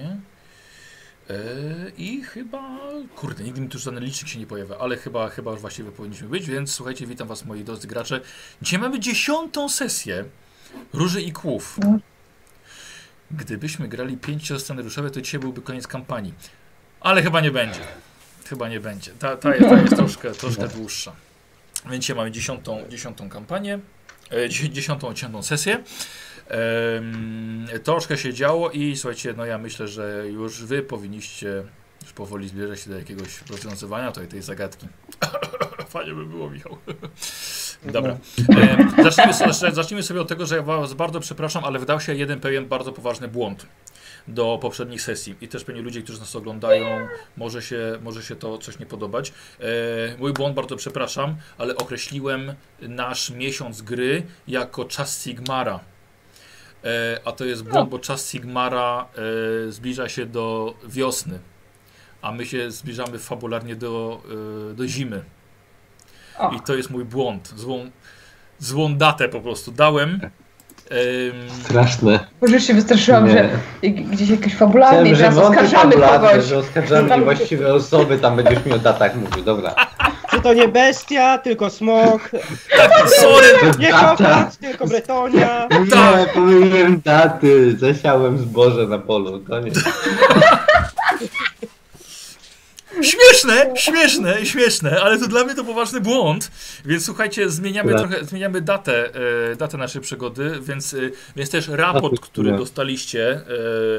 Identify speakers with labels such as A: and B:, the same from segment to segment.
A: E, I chyba, kurde, nigdy mi tu żaden licznik się nie pojawia, ale chyba, chyba już właściwie powinniśmy być, więc słuchajcie, witam was moi drodzy gracze. Dzisiaj mamy dziesiątą sesję Róży i Kłów. Gdybyśmy grali pięcioscenariuszowe, to dzisiaj byłby koniec kampanii. Ale chyba nie będzie. Chyba nie będzie. Ta, ta, jest, ta jest troszkę, troszkę dłuższa. Więc dzisiaj mamy dziesiątą, dziesiątą kampanię, e, dziesiątą, dziesiątą sesję. Troszkę się działo i słuchajcie, no ja myślę, że już wy powinniście już powoli zbierać się do jakiegoś rozwiązywania tej, tej zagadki. Fajnie by było, Michał. Dobra. Em, zacznijmy, zacznijmy sobie od tego, że ja was bardzo przepraszam, ale wydał się jeden pewien bardzo poważny błąd do poprzednich sesji i też pewnie ludzie, którzy nas oglądają, może się, może się to coś nie podobać. E, mój błąd, bardzo przepraszam, ale określiłem nasz miesiąc gry jako czas Sigmara. E, a to jest błąd, bo czas Sigmara e, zbliża się do wiosny, a my się zbliżamy fabularnie do, e, do zimy.
B: O.
A: I to jest mój błąd. Złą, złą datę po prostu dałem. Em,
C: Straszne.
B: Może już się wystraszyłam,
C: Nie.
B: że gdzieś jakiś fabularny i
C: Chciałem, wątek
B: oskarżamy kogoś.
C: że oskarżamy niewłaściwe osoby, tam będziesz mi o datach mówił, dobra.
D: Że to nie bestia, tylko smok.
A: sorry!
D: Nie. Sokrat, tylko Bretonia.
C: Nie, pomyliłem daty, zasiałem zboże na polu, to nie.
A: Śmieszne, śmieszne, śmieszne, ale to dla mnie to poważny błąd. Więc słuchajcie, zmieniamy
C: Tak.
A: trochę, zmieniamy datę, e, datę naszej przygody, więc, e, więc też raport,
C: Raport,
A: który
C: tak.
A: dostaliście,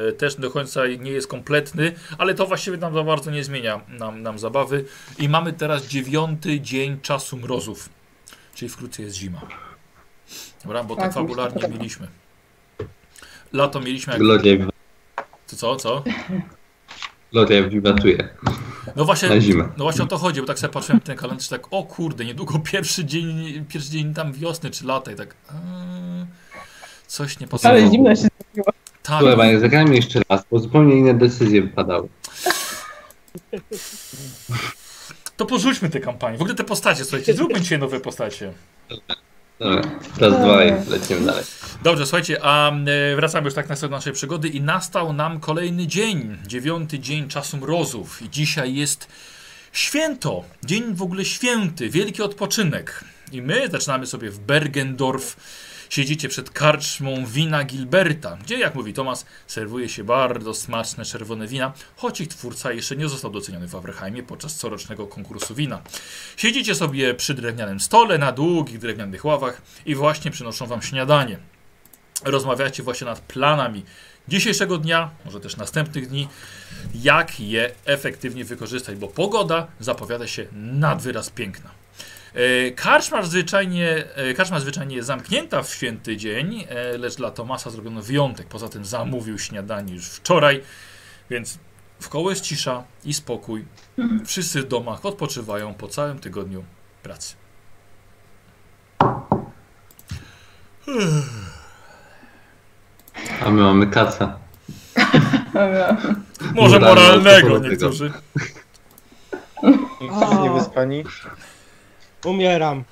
A: e, też do końca nie jest kompletny, ale to właściwie nam za bardzo nie zmienia nam, nam zabawy. I mamy teraz dziewiąty dzień czasu mrozów, czyli wkrótce jest zima. Dobra, bo tak
B: Tak,
A: fabularnie
B: podoba.
A: mieliśmy. Lato mieliśmy jak...
C: Gloria,
A: To co, co?
C: Gloria wiwatuje
A: No właśnie,
C: na zimę.
A: no właśnie o to chodzi, bo tak sobie patrzyłem w ten kalendarz, tak o kurde, niedługo pierwszy dzień, pierwszy dzień tam wiosny czy lata i tak coś nie
B: Ale
A: pasowało.
B: zimno się zrobiło.
A: Tak,
C: Słuchaj, Panie, zagrajmy jeszcze raz, bo zupełnie inne decyzje wypadały.
A: to porzućmy tę kampanię. W ogóle te postacie, słuchajcie, zróbmy dzisiaj nowe postacie.
C: Dobra, raz, dwa i lecimy dalej.
A: Dobrze, słuchajcie, a e, wracamy już tak na do naszej przygody i nastał nam kolejny dzień, dziewiąty dzień czasu mrozów i dzisiaj jest święto, dzień w ogóle święty, wielki odpoczynek. I my zaczynamy sobie w Bergendorf, siedzicie przed karczmą wina Gilberta, gdzie jak mówi Tomas, serwuje się bardzo smaczne czerwone wina, choć ich twórca jeszcze nie został doceniony w Abrahamie podczas corocznego konkursu wina. Siedzicie sobie przy drewnianym stole, na długich drewnianych ławach i właśnie przynoszą wam śniadanie. Rozmawiacie właśnie nad planami dzisiejszego dnia, może też następnych dni, jak je efektywnie wykorzystać, bo pogoda zapowiada się nad wyraz piękna. E, Karczma zwyczajnie, e, karczma zwyczajnie jest zamknięta w święty dzień, e, lecz dla Tomasa zrobiono wyjątek. Poza tym zamówił śniadanie już wczoraj, więc w koło jest cisza i spokój. Wszyscy w domach odpoczywają po całym tygodniu pracy.
C: A my mamy kaca.
A: Może
C: Moralnego,
A: niektórzy.
D: O.
E: Niewyspani?
D: Umieram.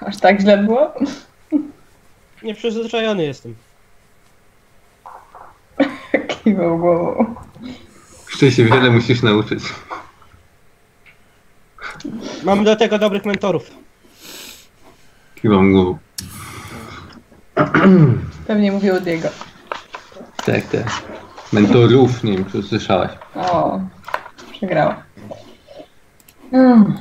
B: Aż tak źle było?
D: Nieprzyzwyczajony jestem.
B: Kiwał głową.
C: Jeszcze się wiele musisz nauczyć.
D: Mam do tego dobrych mentorów.
C: Kiwam głową.
B: Pewnie mówił od jego.
C: Tak, tak. Mentorów, nie wiem, czy słyszałaś.
B: O, przegrała. Mm.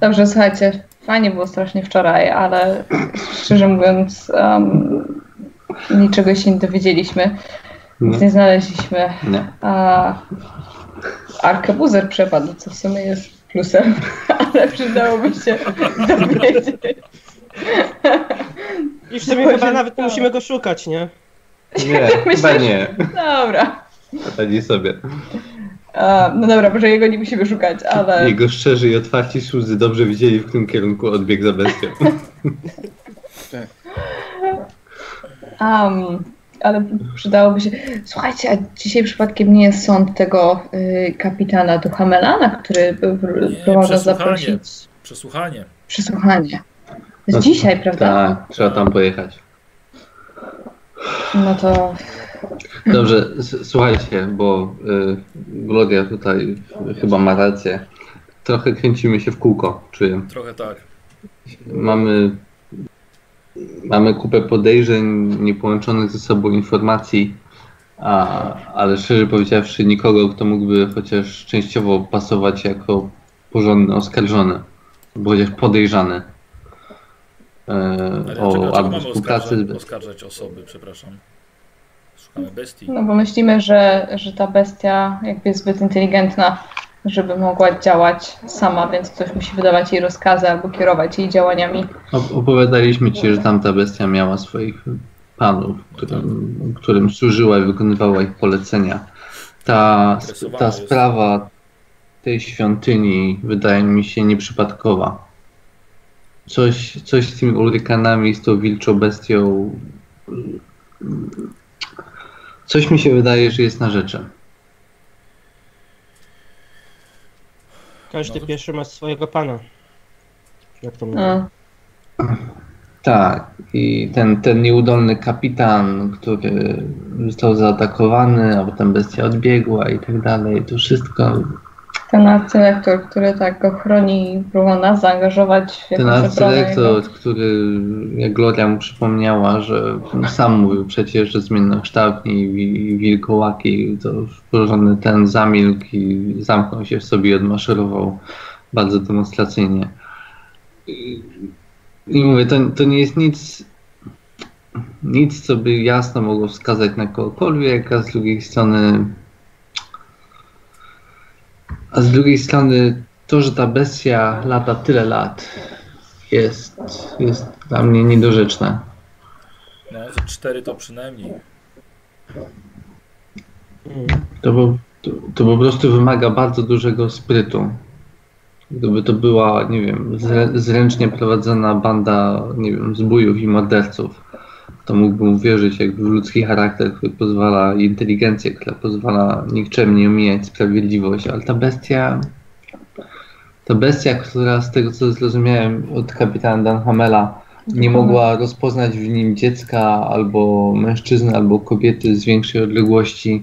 B: Dobrze, słuchajcie, fajnie było strasznie wczoraj, ale szczerze mówiąc, um, niczego się nie dowiedzieliśmy.
C: No.
B: Nic nie znaleźliśmy.
C: Nie.
B: A arkebuzer przepadł, co w sumie jest plusem, ale przydałoby się dowiedzieć.
D: I w sumie chyba nawet nie musimy go szukać, nie?
C: Nie, chyba nie.
B: Dobra.
C: Radzi sobie.
B: No dobra, może jego nie musimy szukać, ale
C: Jego szczerzy i otwarci słudzy dobrze widzieli, w którym kierunku odbiegł za bestią.
B: Um, ale przydałoby się. Słuchajcie, a dzisiaj przypadkiem nie jest sąd tego y, kapitana Duhamelana, który próbował zaprosić.
A: Przesłuchanie.
B: Przesłuchanie. To jest
C: No,
B: dzisiaj, prawda?
C: Tak, trzeba tam pojechać.
B: No to
C: Dobrze, słuchajcie, bo y, Gloria tutaj chyba ma rację. Trochę kręcimy się w kółko, czuję.
A: Trochę tak.
C: Mamy, mamy kupę podejrzeń, niepołączonych ze sobą informacji, a, ale szczerze powiedziawszy nikogo, kto mógłby chociaż częściowo pasować jako porządny oskarżony, albo chociaż podejrzany e, o
A: dlaczego
C: albo
A: mamy
C: współpracy
A: oskarżać, oskarżać osoby, przepraszam? Szukamy bestii.
B: No bo myślimy, że, że ta bestia jakby jest zbyt inteligentna, żeby mogła działać sama, więc ktoś musi wydawać jej rozkazy albo kierować jej działaniami.
C: Op- Opowiadaliśmy ci, że tamta bestia miała swoich panów, którym, którym służyła i wykonywała ich polecenia. Ta, ta sprawa tej świątyni wydaje mi się nieprzypadkowa. Coś, coś z tymi Ulrykanami, z tą wilczą bestią. Coś mi się wydaje, że jest na rzeczy.
D: Każdy
A: No
D: pierwszy ma swojego pana. Jak to mówię?
B: No.
C: Tak, i ten, ten nieudolny kapitan, który został zaatakowany, a potem bestia odbiegła i tak dalej, to wszystko.
B: Ten arcylektor, który tak go chroni i próbował nas zaangażować w
C: Ten
B: obronę jego.
C: który, jak Gloria mu przypomniała, że sam mówił przecież, że zmiennokształtni i wilkołaki, to porządny ten zamilkł i zamknął się w sobie i odmaszerował bardzo demonstracyjnie. I, i mówię, to, to nie jest nic, nic, co by jasno mogło wskazać na kogokolwiek, a z drugiej strony a z drugiej strony to, że ta bestia lata tyle lat jest, jest dla mnie niedorzeczne.
A: No, ze cztery to przynajmniej.
C: To, po- to, to po prostu wymaga bardzo dużego sprytu. Gdyby to była, nie wiem, zrę, zręcznie prowadzona banda, nie wiem, zbójów i morderców, to mógłbym uwierzyć jakby w ludzki charakter, który pozwala, inteligencję, która pozwala nikczemnie omijać sprawiedliwość, ale ta bestia, ta bestia, która z tego co zrozumiałem od kapitana Danhamela, nie mogła rozpoznać w nim dziecka albo mężczyzny, albo kobiety z większej odległości,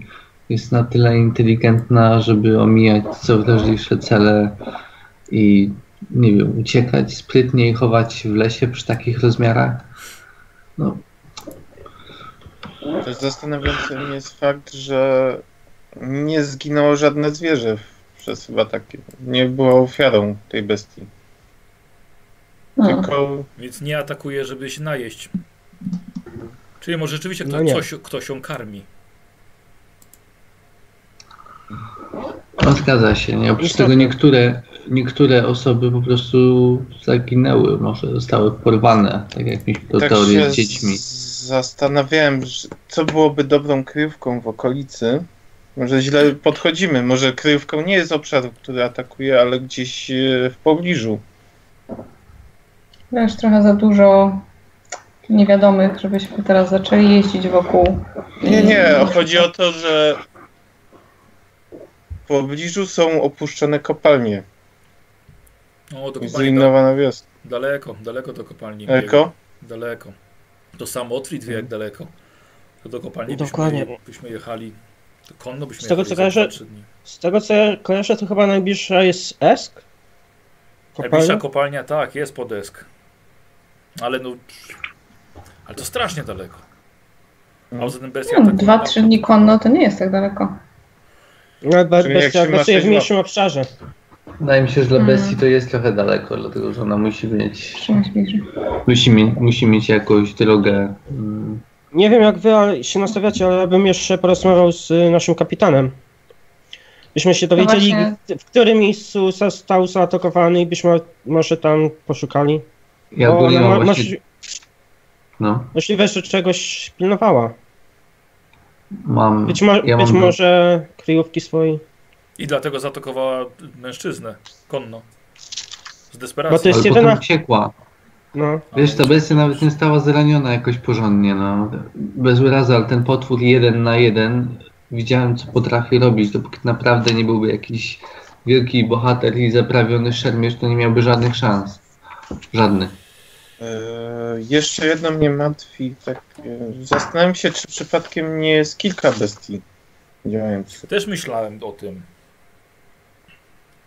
C: jest na tyle inteligentna, żeby omijać co wrażliwsze cele i nie wiem, uciekać sprytnie i chować w lesie przy takich rozmiarach. No,
E: Też zastanawiającym jest fakt, że nie zginęło żadne zwierzę przez chyba takie. Nie była ofiarą tej bestii.
B: No.
E: Tylko
A: Więc nie atakuje, żeby się najeść. Czyli może rzeczywiście
D: No
A: kto,
D: nie.
A: coś, ktoś ją karmi.
C: no zgadza się. Nie? Oprócz tego niektóre, niektóre osoby po prostu zaginęły, może zostały porwane, tak jak mieliśmy to
E: tak
C: teorię
E: się
C: z dziećmi.
E: Zastanawiałem, co byłoby dobrą kryjówką w okolicy. Może źle podchodzimy. Może kryjówką nie jest obszar, który atakuje, ale gdzieś e, w pobliżu.
B: Wiesz, trochę za dużo niewiadomych, żebyśmy teraz zaczęli jeździć wokół.
E: Nie, nie, chodzi o to, że w pobliżu są opuszczone kopalnie
A: O, do
E: i
A: kopalni
E: zrujnowana wioska.
A: daleko, daleko do kopalni.
E: Eko?
A: Daleko. To samo Otwit wie jak daleko. To do kopalni byśmy,
D: Dokładnie.
A: je, byśmy jechali. To konno byśmy
D: Z tego,
A: jechali
D: co kojarzę-
A: za 2-3 dni.
D: Z tego co ja kojarzę, to chyba najbliższa jest Esk?
A: Najbliższa
D: Kopalnia?
A: kopalnia tak, jest podesk. Ale no. Ale to strasznie daleko. A poza tym bestia
B: Hmm, Dwa, trzy dni konno to nie jest tak daleko.
D: No, bestia pracuje w mniejszym obszarze.
C: Wydaje mi się, że dla
B: Mm.
C: bestii to jest trochę daleko, dlatego że ona musi mieć, musi, musi mieć jakąś drogę. mm,
D: Nie wiem jak wy ale się nastawiacie, ale ja bym jeszcze porozmawiał z y, naszym kapitanem. Byśmy się dowiedzieli,
B: No właśnie.
D: w którym miejscu został zaatakowany i byśmy może tam poszukali.
C: Ja
D: Bo ona
C: mam
D: ma,
C: właśnie, no,
D: możliwe, że czegoś pilnowała.
C: mam,
D: Być, mo-
C: ja
D: być
C: mam
D: może kryjówki swojej.
A: I dlatego zaatakowała mężczyznę konno. Z
D: Bo
A: desperacji.
D: to jest
C: ale
D: jedyna-
C: potem uciekła.
D: No.
C: Wiesz, ta bestia nawet nie stała zraniona jakoś porządnie, no. Bez urazy, ale ten potwór jeden na jeden widziałem, co potrafi robić. Dopóki naprawdę nie byłby jakiś wielki bohater i zaprawiony szermierz, to nie miałby żadnych szans. Żadnych.
E: jeszcze jedno mnie martwi. Tak, e, zastanawiam się, czy przypadkiem nie jest kilka bestii działających.
A: Też myślałem o tym.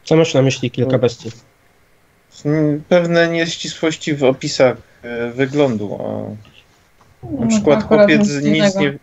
D: Co masz na myśli kilka bestii?
E: Mm, Pewne nieścisłości w opisach e, wyglądu. A na
B: No,
E: przykład
B: akurat
E: chłopiec
B: nic
E: nie.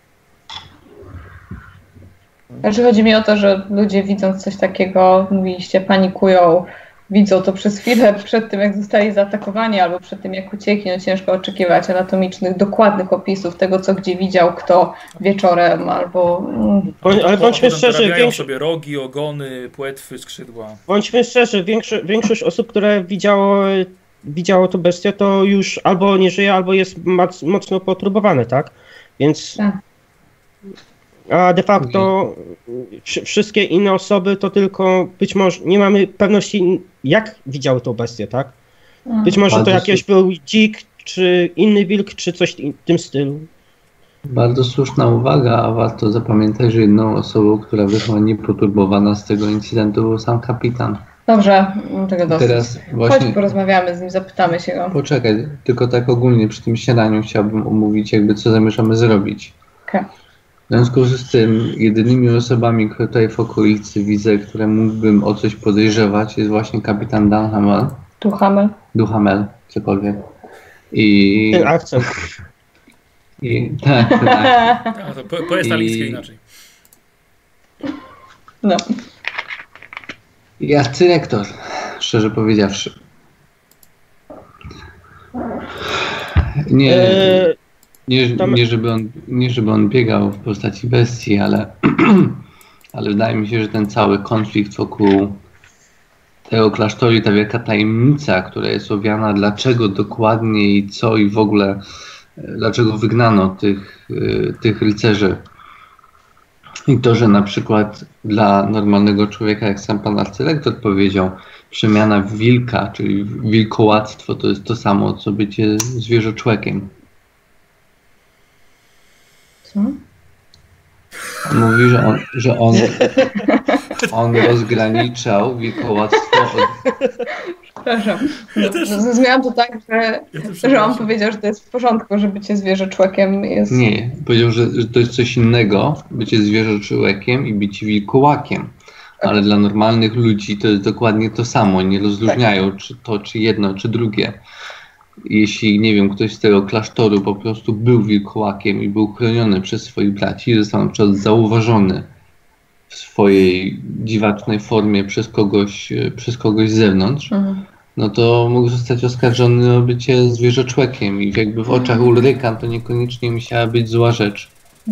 B: Znaczy chodzi mi o to, że ludzie widząc coś takiego, mówiliście, panikują, widzą to przez chwilę przed tym, jak zostali zaatakowani, albo przed tym, jak uciekli. No ciężko oczekiwać anatomicznych, dokładnych opisów tego, co gdzie widział, kto wieczorem, albo... mm,
D: Bądź, ale bądźmy szczerzy, większo-
A: sobie rogi, ogony, płetwy, skrzydła.
D: bądźmy szczerzy większo- większość osób, które widziało, widziało tą bestię, to już albo nie żyje, albo jest mocno poturbowane, tak? Więc.
B: Tak.
D: A de facto wszy- wszystkie inne osoby to tylko być może nie mamy pewności, jak widziały tą bestię, tak?
B: mm.
D: Być może to
C: Bardzo
D: jakiś był dzik, czy inny wilk, czy coś w tym stylu.
C: Bardzo słuszna uwaga, a warto zapamiętać, że jedną osobą, która wyszła niepoturbowana z tego incydentu był sam kapitan.
B: Dobrze, tego dosyć.
C: Teraz
B: Chodź,
C: właśnie...
B: porozmawiamy z nim, zapytamy się go.
C: Poczekaj, tylko tak ogólnie przy tym śniadaniu chciałbym omówić jakby co zamierzamy zrobić.
B: Okej.
C: W związku z tym jedynymi osobami, które tutaj w okolicy widzę, które mógłbym o coś podejrzewać jest właśnie kapitan Dan Hamel,
B: Tu Hamel.
C: Duhamel, cokolwiek. I,
D: Ten akcent.
C: i tak, tak.
A: A, to po, poezja
C: I-
A: inaczej.
B: No.
C: I arcyrektor, szczerze powiedziawszy. Nie,
D: Eee,
C: Nie,
D: Tam-
C: nie, żeby on, nie żeby on biegał w postaci bestii, ale, ale wydaje mi się, że ten cały konflikt wokół tego klasztoru i ta wielka tajemnica, która jest owiana, dlaczego dokładnie i co i w ogóle, e, dlaczego wygnano tych, e, tych rycerzy. I to, że na przykład dla normalnego człowieka, jak sam pan arcylektor powiedział, przemiana w wilka, czyli wilkołactwo, to jest to samo, co bycie zwierzoczłekiem.
B: Co?
C: On mówi, że on, że on, on rozgraniczał wilkołactwo od...
B: Przepraszam.
A: Ja też-
B: Zrozumiałam to tak, że,
A: Ja
B: że on powiedział, że to jest w porządku, że bycie zwierzę człowiekiem jest...
C: Nie, powiedział, że, że to jest coś innego, bycie zwierzoczłowekiem i bycie wilkołakiem. Ale dla normalnych ludzi to jest dokładnie to samo. Nie rozróżniają, czy to, czy jedno, czy drugie. Jeśli, nie wiem, ktoś z tego klasztoru po prostu był wilkołakiem i był chroniony przez swoich braci i został na przykład zauważony w swojej dziwacznej formie przez kogoś, e, przez kogoś z zewnątrz,
B: Mhm.
C: no to mógł zostać oskarżony o bycie zwierzoczłekiem i jakby w oczach Ulryka to niekoniecznie musiała być zła rzecz,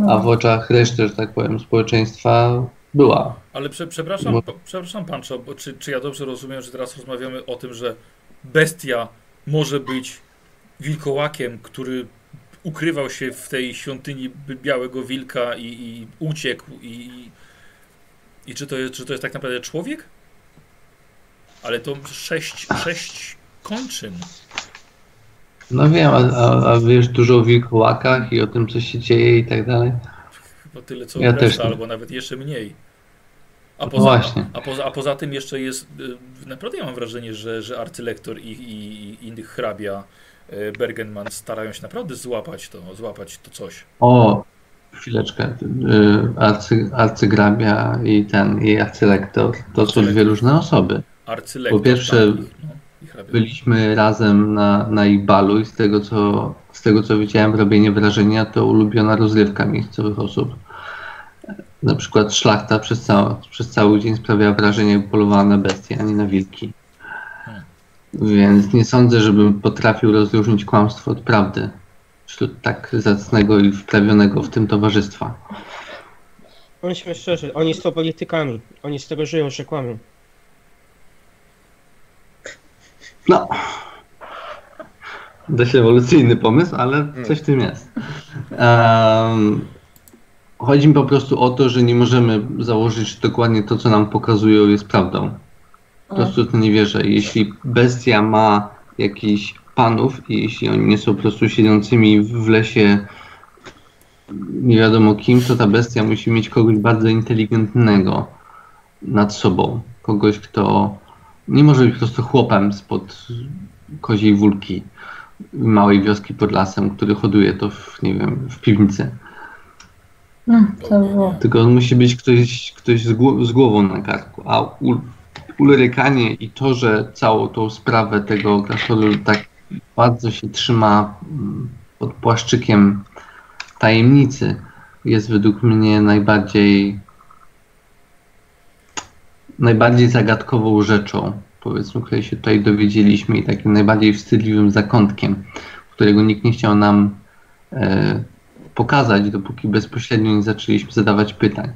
C: a w oczach reszty, że tak powiem, społeczeństwa była.
A: Ale prze, przepraszam, przepraszam bo czy, czy ja dobrze rozumiem, że teraz rozmawiamy o tym, że bestia może być wilkołakiem, który ukrywał się w tej świątyni białego wilka i, i uciekł i, i czy, to jest, czy to jest tak naprawdę człowiek? Ale to sześć, sześć kończyn.
C: No wiem, a, a, a wiesz dużo o wilkołakach i o tym, co się dzieje i tak dalej?
A: Chyba tyle co
C: Ja
A: reszta,
C: też
A: albo nawet jeszcze mniej. A poza,
C: właśnie.
A: a, poza, a poza tym jeszcze jest, y, naprawdę ja mam wrażenie, że, że arcylektor i, i, i innych hrabia y, Bergenman starają się naprawdę złapać to, złapać to coś.
C: O, chwileczkę. y, Arcy, arcygrabia i ten, i arcylektor to są dwie różne osoby.
A: Arcylektor.
C: Po pierwsze,
A: tak, no.
C: Byliśmy razem na, na Ibalu i z tego, co, z tego co widziałem, robienie wrażenia to ulubiona rozrywka miejscowych osób. Na przykład szlachta przez, cał, przez cały dzień sprawia wrażenie, polowała na bestie, a nie na wilki. Więc nie sądzę, żebym potrafił rozróżnić kłamstwo od prawdy wśród tak zacnego i wprawionego w tym towarzystwa.
D: Bądźmy szczerzy, oni są politykami. Oni z tego żyją, że kłamią.
C: No. Dość ewolucyjny pomysł, ale coś w tym jest. Em, chodzi mi po prostu o to, że nie możemy założyć, że dokładnie to, co nam pokazują, jest prawdą. Po prostu to nie wierzę. Jeśli bestia ma jakichś panów i jeśli oni nie są po prostu siedzącymi w lesie nie wiadomo kim, to ta bestia musi mieć kogoś bardzo inteligentnego nad sobą. Kogoś, kto nie może być po prostu chłopem spod koziej wólki. małej wioski pod lasem, który hoduje to w, nie wiem, w piwnicy.
B: No, to było.
C: Tylko on musi być ktoś, ktoś z, z głową na karku. A ul, ulrykanie i to, że całą tą sprawę tego klasztoru tak bardzo się trzyma mm, pod płaszczykiem tajemnicy, jest według mnie najbardziej najbardziej zagadkową rzeczą, powiedzmy, której się tutaj dowiedzieliśmy i takim najbardziej wstydliwym zakątkiem, którego nikt nie chciał nam e, pokazać, dopóki bezpośrednio nie zaczęliśmy zadawać pytań.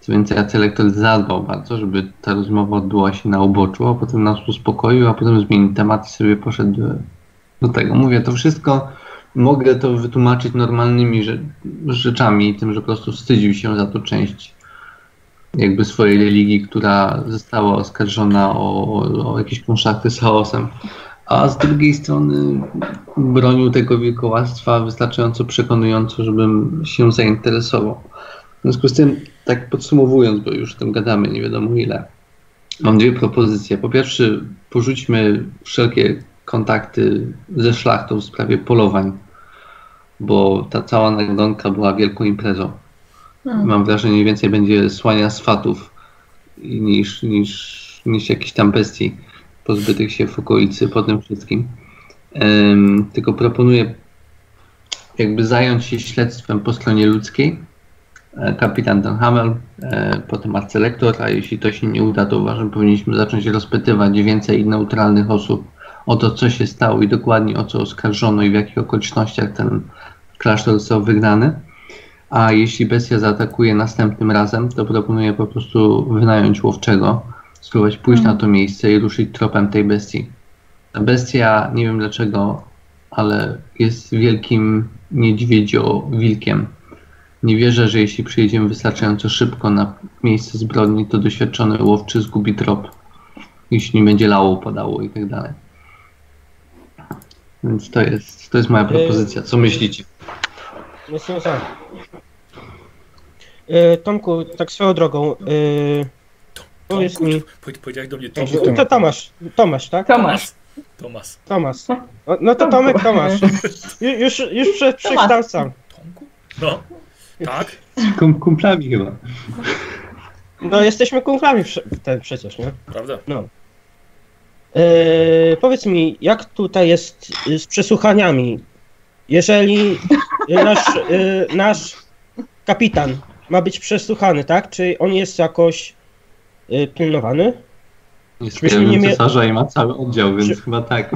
C: Co więcej, Acelektor zadbał bardzo, żeby ta rozmowa odbyła się na uboczu, a potem nas uspokoił, a potem zmienił temat i sobie poszedł do, tego. Mówię, to wszystko mogę to wytłumaczyć normalnymi rze- rzeczami, tym, że po prostu wstydził się za to część jakby swojej religii, która została oskarżona o, o, o jakieś konszachty z chaosem. A z drugiej strony bronił tego wilkołactwa wystarczająco przekonująco, żebym się zainteresował. W związku z tym, tak podsumowując, bo już o tym gadamy nie wiadomo ile, mam dwie propozycje. Po pierwsze, porzućmy wszelkie kontakty ze szlachtą w sprawie polowań, bo ta cała nagonka była wielką imprezą.
B: Hmm.
C: Mam wrażenie, więcej będzie słania swatów niż, niż, niż jakichś tam bestii pozbytych się w okolicy po tym wszystkim. Tylko proponuję jakby zająć się śledztwem po stronie ludzkiej. E, Kapitan Don Hamel, e, potem arcelektor, a jeśli to się nie uda, to uważam, powinniśmy zacząć rozpytywać więcej neutralnych osób o to, co się stało i dokładnie o co oskarżono i w jakich okolicznościach ten klasztor został wygnany. A jeśli bestia zaatakuje następnym razem, to proponuję po prostu wynająć łowczego, spróbować pójść na to miejsce i ruszyć tropem tej bestii. Ta bestia, nie wiem dlaczego, ale jest wielkim niedźwiedzio-wilkiem. Nie wierzę, że jeśli przyjedziemy wystarczająco szybko na miejsce zbrodni, to doświadczony łowczy zgubi trop. Jeśli nie będzie lało, padało i tak dalej. Więc to jest, to jest moja propozycja. Co myślicie?
D: Jestem za. E, Tomku, tak swoją drogą. Powiedz mi.
A: po- Powiedziałeś do mnie
E: Tomku,
A: Tomku.
D: To Tomasz, Tomasz, tak?
B: Tomasz.
A: Tomas.
D: Tomasz. O, No to. Tomek, Tomasz. Ju- Już, już prze, przekształcam.
A: Tomku? No. Tak?
C: Kum, kumplami chyba.
D: No jesteśmy kumplami prze, te, przecież, nie?
A: Prawda?
D: No. E, powiedz mi, jak tutaj jest y, z przesłuchaniami? Jeżeli nasz, y, nasz kapitan ma być przesłuchany, tak? Czy on jest jakoś y, pilnowany?
C: Jest
D: Żebyśmy nie
C: cesarza i ma cały oddział, więc
D: Że-
C: chyba tak.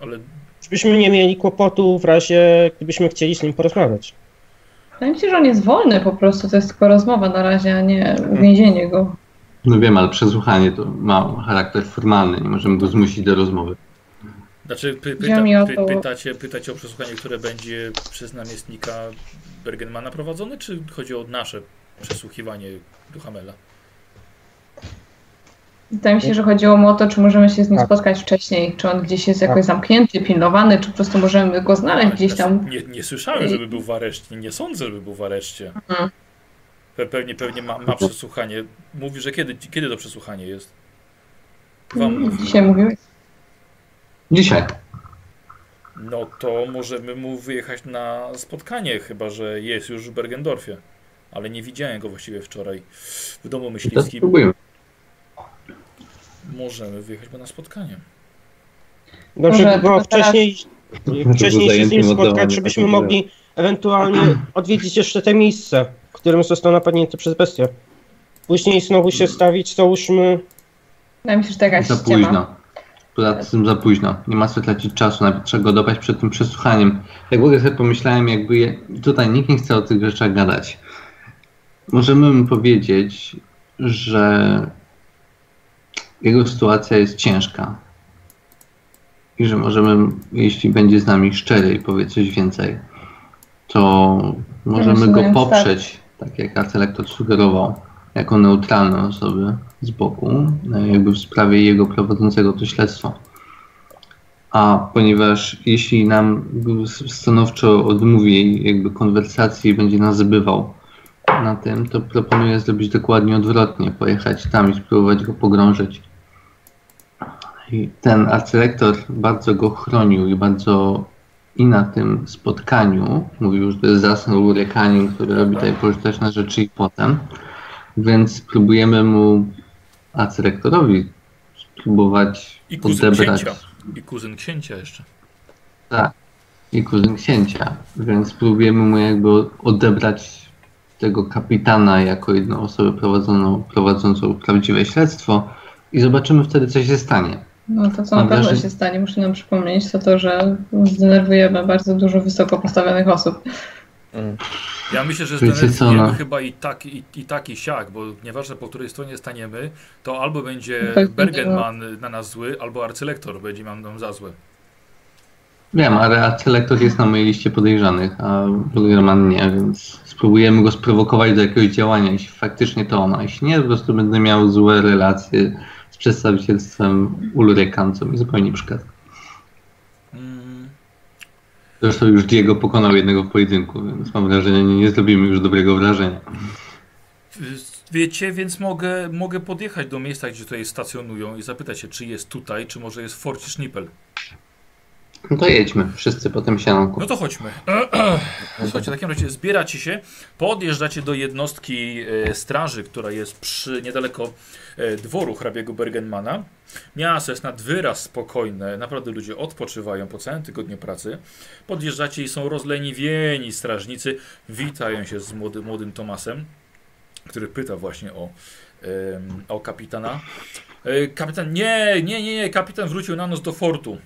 A: Ale
D: Żebyśmy nie mieli kłopotu w razie, gdybyśmy chcieli z nim porozmawiać.
B: Wydaje mi się, że on jest wolny po prostu, to jest tylko rozmowa na razie, a nie uwięzienie go.
C: No wiem, ale przesłuchanie to ma charakter formalny, nie możemy go zmusić do rozmowy.
A: Znaczy, py, pyta, py, pytacie, pytacie o przesłuchanie, które będzie przez namiestnika Bergenmana prowadzone, czy chodzi o nasze przesłuchiwanie Duhamela?
B: Wydaje mi się, że chodziło mu o to, czy możemy się z nim
D: Tak.
B: spotkać wcześniej, czy on gdzieś jest
D: Tak.
B: jakoś zamknięty, pilnowany, czy po prostu możemy go znaleźć gdzieś tam.
A: Nie, nie słyszałem, żeby był w areszcie. Nie sądzę, żeby był w areszcie.
B: Mhm.
A: Pe, pewnie pewnie ma, ma przesłuchanie. Mówi, że kiedy, kiedy to przesłuchanie jest? Wam mówi.
B: Dzisiaj mówiłeś.
C: Dzisiaj.
A: No to możemy mu wyjechać na spotkanie, chyba że jest już w Bergendorfie. Ale nie widziałem go właściwie wczoraj w domu
C: To
A: myśliwskim.
C: spróbujmy.
A: Możemy wyjechać go na spotkanie.
D: Dobrze
B: Może
D: by było
B: tylko teraz-
D: wcześniej, wcześniej się z nim spotkać, żebyśmy
C: takiego-
D: mogli ewentualnie odwiedzić jeszcze te miejsce, w którym został napadnięty przez bestię. Później znowu się stawić, załóżmy,
B: mi się, że to jakaś
C: Za późno. Poza tym za późno. Nie ma co tracić czasu, nawet trzeba go dopać przed tym przesłuchaniem. Jak w ogóle sobie pomyślałem, jakby je... tutaj nikt nie chce o tych rzeczach gadać. Możemy mu powiedzieć, że jego sytuacja jest ciężka. I że możemy, jeśli będzie z nami szczery i powie coś więcej, to możemy go
B: jest
C: poprzeć, tak jak arcelektor sugerował, jako neutralne osoby z boku, e, jakby w sprawie jego prowadzącego to śledztwo. A ponieważ jeśli nam stanowczo odmówi jakby konwersacji i będzie nas zbywał na tym, to proponuję zrobić dokładnie odwrotnie, pojechać tam i spróbować go pogrążyć. I ten arcylektor bardzo go chronił i bardzo i na tym spotkaniu, mówił, że to jest zasnął Rekanin, który robi tutaj pożyteczne rzeczy i potem, więc próbujemy mu, arcyrektorowi, spróbować
A: I kuzyn
C: odebrać
A: księcia. I kuzyn księcia jeszcze.
C: tak, i kuzyn księcia, więc próbujemy mu jakby odebrać tego kapitana jako jedną osobę prowadzoną, prowadzącą prawdziwe śledztwo i zobaczymy wtedy, co się stanie.
B: No to, co
C: Mam
B: na pewno
C: wrażenie-
B: się stanie, muszę nam przypomnieć, to to, że zdenerwujemy bardzo dużo wysoko postawionych osób.
E: Mm.
A: Ja myślę, że zdenerwujemy
C: no.
A: chyba i tak, i, i tak, i siak, bo nieważne po której stronie staniemy, to albo będzie
B: Tak,
A: Bergenman na nas zły, albo arcylektor będzie nam za złe.
C: Wiem, ale arcylektor jest na mojej liście podejrzanych, a Bulgerman nie, więc spróbujemy go sprowokować do jakiegoś działania, jeśli faktycznie to ona. Jeśli nie, po prostu będę miał złe relacje przedstawicielstwem Ulrykan, co mi zupełnie przeszkadza.
A: Mm,
C: Zresztą już Diego pokonał jednego w pojedynku, więc mam wrażenie, nie, nie zrobimy już dobrego wrażenia.
A: wiecie, więc mogę, mogę podjechać do miejsca, gdzie tutaj stacjonują i zapytać się, czy jest tutaj, czy może jest w Forcie Schnippel.
C: No to jedźmy, wszyscy po tym sianku.
A: No to chodźmy. Słuchajcie, w takim razie zbieracie się, podjeżdżacie do jednostki e, straży, która jest przy niedaleko e, dworu hrabiego Bergenmana. Miasto jest nad wyraz spokojne, naprawdę ludzie odpoczywają po całym tygodniu pracy. Podjeżdżacie i są rozleniwieni strażnicy, witają się z młody, młodym Tomasem, który pyta właśnie o, o kapitana. E, kapitan, nie, nie, nie, nie, kapitan wrócił na noc do fortu.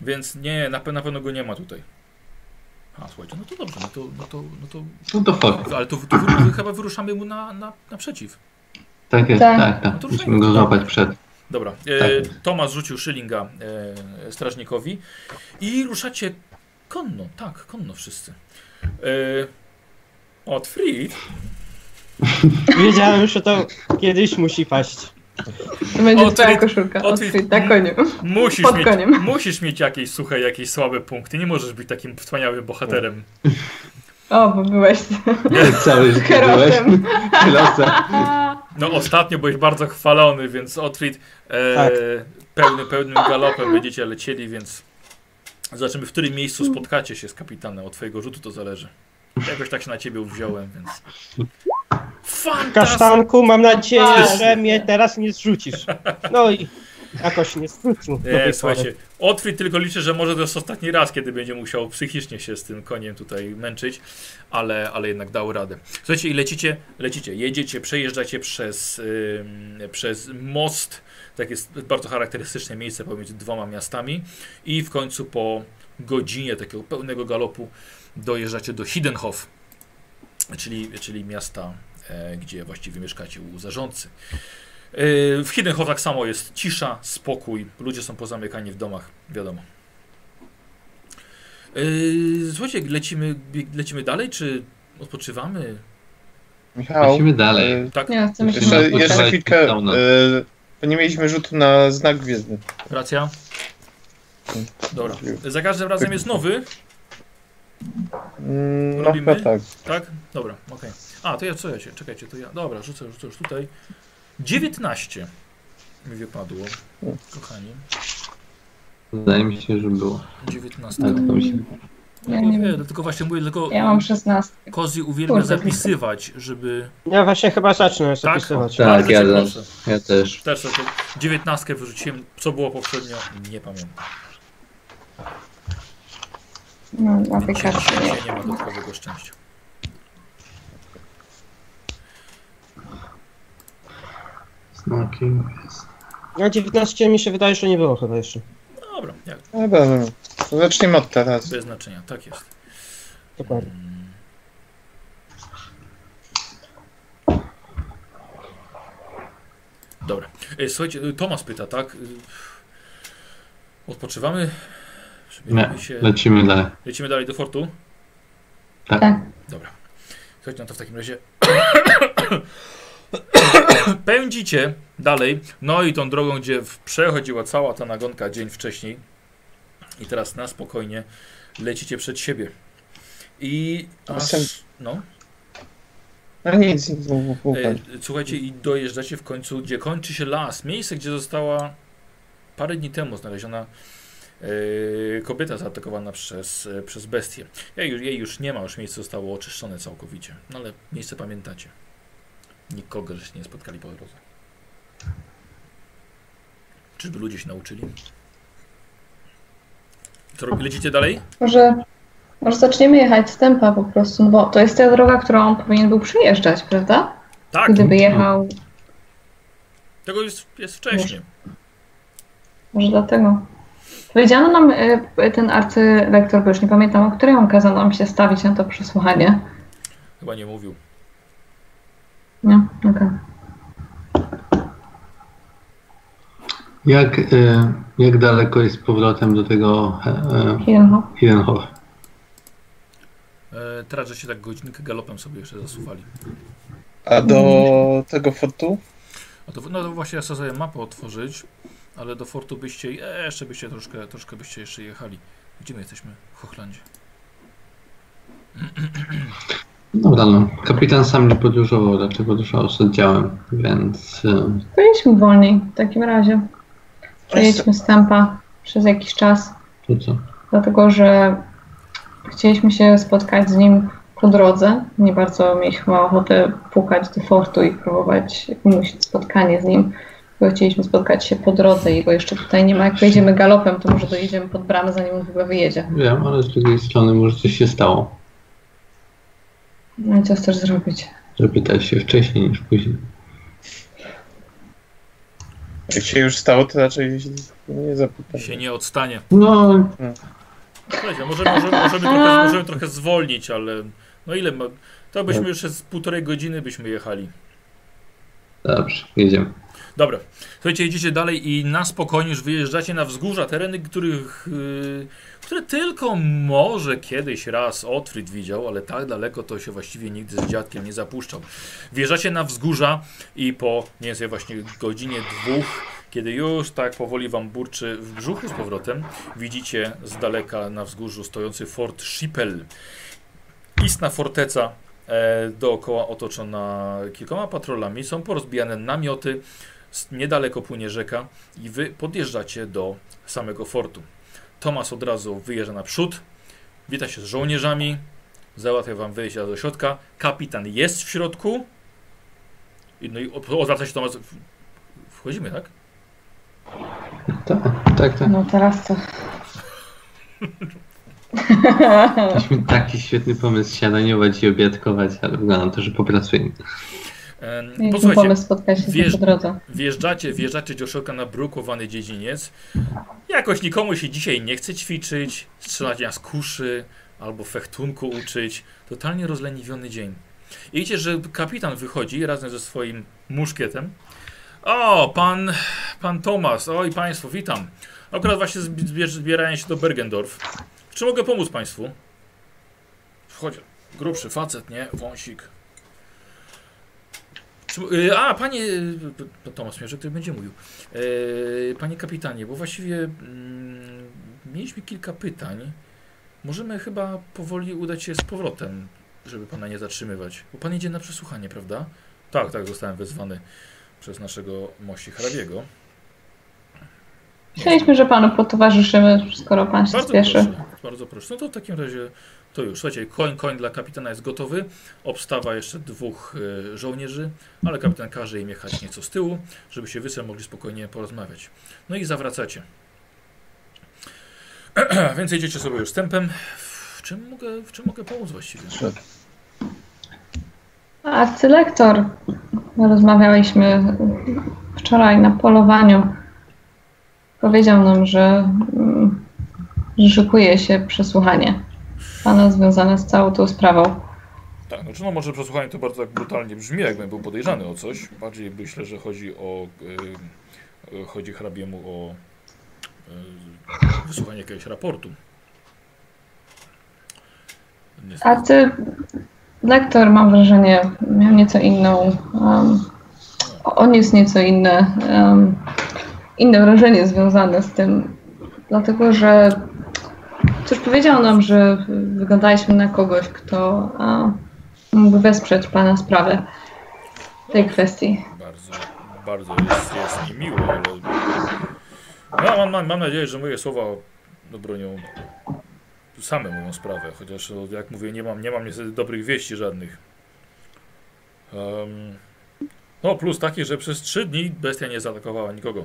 A: Więc nie, na, pe- na pewno go nie ma tutaj. A słuchajcie, no to dobrze, no to, no to, no to
C: No to chodź.
A: ale to, to wyru- chyba wyruszamy mu na, na, naprzeciw.
C: Tak jest,
B: Tak.
C: tak,
A: No
C: tak.
A: to
C: Musimy go złapać przed.
A: Dobra, e, Tomasz rzucił szylinga e, strażnikowi i ruszacie konno, tak, konno wszyscy. E, Otfried,
D: Wiedziałem, że to kiedyś musi paść.
B: To będzie
A: Otwit-
B: twoja koszulka.
A: otwit-
B: Otwit na koniu.
A: musisz
B: Pod
A: mieć,
B: koniem.
A: musisz mieć jakieś suche, jakieś słabe punkty. Nie możesz być takim wspaniałym bohaterem.
B: O, bo byłeś
C: Cały życie byłeś.
A: No ostatnio byłeś bardzo chwalony, więc Otfried e,
D: Tak.
A: pełny, pełnym galopem będziecie lecieli, więc zobaczymy w którym miejscu spotkacie się z kapitanem. Od twojego rzutu to zależy. Jakoś tak się na ciebie wziąłem, więc... Fantastycznie!
D: Kasztanku, mam nadzieję, że mnie teraz nie zrzucisz. No i jakoś nie zrzucił.
A: Nie, słuchajcie, Otfried tylko liczę, że może to jest ostatni raz, kiedy będzie musiał psychicznie się z tym koniem tutaj męczyć, ale, ale jednak dał radę. Słuchajcie, i lecicie, lecicie, jedziecie, przejeżdżacie przez, ym, przez most, tak jest bardzo charakterystyczne miejsce pomiędzy dwoma miastami i w końcu po godzinie takiego pełnego galopu dojeżdżacie do Hidenhof, czyli, czyli miasta, gdzie właściwie mieszkacie u zarządcy. Yy, W Hidenhof tak samo jest cisza, spokój, ludzie są pozamykani w domach, wiadomo. Yy, Słuchajcie, lecimy, lecimy dalej, czy odpoczywamy?
E: Michał,
C: Lecimy dalej.
E: e,
A: Tak,
B: Nie, chcemy się
E: jeszcze, jeszcze chwilkę, e, nie mieliśmy rzutu na znak gwiezdny.
A: racja. Dobra, za każdym razem jest nowy,
E: Mm, No
A: Robimy?
E: tak.
A: tak? Dobra, okej. A, to ja co ja się, czekajcie, to ja, dobra, rzucę, rzucę już tutaj. 19 mi wypadło, kochani.
C: Wydaje mi się, że było.
A: 19.
C: Ale to mi się...
B: Ja
A: nie
B: nie
A: wiem, tylko właśnie mówię, tylko
B: Ja mam 16.
A: Kozi uwielbia
B: Kurde,
A: zapisywać, żeby...
D: Ja właśnie chyba zacznę zapisywać.
C: Tak,
A: Bardzo
C: ja
A: proszę.
C: Ja też.
A: Też sobie dziewiętnastkę wyrzuciłem. Co było poprzednio? Nie pamiętam.
B: No, na karcie nie.
A: nie ma dodatkowego szczęścia.
C: Znaki.
D: Na 19 mi się wydaje, że nie było chyba jeszcze.
A: Dobra, jak,
E: Dobra, no. To Zaczniemy od teraz.
A: bez znaczenia. Tak jest.
D: Dokładnie.
A: Mm. Dobra. E, Słuchajcie, e, Tomasz pyta, tak? E, Odpoczywamy?
C: Nie,
A: się.
C: lecimy dalej.
A: Lecimy dalej do fortu?
C: Tak.
B: Tak.
A: Dobra. Słuchajcie, no to w takim razie pędzicie dalej, no i tą drogą, gdzie przechodziła cała ta nagonka dzień wcześniej i teraz na spokojnie lecicie przed siebie. I aż, no,
E: No nic,
A: e, słuchajcie i dojeżdżacie w końcu, gdzie kończy się las, miejsce, gdzie została parę dni temu znaleziona Yy, kobieta zaatakowana przez, e, przez bestię. Jej, już- jej już nie ma, już miejsce zostało oczyszczone całkowicie. No ale miejsce pamiętacie. Nikogo żeście nie spotkali po drodze. Czyżby ludzie się nauczyli? Co robi? Lecicie dalej?
B: Może, może zaczniemy jechać z tempa po prostu, no bo to jest ta droga, którą on powinien był przyjeżdżać, prawda?
A: Tak,
B: Gdyby jechał,
A: tego jest, jest wcześniej.
B: może dlatego. Powiedziano nam, y, ten arcylektor, bo już nie pamiętam, o której on kazał nam się stawić na to przesłuchanie.
A: Chyba nie mówił.
B: Nie? Okej.
C: Jak, e, jak daleko jest z powrotem do tego e, e.
B: Hillenhof?
A: E, teraz, że się tak godzinkę galopem sobie jeszcze zasuwali.
E: A do tego fortu?
A: A to, no to właśnie ja chcę sobie mapę otworzyć, ale do fortu byście, e, jeszcze byście troszkę, troszkę byście jeszcze jechali. Gdzie my jesteśmy? W Hochlandzie.
C: Dobra, no. Kapitan sam nie podróżował, raczej podróżował z oddziałem, więc e,
B: Byliśmy wolniej w takim razie. Przejedźmy z tempa przez jakiś czas,
C: to co?
B: dlatego że chcieliśmy się spotkać z nim po drodze. Nie bardzo mieliśmy ochotę pukać do fortu i próbować wymusić spotkanie z nim. Bo chcieliśmy spotkać się po drodze i go jeszcze tutaj nie ma. Jak pojedziemy galopem, to może dojedziemy pod bramę, zanim on w ogóle wyjedzie.
C: Wiem, ale z drugiej strony może coś się stało.
B: No i co chcesz zrobić?
C: Zapytać się wcześniej niż później.
E: Jak się już stało, to raczej się nie.
A: Się nie odstanie.
C: No,
A: Słuchajcie, możemy, możemy, możemy, trochę, możemy trochę zwolnić, ale no ile ma, to byśmy już z półtorej godziny byśmy jechali.
C: dobrze, jedziemy.
A: Dobra, słuchajcie, jedziecie dalej i na spokojnie już wyjeżdżacie na wzgórza, tereny, których, yy, które tylko może kiedyś raz Otfrid widział, ale tak daleko to się właściwie nigdy z dziadkiem nie zapuszczał. Wjeżdżacie na wzgórza i po nie wiem, właśnie godzinie dwóch, kiedy już tak powoli wam burczy w brzuchu z powrotem, widzicie z daleka na wzgórzu stojący Fort Schippel. Istna forteca e, dookoła otoczona kilkoma patrolami, są porozbijane namioty, Niedaleko płynie rzeka i wy podjeżdżacie do samego fortu. Tomas od razu wyjeżdża naprzód, wita się z żołnierzami, załatwia wam wejście do środka. Kapitan jest w środku. No i od- odwraca się Tomas. Wchodzimy, tak?
C: Tak, tak, tak.
B: No teraz co?
C: Mieliśmy taki świetny pomysł siadaniować i obiadkować, ale wygląda na to, że popracujemy.
B: Się z nim
A: wiesz-
B: po drodze.
A: Wjeżdżacie, wjeżdżacie do środka na brukowany dziedziniec. Jakoś nikomu się dzisiaj nie chce ćwiczyć, strzelania z kuszy albo fechtunku uczyć. Totalnie rozleniwiony dzień. I widzicie, że kapitan wychodzi razem ze swoim muszkietem. O, pan, pan Tomas, oj państwo, witam. Akurat właśnie zbi- zbierają się do Bergendorf. Czy mogę pomóc państwu? Wchodź, grubszy facet, nie? Wąsik. Y, a, panie. y, To Tomasz Mierzek, który będzie mówił. Y, Panie kapitanie, bo właściwie mm, mieliśmy kilka pytań. Możemy chyba powoli udać się z powrotem, żeby pana nie zatrzymywać. Bo pan idzie na przesłuchanie, prawda? Tak, tak, zostałem wezwany przez naszego mości hrabiego.
B: Chcieliśmy, że panu potowarzyszymy, skoro pan się
A: Bardzo
B: spieszy.
A: proszę, bardzo proszę. No to w takim razie to już. Słuchajcie, koń, koń dla kapitana jest gotowy. Obstawa jeszcze dwóch e, żołnierzy, ale kapitan każe im jechać nieco z tyłu, żeby się wysem mogli spokojnie porozmawiać. No i zawracacie. Więc jedziecie sobie już tempem. W czym mogę, w czym mogę pomóc właściwie?
B: Arcylektor. Rozmawialiśmy wczoraj na polowaniu. Powiedział nam, że, mm, że szykuje się przesłuchanie pana związane z całą tą sprawą.
A: Tak, znaczy no może przesłuchanie to bardzo tak brutalnie brzmi, jakbym był podejrzany o coś. Bardziej myślę, że chodzi o y, y, chodzi hrabiemu o y, wysłuchanie jakiegoś raportu. Niestety.
B: Arcylektor, mam wrażenie, miał nieco inną. Um, on jest nieco inne, um, inne wrażenie związane z tym, dlatego że cóż powiedział nam, że wyglądaliśmy na kogoś, kto a, mógł wesprzeć pana sprawę w tej kwestii.
A: Bardzo, bardzo jest, jest mi miło, ale no, mam, mam, mam nadzieję, że moje słowa no, bronią same moją sprawę, chociaż no, jak mówię, nie mam, nie mam niestety dobrych wieści żadnych. Em, no plus taki, że przez trzy dni bestia nie zaatakowała nikogo.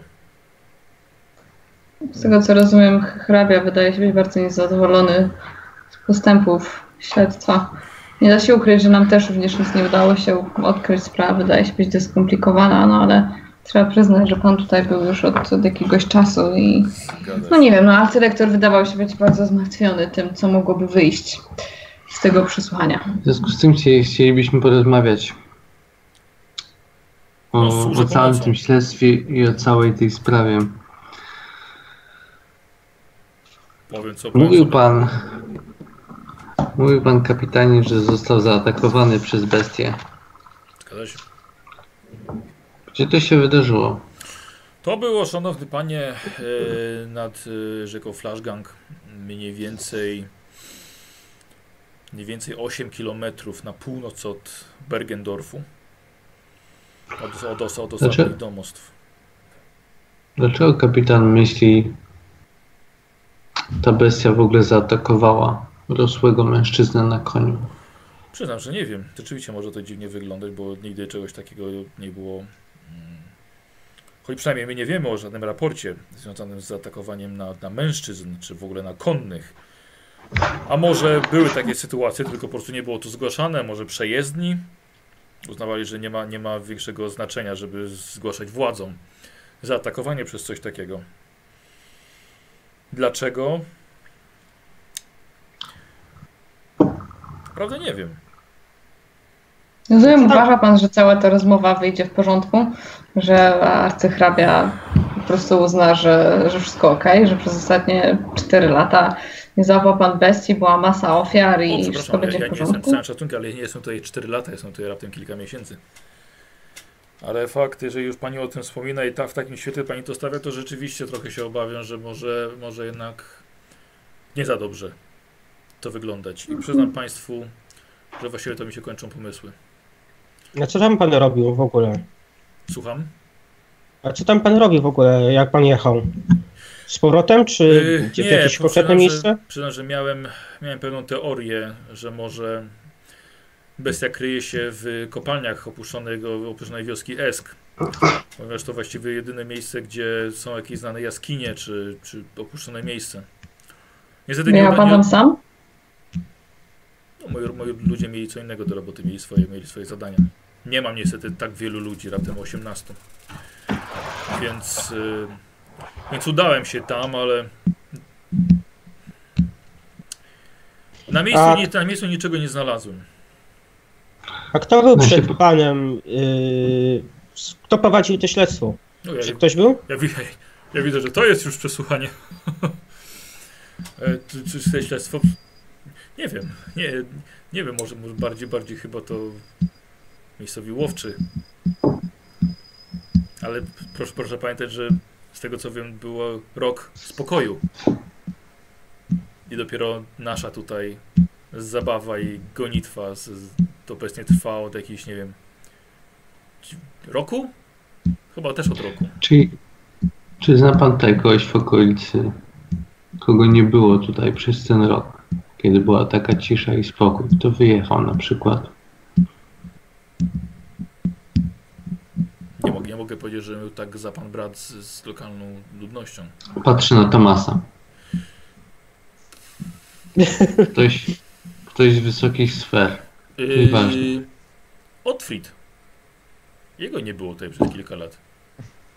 B: Z tego co rozumiem, hrabia wydaje się być bardzo niezadowolony z postępów śledztwa. Nie da się ukryć, że nam też również nic nie udało się odkryć sprawa, wydaje się być dyskomplikowana, no ale trzeba przyznać, że pan tutaj był już od, od jakiegoś czasu i no nie wiem, no arcyrektor wydawał się być bardzo zmartwiony tym, co mogłoby wyjść z tego przesłuchania.
C: W związku z tym chci- chcielibyśmy porozmawiać
A: No,
C: o,
A: służę
C: o całym tym śledztwie i o całej tej sprawie.
A: Powiem co
C: Mówił pan, mówił pan kapitanie, że został zaatakowany przez bestię.
A: Zgadza się.
C: Gdzie to się wydarzyło?
A: To było, szanowny panie, e, nad e, rzeką Flashgang, mniej więcej mniej więcej 8 km na północ od Bergendorfu. Od, od, od, od
C: Znaczy-
A: ostatnich domostw.
C: Dlaczego kapitan myśli, ta bestia w ogóle zaatakowała rosłego mężczyznę na koniu?
A: Przyznam, że nie wiem. Rzeczywiście może to dziwnie wyglądać, bo nigdy czegoś takiego nie było. mm, Choć przynajmniej my nie wiemy o żadnym raporcie związanym z zaatakowaniem na, na mężczyzn, czy w ogóle na konnych. A może były takie sytuacje, tylko po prostu nie było to zgłaszane, może przejezdni uznawali, że nie ma, nie ma większego znaczenia, żeby zgłaszać władzom zaatakowanie przez coś takiego. Dlaczego? Prawda nie wiem.
B: Rozumiem, uważa pan, że cała ta rozmowa wyjdzie w porządku, że arcyhrabia po prostu uzna, że, że wszystko ok, że przez ostatnie 4 lata nie załapał pan bestii, była masa ofiar
A: O,
B: i wszystko
A: przepraszam, ja,
B: będzie
A: ja
B: w
A: nie jestem
B: porządku?
A: całym szacunkiem, ale ja nie jestem tutaj 4 lata, jestem tutaj raptem kilka miesięcy. Ale fakt, jeżeli już Pani o tym wspomina i ta, w takim świetle Pani to stawia, to rzeczywiście trochę się obawiam, że może, może jednak nie za dobrze to wyglądać. I przyznam Państwu, że właściwie to mi się kończą pomysły.
D: A co tam pan robił w ogóle?
A: Słucham?
D: A co tam pan robił w ogóle, jak pan jechał? Z powrotem, czy
A: Yy,
D: w jakieś konkretne miejsce?
A: Że, przyznam, że miałem, miałem pewną teorię, że może bestia kryje się w kopalniach opuszczonego, opuszczonej wioski Esk. Ponieważ to właściwie jedyne miejsce, gdzie są jakieś znane jaskinie, czy, czy opuszczone miejsce. Niestety nie,
B: Jechał pan
A: nie,
B: tam sam?
A: no, moi, moi ludzie mieli co innego do roboty, mieli swoje, mieli swoje zadania. Nie mam niestety tak wielu ludzi, raptem 18. Więc, y, więc udałem się tam, ale na miejscu,
D: A-
A: na miejscu niczego nie znalazłem.
D: A kto był
C: No się
D: przed
C: po-
D: panem? Yy, kto prowadził to śledztwo?
A: No, ja,
D: Czy ktoś był?
A: ja, wi- ja widzę, że to jest już przesłuchanie. E, Czy, czy czy śledztwo? Nie wiem, nie, nie wiem, może, może bardziej, bardziej chyba to miejscowi łowczy. Ale proszę, proszę pamiętać, że z tego co wiem, było rok spokoju. I dopiero nasza tutaj zabawa i gonitwa z, z, to obecnie trwa od jakichś, nie wiem, roku? Chyba też od roku.
C: Czy, czy zna pan tutaj kogoś w okolicy, kogo nie było tutaj przez ten rok, kiedy była taka cisza i spokój? Kto wyjechał na przykład?
A: Nie mogę, nie mogę powiedzieć, że tak za pan brat z, z lokalną ludnością.
C: Patrzę na Tomasa. Ktoś, ktoś z wysokich sfer. Nieważne.
A: Yy. Jego nie było tutaj przez kilka lat.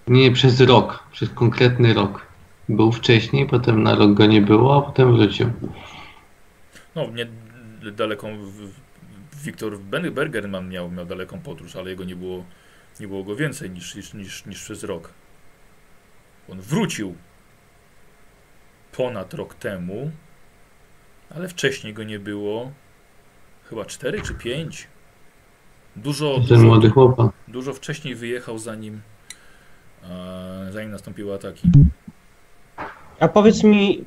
C: Nie przez rok, przez konkretny rok. Był wcześniej, potem na rok go nie było, a potem wrócił.
A: No, nie daleką. Wiktor Bergerman miał, miał daleką podróż, ale jego nie było, nie było go więcej niż, niż, niż, niż przez rok. On wrócił ponad rok temu, ale wcześniej go nie było. Chyba 4 czy 5. Dużo,
C: Ten
A: dużo,
C: młody chłopak.
A: Dużo wcześniej wyjechał, zanim, e, zanim nastąpiły ataki.
D: A powiedz mi,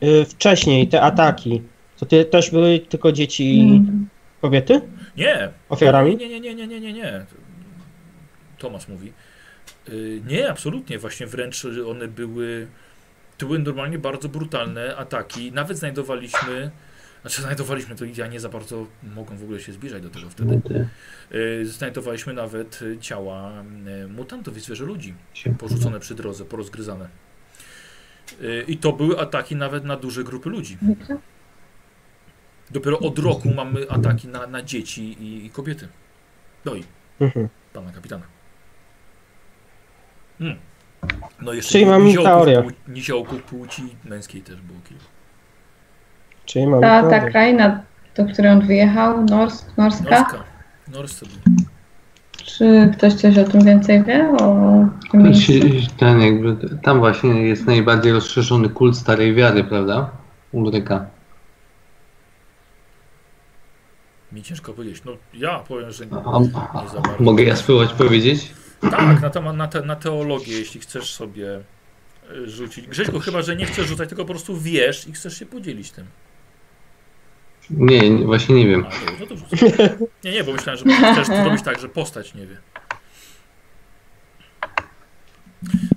D: yy, wcześniej te ataki, to ty też były tylko dzieci i kobiety
A: Nie!
D: ofiarami?
A: Nie, nie, nie, nie, nie, nie, nie. Tomasz mówi. Y, Nie, absolutnie. Właśnie wręcz one były. To były normalnie bardzo brutalne ataki. Nawet znajdowaliśmy, znaczy znajdowaliśmy, to ja nie za bardzo mogą w ogóle się zbliżać do tego wtedy. Y, Znajdowaliśmy nawet ciała y, mutantów i zwierzę ludzi
C: się-
A: porzucone przy drodze, porozgryzane. Y, I to były ataki nawet na duże grupy ludzi. Dopiero od roku mamy ataki na, na dzieci i, i kobiety. No i
D: Mhm.
A: pana kapitana. Hmm. No jeszcze
D: Czyli mam
A: niziołków,
D: teorię.
A: płci, niziołków płci męskiej też było kilku.
D: Czyli mamy
B: Ta, ta kraina, do której on wyjechał, Nors, Norska,
A: Norska. Norscy byli.
B: czy ktoś coś o tym więcej wie? O tym miejscu?
C: Ten jakby, tam właśnie jest najbardziej rozszerzony kult starej wiary, prawda? Ulryka.
A: Mi ciężko powiedzieć. No ja powiem, że nie,
C: A,
A: nie za bardzo.
C: mogę ja spróbować powiedzieć?
A: Tak, na, temat, na, te, na teologię, jeśli chcesz sobie y, rzucić. Grześku, chyba, że nie chcesz rzucać, tylko po prostu wiesz i chcesz się podzielić tym.
C: Nie, nie, właśnie nie wiem.
A: A, dobrze, no to rzucaj. Nie, nie, bo myślałem, że chcesz zrobić tak, że postać nie wie.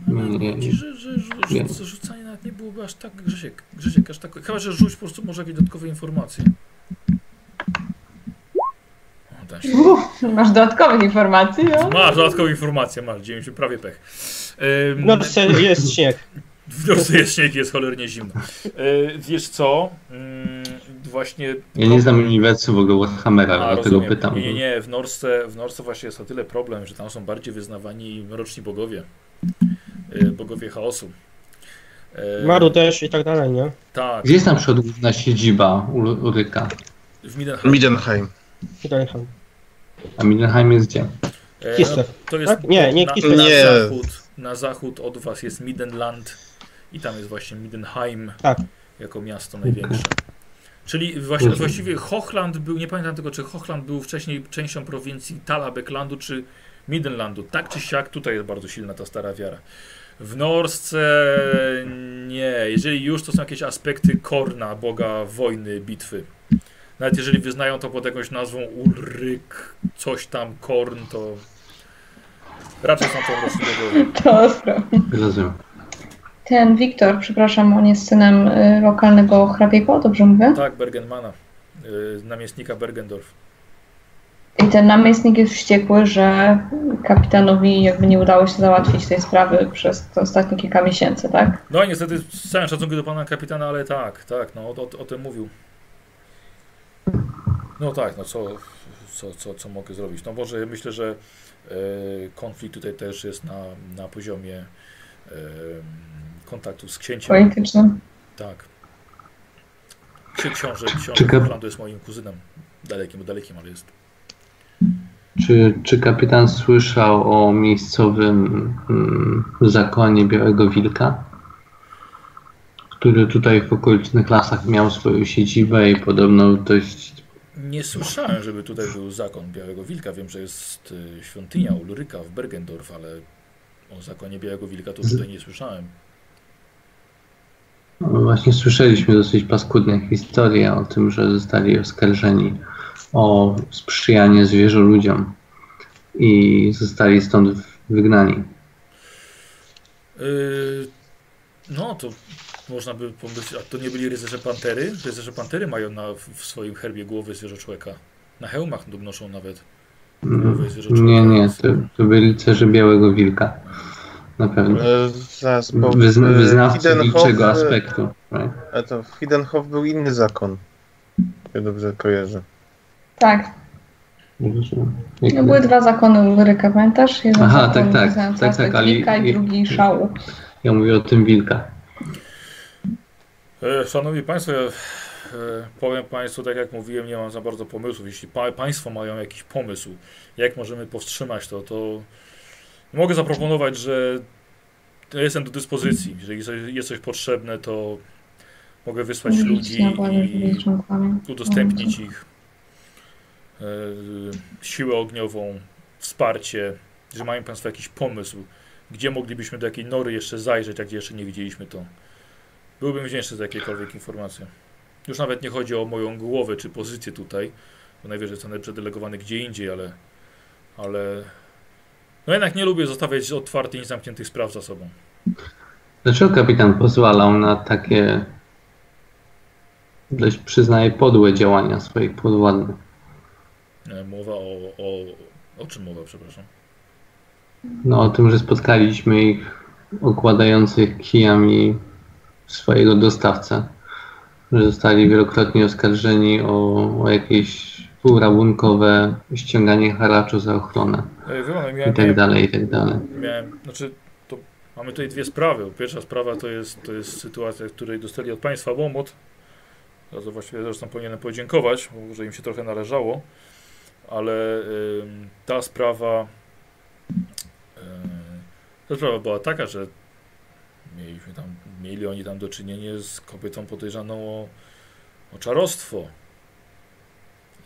A: Ale
C: nie, nie.
A: że, że, że, że rzucanie nawet nie byłoby aż tak, Grzesiek, Grzesiek, aż tak, chyba, że rzuć po prostu może jakieś dodatkowe informacje. Się.
B: Uff, masz dodatkowych informacji, no?
A: Masz dodatkową informację, masz, dzieje się prawie pech. Ym,
D: No to jest śnieg.
A: W nocy jest śnieg, jest cholernie zimno. E, wiesz co? Mm, właśnie.
C: Ja nie znam uniwersum w ogóle Warhammera, dlatego pytam.
A: Nie, nie, nie. W Norce, w Norce właśnie jest o tyle problem, że tam są bardziej wyznawani mroczni bogowie. E, bogowie chaosu. E,
D: Maru też i tak dalej, nie?
A: Tak,
C: Gdzie jest na przykład główna siedziba Ulryka?
A: w Midenheim.
E: Midenheim.
D: Dalej.
C: A Mindenheim jest gdzie?
A: E,
D: Kislev.
A: to jest
D: Tak? Nie, nie
A: na,
D: Kislev.
A: na,
E: Nie.
A: zachód, na zachód od was jest Midenland i tam jest właśnie Midenheim
D: Tak.
A: jako miasto największe. Czyli właśnie,
C: Mhm.
A: właściwie Hochland był, nie pamiętam tego, czy Hochland był wcześniej częścią prowincji Talabeklandu, czy Midenlandu. Tak czy siak, tutaj jest bardzo silna ta stara wiara. W Norsce nie. Jeżeli już, to są jakieś aspekty Korna, boga wojny, bitwy. Nawet jeżeli wyznają to pod jakąś nazwą Ulryk, coś tam, Korn, to raczej są to po prostu.
B: To sprawa.
C: Rozumiem.
B: Ten Wiktor, przepraszam, on jest synem y, lokalnego hrabiego, dobrze mówię?
A: Tak, Bergenmana, y, namiestnika Bergendorf.
B: I ten namiestnik jest wściekły, że kapitanowi jakby nie udało się załatwić tej sprawy przez te ostatnie kilka miesięcy, tak?
A: No i niestety z całym szacunkiem do pana kapitana, ale tak, tak, no o, o, o tym mówił. No tak, no co, co, co, co mogę zrobić? No może myślę, że e, konflikt tutaj też jest na, na poziomie e, kontaktu z księciem.
B: Politycznym.
A: Tak. Ksi- Książę, książę Hochlandu jest moim kuzynem. Dalekim, dalekim, ale jest.
C: Czy, czy kapitan słyszał o miejscowym mm, zakonie Białego Wilka? Który tutaj w okolicznych lasach miał swoją siedzibę i podobno dość
A: Nie słyszałem, żeby tutaj był zakon Białego Wilka. Wiem, że jest y, świątynia Ulryka w Bergendorf, ale o zakonie Białego Wilka to tutaj nie słyszałem.
C: No Właśnie słyszeliśmy dosyć paskudne historie o tym, że zostali oskarżeni o sprzyjanie zwierzę ludziom i zostali stąd wygnani.
A: Yy, no to można by pomyśleć, a to nie byli rycerze pantery? Rycerze pantery mają na, w swoim herbie głowy zwierzę człowieka. Na hełmach noszą nawet. Głowę zwierzę
C: Nie,
A: człowieka.
C: nie, to, to byli rycerze Białego Wilka. Na pewno.
E: E, zaraz, bo
C: Wyzna,
E: e,
C: wyznawcy wilczego
E: e,
C: aspektu. right?
E: A to w Hidenhof był inny zakon. Ja dobrze kojarzę.
B: Tak, no, były dwa zakony Ulryka, pamiętasz? Jeden
C: Aha,
B: zakon
C: tak, tak, tak, tak, ale-
B: wilka i drugi szału.
C: Ja mówię o tym wilka.
A: E, Szanowni Państwo, ja e, powiem Państwu, tak jak mówiłem, nie mam za bardzo pomysłów. Jeśli pa, Państwo mają jakiś pomysł, jak możemy powstrzymać to, to mogę zaproponować, że jestem do dyspozycji. Jeżeli jest coś potrzebne, to mogę wysłać ludzi i udostępnić ich e, siłę ogniową, wsparcie, że mają Państwo jakiś pomysł, gdzie moglibyśmy do jakiej nory jeszcze zajrzeć, a gdzie jeszcze nie widzieliśmy to. Byłbym wdzięczny za jakiekolwiek informacje. Już nawet nie chodzi o moją głowę czy pozycję tutaj, bo najwyżej zostanę przedelegowany gdzie indziej, ale, ale no jednak nie lubię zostawiać otwartych i zamkniętych spraw za sobą.
C: Dlaczego kapitan pozwalał na takie dość przyznaję podłe działania swoich podwładnych?
A: E, Mowa o, o... O czym mowa, przepraszam?
C: No o tym, że spotkaliśmy ich okładających kijami swojego dostawcę. Że zostali wielokrotnie oskarżeni o, o jakieś półrabunkowe ściąganie haraczu za ochronę
A: E, pan,
C: i tak dalej, i tak dalej.
A: miałem, znaczy, to mamy tutaj dwie sprawy. Pierwsza sprawa to jest, to jest sytuacja, w której dostali od państwa łomot. Za to właściwie zresztą powinienem podziękować, bo że im się trochę należało. Ale ym, ta sprawa, ym, ta sprawa była taka, że mieliśmy tam, mieli oni tam do czynienia z kobietą podejrzaną o, o czarostwo.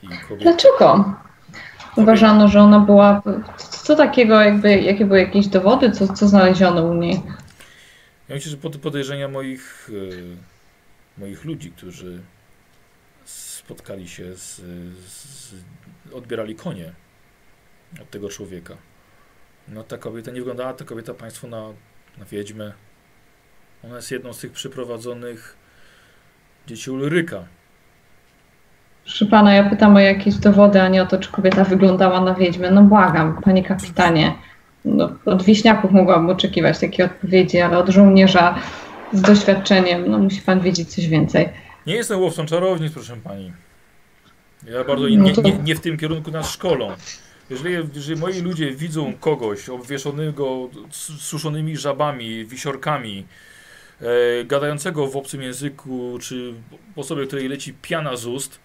A: I kobieta,
B: Dlaczego? Uważano, że ona była. Co takiego, jakby, jakie były jakieś dowody, co, co znaleziono u niej?
A: Ja myślę, że pod podejrzenia moich, e, moich ludzi, którzy spotkali się z, z odbierali konie od tego człowieka. No ta kobieta nie wyglądała ta kobieta państwu na, na wiedźmę. Ona jest jedną z tych przyprowadzonych dzieci Ulryka.
B: Proszę pana, ja pytam o jakieś dowody, a nie o to, czy kobieta wyglądała na wiedźmę. No błagam, panie kapitanie. No, od wieśniaków mogłabym oczekiwać takiej odpowiedzi, ale od żołnierza z doświadczeniem, no musi pan wiedzieć coś więcej.
A: Nie jestem łowcą czarownic, proszę pani. Ja bardzo nie,
B: No
A: nie,
B: to-
A: nie, nie w tym kierunku nas szkolą. Jeżeli, jeżeli moi ludzie widzą kogoś obwieszonego suszonymi żabami, wisiorkami, e, gadającego w obcym języku, czy osobie, której leci piana z ust,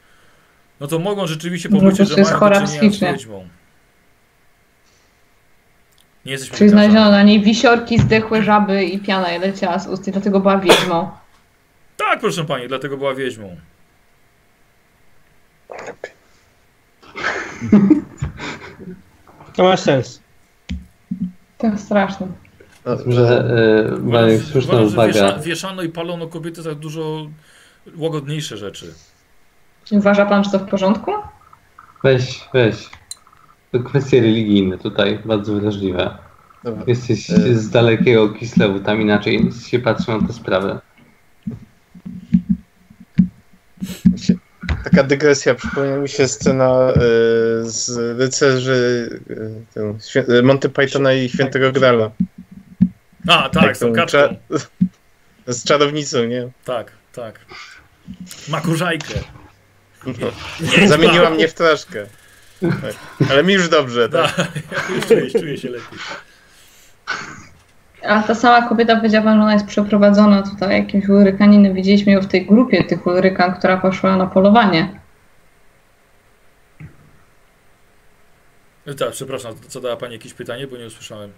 A: no to mogą rzeczywiście
B: No
A: pomyśleć, że mają
B: chora
A: do czynienia z wiedźmą. Nie jesteśmy
B: Czyli znaleziono na niej wisiorki, zdechłe żaby i piana jej leciała z ust i dlatego była wiedźmą.
A: Tak, proszę pani, dlatego była wiedźmą.
D: To ma sens.
B: To straszne.
C: Że e, słuszna
A: Uważam, że wiesza,
C: uwaga.
A: wieszano i palono kobiety za dużo łagodniejsze rzeczy.
B: Uważa pan, że to w porządku?
C: Weź, weź. To kwestie religijne tutaj, bardzo wrażliwe.
E: Dobra.
C: Jesteś
E: E.
C: z dalekiego Kislewu, tam inaczej się patrzą na tę sprawę.
E: Taka dygresja, przypomniała mi się scena e, z rycerzy e, Monty Pythona i Świętego Grala.
A: A, tak, z tą
E: tą
A: kaczką.
E: cza- Z czarownicą, nie?
A: Tak, tak. Ma kurzajkę.
E: Zamieniła mnie w traszkę. Tak. Ale mi już dobrze, tak?
A: Tak, czuję, czuję się lepiej.
B: A ta sama kobieta powiedziała że ona jest przeprowadzona tutaj jakimś urykaninem. Widzieliśmy ją w tej grupie tych urykan, która poszła na polowanie.
A: Tak, przepraszam, zadała Pani jakieś pytanie, bo nie usłyszałem.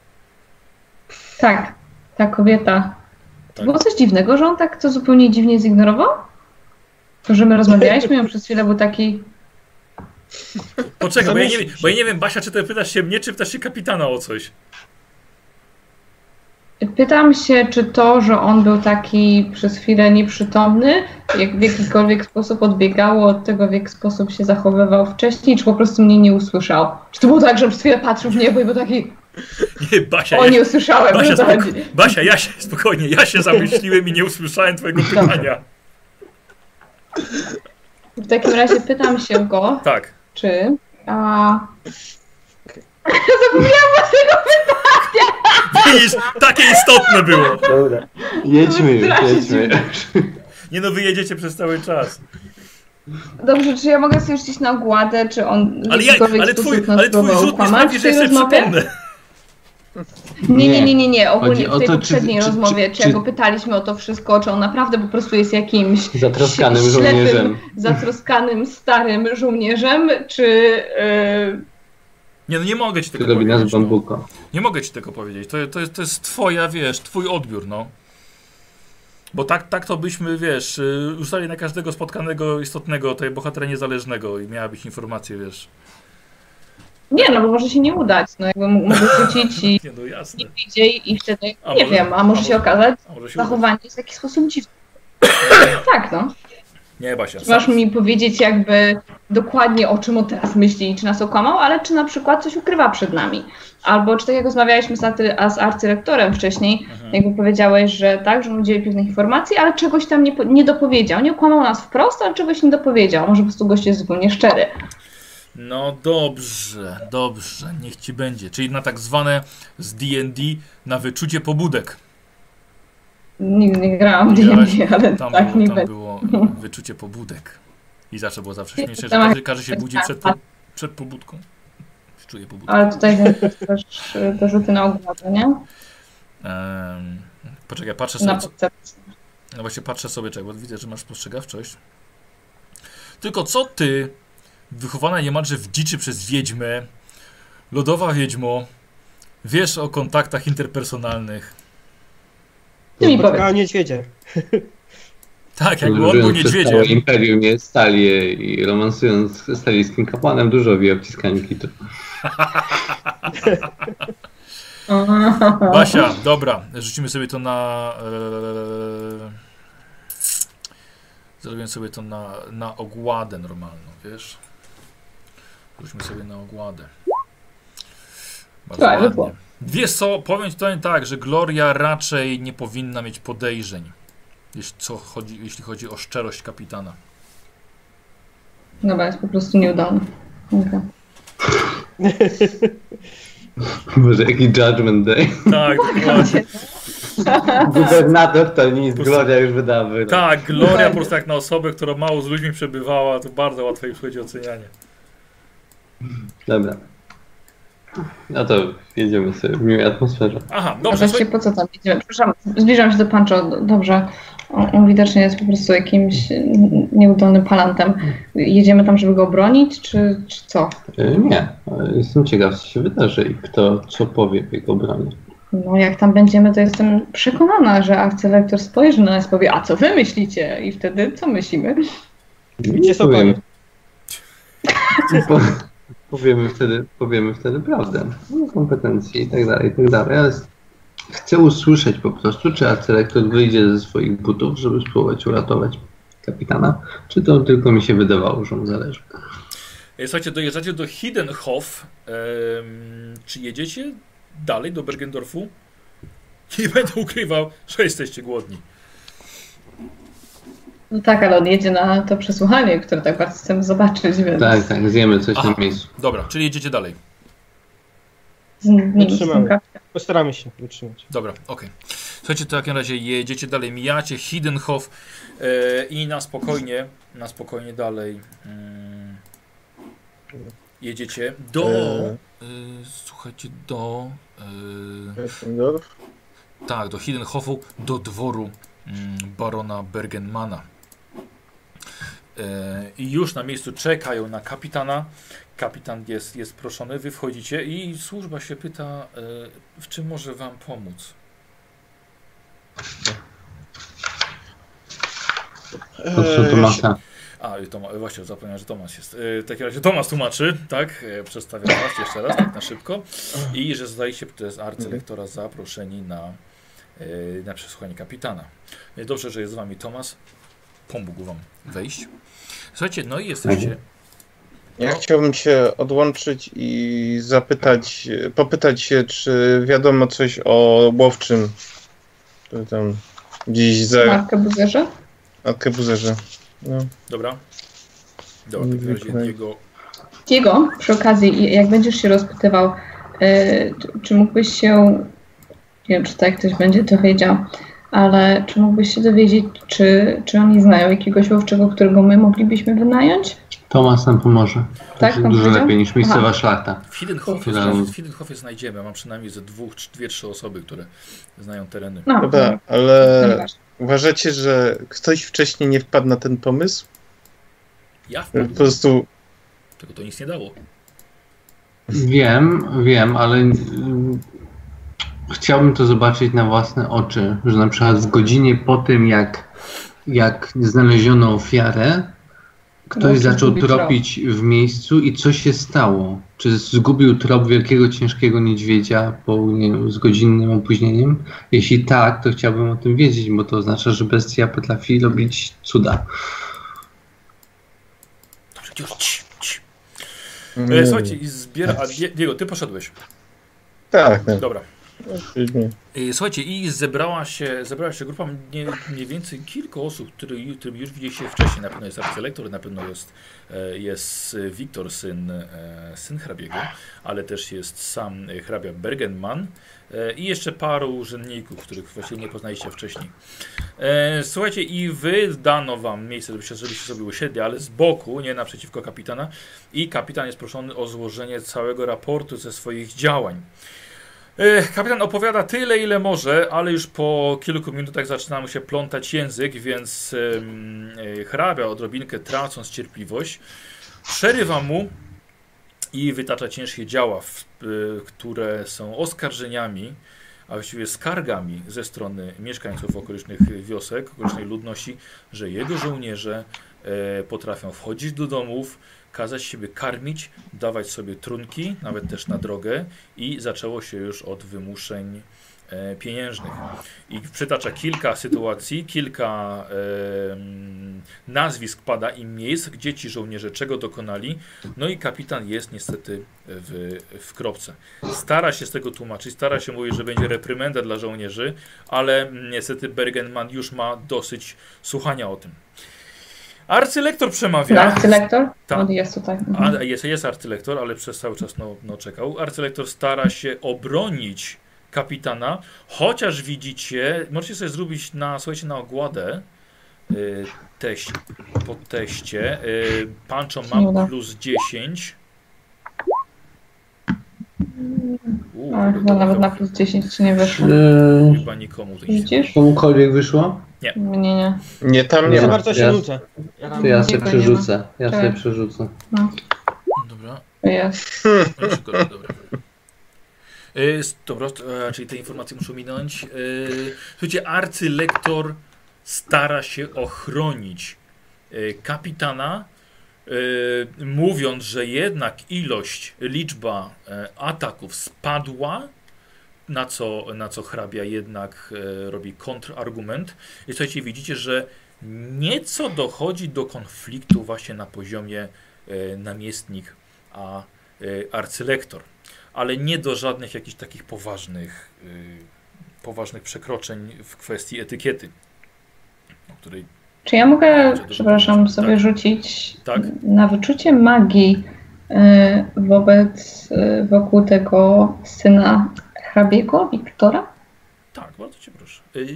B: Tak, ta kobieta. To
A: Tak.
B: było coś dziwnego, że on tak to zupełnie dziwnie zignorował? To, że my rozmawialiśmy, on przez chwilę był taki...
A: Poczekaj, bo ja, nie, bo ja nie wiem, Basia, czy ty pytasz się mnie, czy pytasz się kapitana o coś.
B: Pytam się, czy to, że on był taki przez chwilę nieprzytomny, jak w jakikolwiek sposób odbiegało od tego, w jaki sposób się zachowywał wcześniej, czy po prostu mnie nie usłyszał? Czy to było tak, że przez chwilę patrzył w niebo i był taki,
A: Nie, Basia,
B: o
A: ja,
B: nie usłyszałem,
A: Basia, spoko? Basia ja się, spokojnie, ja się zamyśliłem i nie usłyszałem twojego pytania.
B: W takim razie pytam się go,
A: Tak.
B: czy... A,
A: Widzisz, takie istotne było.
C: Dobra. Jedźmy już, jedźmy.
A: Nie no, wyjedziecie przez cały czas.
B: dobrze, czy ja mogę sobie rzucić na ogładę, czy on
A: Ale, ja, ale, twój, ale twój rzut nie sprawi, że?
B: Nie, nie, nie, nie, nie. Ogólnie w tej
C: to,
B: poprzedniej
C: czy-
B: rozmowie,
C: czy-
B: czy,
C: czy-
B: jak go pytaliśmy o to wszystko, czy on naprawdę po prostu jest jakimś
C: Zatroskanym
B: ślepym,
C: żołnierzem.
B: zatroskanym, starym żołnierzem, czy... Yy,
A: Nie no, nie mogę ci tego powiedzieć. No.
C: bambuko.
A: Nie mogę ci tego powiedzieć. To, to, jest, to jest twoja, wiesz, twój odbiór, no. Bo tak, tak to byśmy, wiesz, y, ustalili na każdego spotkanego istotnego tej bohatera niezależnego i miała być informacje, wiesz.
B: Nie, no bo może się nie udać. No jakby mógł rzucić i
A: Nie no, jasne.
B: wyjdzie i wtedy,
A: A
B: nie
A: może-
B: wiem, a może
A: a
B: się
A: może-
B: okazać,
A: może się uda.
B: zachowanie jest w jakiś sposób dziwne. tak, no.
A: Nie, Basia.
B: Czy masz mi powiedzieć jakby dokładnie o czym on teraz myśli i czy nas okłamał, ale czy na przykład coś ukrywa przed nami. Albo czy tak jak rozmawialiśmy z, arty, z arcyrektorem wcześniej,
A: Mhm.
B: jakby powiedziałeś, że tak, że on udzielił pewnych informacji, ale czegoś tam nie, nie dopowiedział. Nie okłamał nas wprost, ale czegoś nie dopowiedział. Może po prostu gość jest zupełnie szczery.
A: No dobrze, dobrze, niech ci będzie. Czyli na tak zwane z D&D na wyczucie pobudek.
B: Nigdy nie grałam w? D&D, ale
A: Tam,
B: tak,
A: było,
B: nie
A: tam
B: będzie.
A: było wyczucie pobudek. I zawsze było zawsze śmieszne, że każdy, każdy się budzi przed, po, przed pobudką. Czuje pobudkę.
B: Ale tutaj też te rzuty na ogładę, nie?
A: Em, poczekaj, patrzę sobie,
B: Na
A: no właśnie patrzę sobie, czego, widzę, że masz spostrzegawczość. Tylko co ty, wychowana niemalże w dziczy przez wiedźmę, lodowa wiedźmo, wiesz o kontaktach interpersonalnych?
B: Ty mi powiedz.
D: Niedźwiedzie.
A: Tak, jakby on był niedźwiedziem.
C: imperium nie stali i romansując z stalijskim kapłanem dużo wie o wciskaniu kitu.
A: Basia, dobra, rzucimy sobie to na... E, zrobię sobie to na, na ogładę normalną, wiesz? Rzućmy sobie na ogładę. Bardzo
B: Tak,
A: ładnie. Wiesz co, powiem ci to tak, że Gloria raczej nie powinna mieć podejrzeń, jeśli, co chodzi, jeśli chodzi o szczerość kapitana.
B: Dobra, jest po prostu nieudolny. Okay.
C: Może jaki judgment day.
A: Tak, dokładnie.
C: Gubernator to nic, Gloria już wydała wyrok.
A: Tak, Gloria po prostu jak na osobę, która mało z ludźmi przebywała, to bardzo łatwo jej przychodzi ocenianie.
C: Dobra. No to jedziemy sobie w miłej atmosferze.
A: Aha,
B: A
A: dobrze,
B: właściwie po co tam idziemy? Przepraszam, zbliżam się do Pancho. Dobrze. On, on widocznie jest po prostu jakimś mm, nieudolnym palantem. Jedziemy tam, żeby go obronić, czy, czy co?
C: Y, Nie, jestem ciekaw, co się wydarzy i kto co powie w jego obronie.
B: No jak tam będziemy, to jestem przekonana, że arcylektor spojrzy na nas i powie, a co wy myślicie? I wtedy co myślimy?
D: Gdzie są
C: Powiem- powiemy, wtedy, powiemy wtedy prawdę. No, kompetencje i tak dalej, i tak dalej. Ale chcę usłyszeć po prostu, czy arcylektor wyjdzie ze swoich butów, żeby spróbować uratować kapitana, czy to tylko mi się wydawało, że mu zależy.
A: E, Słuchajcie, dojeżdżacie do Hiddenhof. Em, czy jedziecie dalej do Bergendorfu? Nie będę ukrywał, że jesteście głodni.
B: No tak, ale on jedzie na to przesłuchanie, które tak bardzo chcemy zobaczyć, więc
C: Tak, tak, zjemy coś
A: Aha.
C: na miejscu.
A: Dobra, czyli jedziecie dalej.
D: Wytrzymamy. Postaramy się wytrzymać.
A: Dobra, okej. Słuchajcie, to w takim razie jedziecie dalej, mijacie Hiddenhof e, i na spokojnie, na spokojnie dalej mm, jedziecie do, e, słuchajcie, do,
E: Eppendorf.
A: tak, do Hiddenhofu, do dworu mm, barona Bergenmana. E, I już na miejscu czekają na kapitana. Kapitan jest, jest proszony, wy wchodzicie i służba się pyta, e, w czym może wam pomóc.
C: Proszę
E: Eee,
C: Tomasa.
A: A, Toma, właśnie zapomniałem, że Tomasz jest. E, W takim razie Tomasz tłumaczy, tak? E, Przedstawiam was jeszcze raz, tak na szybko. I że zostaliście przez arcylektora zaproszeni na, e, na przesłuchanie kapitana. Dobrze, że jest z wami Tomasz. Pomógł wam wejść. Słuchajcie, no i jesteście.
E: Ja chciałbym się odłączyć i zapytać, popytać się, czy wiadomo coś o łowczym, który tam gdzieś za
B: Markę Buzerze?
E: arkebuzerze. No.
A: Dobra. Dobra, w takim razie jego.
B: Diego, przy okazji, jak będziesz się rozpytywał, y, czy, czy mógłbyś się, nie wiem, czy tak ktoś będzie to wiedział, ale czy mógłbyś się dowiedzieć, czy, czy oni znają jakiegoś łowczego, którego my moglibyśmy wynająć?
C: Tomas nam pomoże. To
B: Tak,
C: jest dużo lepiej niż miejscowa
B: Aha.
C: szlachta.
A: W Hiddenhofie, w Hiddenhofie znajdziemy. Mam przynajmniej ze dwóch, czy dwie, trzy osoby, które znają tereny.
B: No,
E: Dobra,
B: no,
E: ale uważacie, że ktoś wcześniej nie wpadł na ten pomysł?
A: Ja
E: Po
A: wpadłem,
E: prostu
A: tylko to nic nie dało.
C: Wiem, wiem, ale chciałbym to zobaczyć na własne oczy, że na przykład w godzinie po tym, jak, jak znaleziono ofiarę, ktoś zaczął tropić w miejscu i co się stało? Czy zgubił trop wielkiego, ciężkiego niedźwiedzia po, nie wiem, z godzinnym opóźnieniem? Jeśli tak, to chciałbym o tym wiedzieć, bo to oznacza, że bestia potrafi robić cuda.
E: Nie,
A: E, słuchajcie, i zbiera... A, Die- Diego, ty poszedłeś.
E: Tak, tak.
A: Dobra. E, Słuchajcie, i zebrała się, zebrała się grupa mniej, mniej więcej kilku osób, którym już widzieliście wcześniej. Na pewno jest arcylektor, na pewno jest, e, jest Wiktor, syn, e, syn hrabiego, ale też jest sam hrabia Bergenman e, i jeszcze paru urzędników, których właściwie nie poznaliście wcześniej. Słuchajcie, i wy dano wam miejsce, żebyście, żebyście sobie usiedli, ale z boku, nie naprzeciwko kapitana. I kapitan jest proszony o złożenie całego raportu ze swoich działań. Kapitan opowiada tyle, ile może, ale już po kilku minutach zaczyna mu się plątać język, więc e, hrabia odrobinkę tracąc cierpliwość, przerywa mu i wytacza ciężkie działa, e, które są oskarżeniami, a właściwie skargami ze strony mieszkańców okolicznych wiosek, okolicznej ludności, że jego żołnierze e, potrafią wchodzić do domów, kazać siebie karmić, dawać sobie trunki, nawet też na drogę i zaczęło się już od wymuszeń e, pieniężnych. I przytacza kilka sytuacji, kilka em, nazwisk pada i miejsc, gdzie ci żołnierze czego dokonali. No i kapitan jest niestety w, w kropce. Stara się z tego tłumaczyć, stara się mówić, że będzie reprymenda dla żołnierzy, ale niestety Bergenman już ma dosyć słuchania o tym. Arcylektor przemawia.
B: Arcylektor?
A: Tak.
B: On jest tutaj. Mhm.
A: A, jest, jest arcylektor, ale przez cały czas no, no, czekał. Arcylektor stara się obronić kapitana, chociaż widzicie, możecie sobie zrobić na, słuchajcie, na ogładę y, teść, po teście. Y, Pancho ma plus 10. Uuu,
B: chyba nawet na plus 10 ci nie wyszło.
C: Czy
A: Chyba nikomu to nie
B: Widzisz?
C: komukolwiek wyszło?
B: Nie, nie.
E: Nie, tam
C: Nie
E: nie
D: Za
C: ma.
D: bardzo się
C: Ja-
D: nudzę. Ja tam-
C: ja sobie
B: nie ma.
C: przerzucę. Ja
B: Tak.
C: sobie przerzucę.
A: Dobra.
B: Jest.
A: No, szybko, dobra. Y, s- Dobra, to, e, czyli te informacje muszą minąć. Y, Słuchajcie, arcylektor stara się ochronić y, kapitana, y, mówiąc, że jednak ilość, liczba e, ataków spadła, na co, na co hrabia jednak e, robi kontrargument. I słuchajcie, widzicie, że nieco dochodzi do konfliktu właśnie na poziomie e, namiestnik a arcylektor, ale nie do żadnych jakichś takich poważnych, poważnych przekroczeń w kwestii etykiety, o której
B: Czy ja mogę, przepraszam, sobie
A: tak.
B: rzucić
A: Tak.
B: na wyczucie magii y, wobec, y, wokół tego syna hrabiego, Wiktora?
A: tak, bardzo cię proszę. Yy,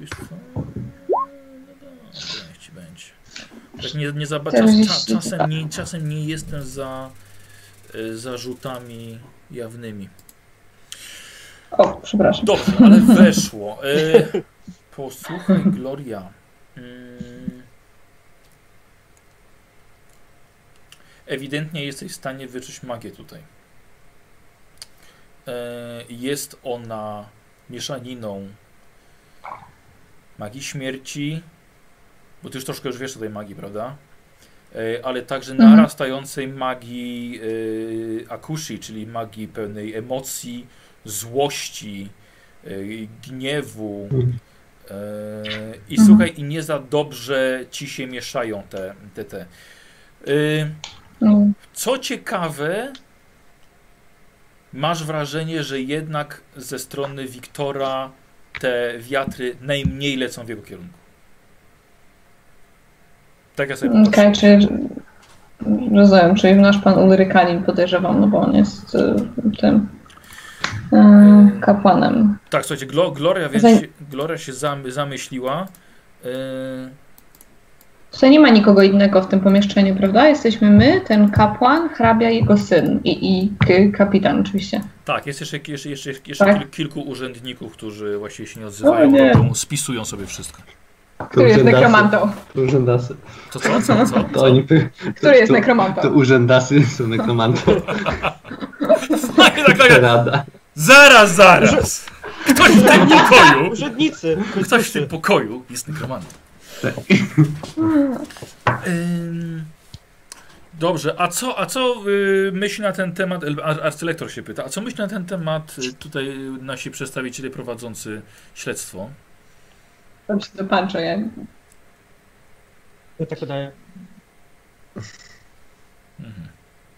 A: wiesz co? No niech ci będzie. Tak nie, nie za, czas, czas,
B: 40,
A: czasem, nie, czasem nie jestem za y, zarzutami jawnymi.
B: O, przepraszam.
A: Dobrze, ale weszło. Posłuchaj, Gloria. Mm. Ewidentnie jesteś w stanie wyczuć magię tutaj. E, jest ona mieszaniną magii śmierci, bo ty już troszkę już wiesz o tej magii, prawda? E, ale także
B: Mhm.
A: narastającej magii e, akushi, czyli magii pełnej emocji, złości, gniewu. Y, I
B: Mhm.
A: słuchaj, i nie za dobrze ci się mieszają te. te, te. Y,
B: Mm,
A: Co ciekawe, masz wrażenie, że jednak ze strony Wiktora te wiatry najmniej lecą w jego kierunku. Tak ja sobie
B: Okej,
A: popatrzę.
B: czy rozumiem, czyli nasz pan Ulrykanin podejrzewam, no bo on jest y, tym kapłanem.
A: Tak, słuchajcie, Glo, Gloria, więc się, Gloria się zam, zamyśliła. Y,
B: Tutaj nie ma nikogo innego w tym pomieszczeniu, prawda? Jesteśmy my, ten kapłan, hrabia, jego syn i, i kapitan oczywiście.
A: Tak, jest jeszcze, jeszcze, jeszcze, jeszcze
B: Tak.
A: kil, kilku urzędników, którzy właściwie się nie odzywają,
B: nie.
A: robią, spisują sobie wszystko.
B: Który jest nekromantą?
C: To urzędasy.
A: To co, co, co?
C: To oni...
B: Który jest
C: to,
B: nekromantą?
C: To urzędasy są nekromantą.
A: Tak, tak, tak.
C: Rada.
A: Zaraz, zaraz! Ktoś w tym pokoju,
D: Urzędnicy.
A: ktoś w tym pokoju jest nekromantą.
C: Tak.
A: Ym, Dobrze, a co, a co y, myśli na ten temat, arcylektor się pyta, a co myśli na ten temat y, tutaj y, nasi przedstawiciele prowadzący śledztwo?
B: Tam się dopatrzę, ja.
D: Ja tak wydaje.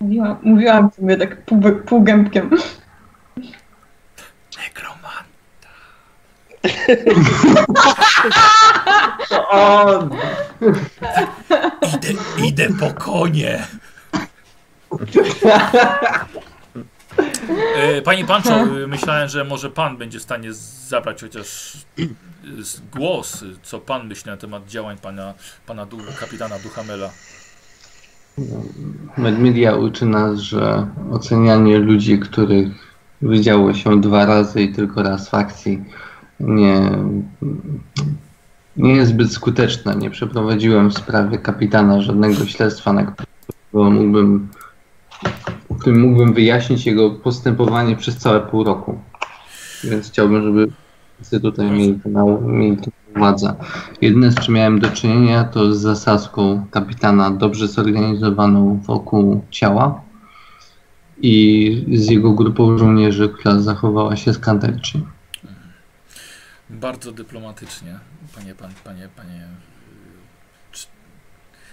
B: Mówiłam, mówiłam sobie tak pół, półgębkiem.
A: Nekroman.
C: O,
A: Idę, idę po konie. E, Panie Pancho, e, myślałem, że może pan będzie w stanie zabrać chociaż e, głos, co pan myśli na temat działań pana, pana du, kapitana Duhamela.
C: Medmedia uczy nas, że ocenianie ludzi, których widziało się dwa razy i tylko raz w akcji, nie, nie jest zbyt skuteczne. Nie przeprowadziłem w sprawie kapitana żadnego śledztwa, na którego mógłbym, w którym mógłbym wyjaśnić jego postępowanie przez całe pół roku. Więc chciałbym, żeby wszyscy tutaj mieli to mieli to uwadze. Jedyne, z czym miałem do czynienia, to z zasadzką kapitana dobrze zorganizowaną wokół ciała i z jego grupą żołnierzy, która zachowała się skandalycznie.
A: Bardzo dyplomatycznie, panie, pan, panie, panie. czy-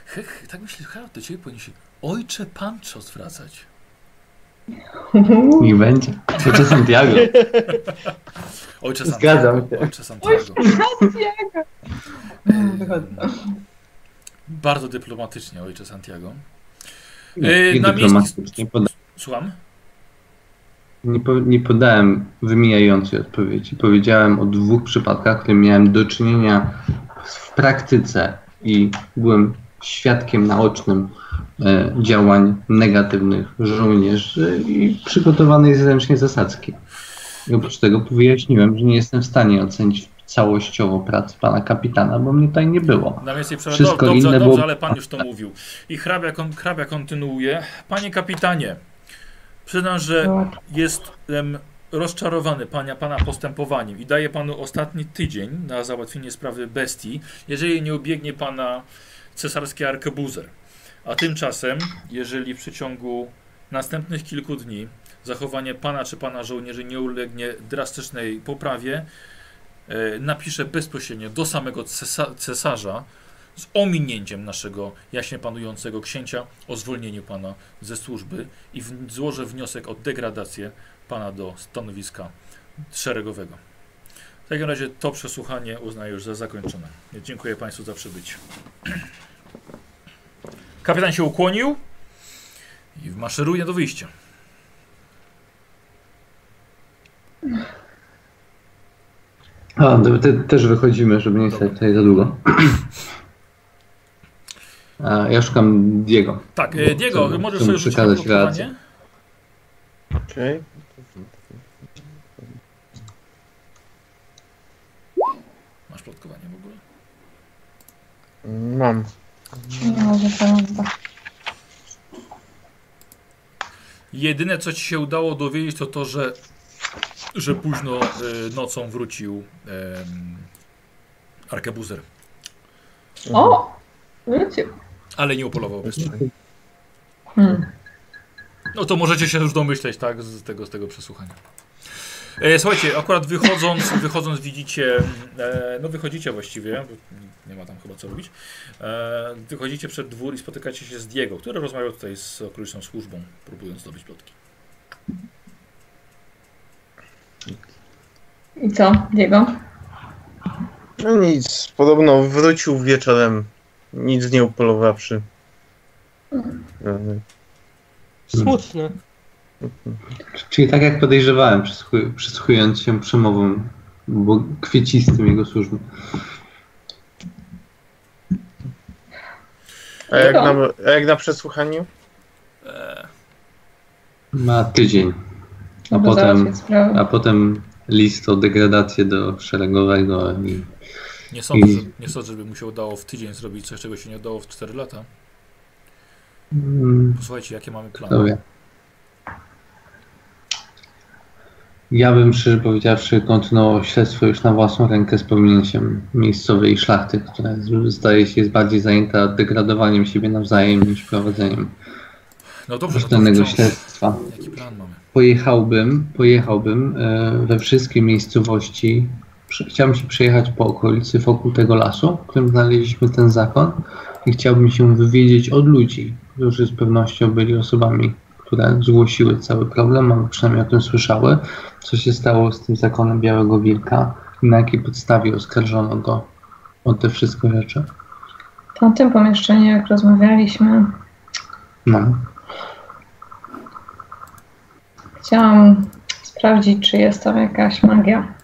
A: He, he, tak myślę, chyba do ciebie powinien się ojcze Pancho zwracać.
C: Niech będzie. Ojcze Santiago.
A: Ojcze
C: Zgadzam
A: Santiago.
C: się.
A: Ojcze Santiago.
B: Santiago.
A: E,
B: Wychodzi.
A: Bardzo dyplomatycznie, ojcze Santiago. Yy,
C: nie
A: na
C: dyplomatycznie.
A: Słucham?
C: nie, po, nie podałem wymijającej odpowiedzi. Powiedziałem o dwóch przypadkach, w których miałem do czynienia w praktyce i byłem świadkiem naocznym e, działań negatywnych żołnierzy i przygotowanej zręcznie zasadzki. I oprócz tego wyjaśniłem, że nie jestem w stanie ocenić całościowo pracy pana kapitana, bo mnie tutaj nie było.
A: Na przerwy.
C: Wszystko
A: Dobrze,
C: inne
A: dobrze,
C: było-
A: ale pan już to mówił. I hrabia, kon, hrabia kontynuuje. Panie kapitanie, przyznam, że jestem rozczarowany pana, pana postępowaniem i daję panu ostatni tydzień na załatwienie sprawy bestii, jeżeli nie ubiegnie pana cesarski arkebuzer. A tymczasem, jeżeli w przeciągu następnych kilku dni zachowanie pana czy pana żołnierzy nie ulegnie drastycznej poprawie, e, napiszę bezpośrednio do samego cesa cesarza z ominięciem naszego jaśnie panującego księcia o zwolnieniu pana ze służby i w, złożę wniosek o degradację pana do stanowiska szeregowego. W takim razie to przesłuchanie uznaję już za zakończone. Dziękuję Państwu za przybycie. Kapitan się ukłonił i maszeruje do wyjścia.
C: A, to te, też wychodzimy, żeby nie stać tutaj za długo. A, ja szukam Diego.
A: Tak, e, Diego,
C: Chcę-
A: możesz
C: chcę
A: sobie
C: przekazać
A: plotkowanie?
E: Okej.
A: Masz plotkowanie w ogóle?
E: Mam.
B: No.
A: Jedyne co ci się udało dowiedzieć to to, że, że późno e, nocą wrócił em, arkebuzer,
B: O! Wrócił.
A: Ale nie upolował bestii.
B: Hmm.
A: No to możecie się już domyśleć, tak, z tego, z tego przesłuchania. E, słuchajcie, akurat wychodząc, wychodząc widzicie, e, no wychodzicie właściwie, bo nie ma tam chyba co robić, e, wychodzicie przed dwór i spotykacie się z Diego, który rozmawiał tutaj z okoliczną służbą, próbując zdobyć plotki.
B: I co, Diego?
E: No nic, podobno wrócił wieczorem, nic nie upolowawszy. E,
D: Smutne.
C: Czyli tak jak podejrzewałem, przysłuchu- przysłuchując się przemowom bo kwiecistym jego służby.
E: A jak na, a jak na przesłuchaniu?
C: Ma tydzień, a
B: Żeby
C: potem, a potem list o degradację do szeregowego i
A: nie, sądzę,
C: I-
A: że, nie sądzę, żeby mu się udało w tydzień zrobić coś, czego się nie udało w 4 lata.
C: mm,
A: Posłuchajcie, jakie mamy plany.
C: Ja bym szczerze powiedziawszy kontynuował śledztwo już na własną rękę z pominięciem miejscowej szlachty, która zdaje się jest bardziej zajęta degradowaniem siebie nawzajem niż prowadzeniem
A: No dobrze, no
C: rzetelnego
A: wciąż.
C: śledztwa.
A: Jaki plan mamy?
C: Pojechałbym, pojechałbym e, we wszystkie miejscowości. Chciałbym się przejechać po okolicy wokół tego lasu, w którym znaleźliśmy ten zakon i chciałbym się wywiedzieć od ludzi, którzy z pewnością byli osobami, które zgłosiły cały problem, albo przynajmniej o tym słyszały, co się stało z tym zakonem Białego Wilka i na jakiej podstawie oskarżono go o te wszystkie rzeczy.
B: W tamtym pomieszczeniu, jak rozmawialiśmy,
C: No.
B: chciałam sprawdzić, czy jest tam jakaś magia.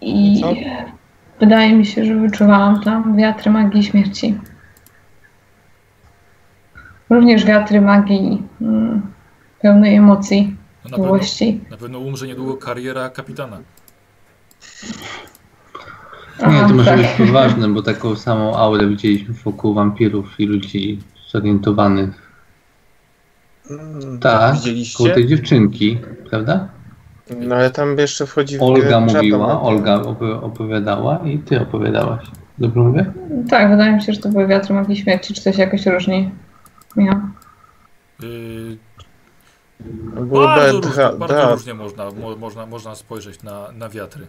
B: I
E: Co?
B: wydaje mi się, że wyczuwałam tam wiatry magii śmierci. Również wiatry magii mm, pełnej emocji,
A: No na, pewno,
B: miłości.
A: na pewno umrze niedługo kariera kapitana.
C: Nie,
B: Aha,
C: to może
B: tak.
C: być poważne, bo taką samą aurę widzieliśmy wokół wampirów i ludzi zorientowanych.
E: Mm,
C: Tak,
E: Widzieliście?
C: koło tej dziewczynki, prawda?
E: No ale tam jeszcze wchodzi w
C: Olga mówiła. Olga opo- opowiadała i ty opowiadałaś. Dobrze mówię?
B: Tak, wydaje mi się, że to były wiatry magii śmierci. Czy to się jakoś różni? Miał.
A: Yy,
E: Było
A: bardzo różnie, bardzo różnie można, mo, można, można spojrzeć na, na wiatry.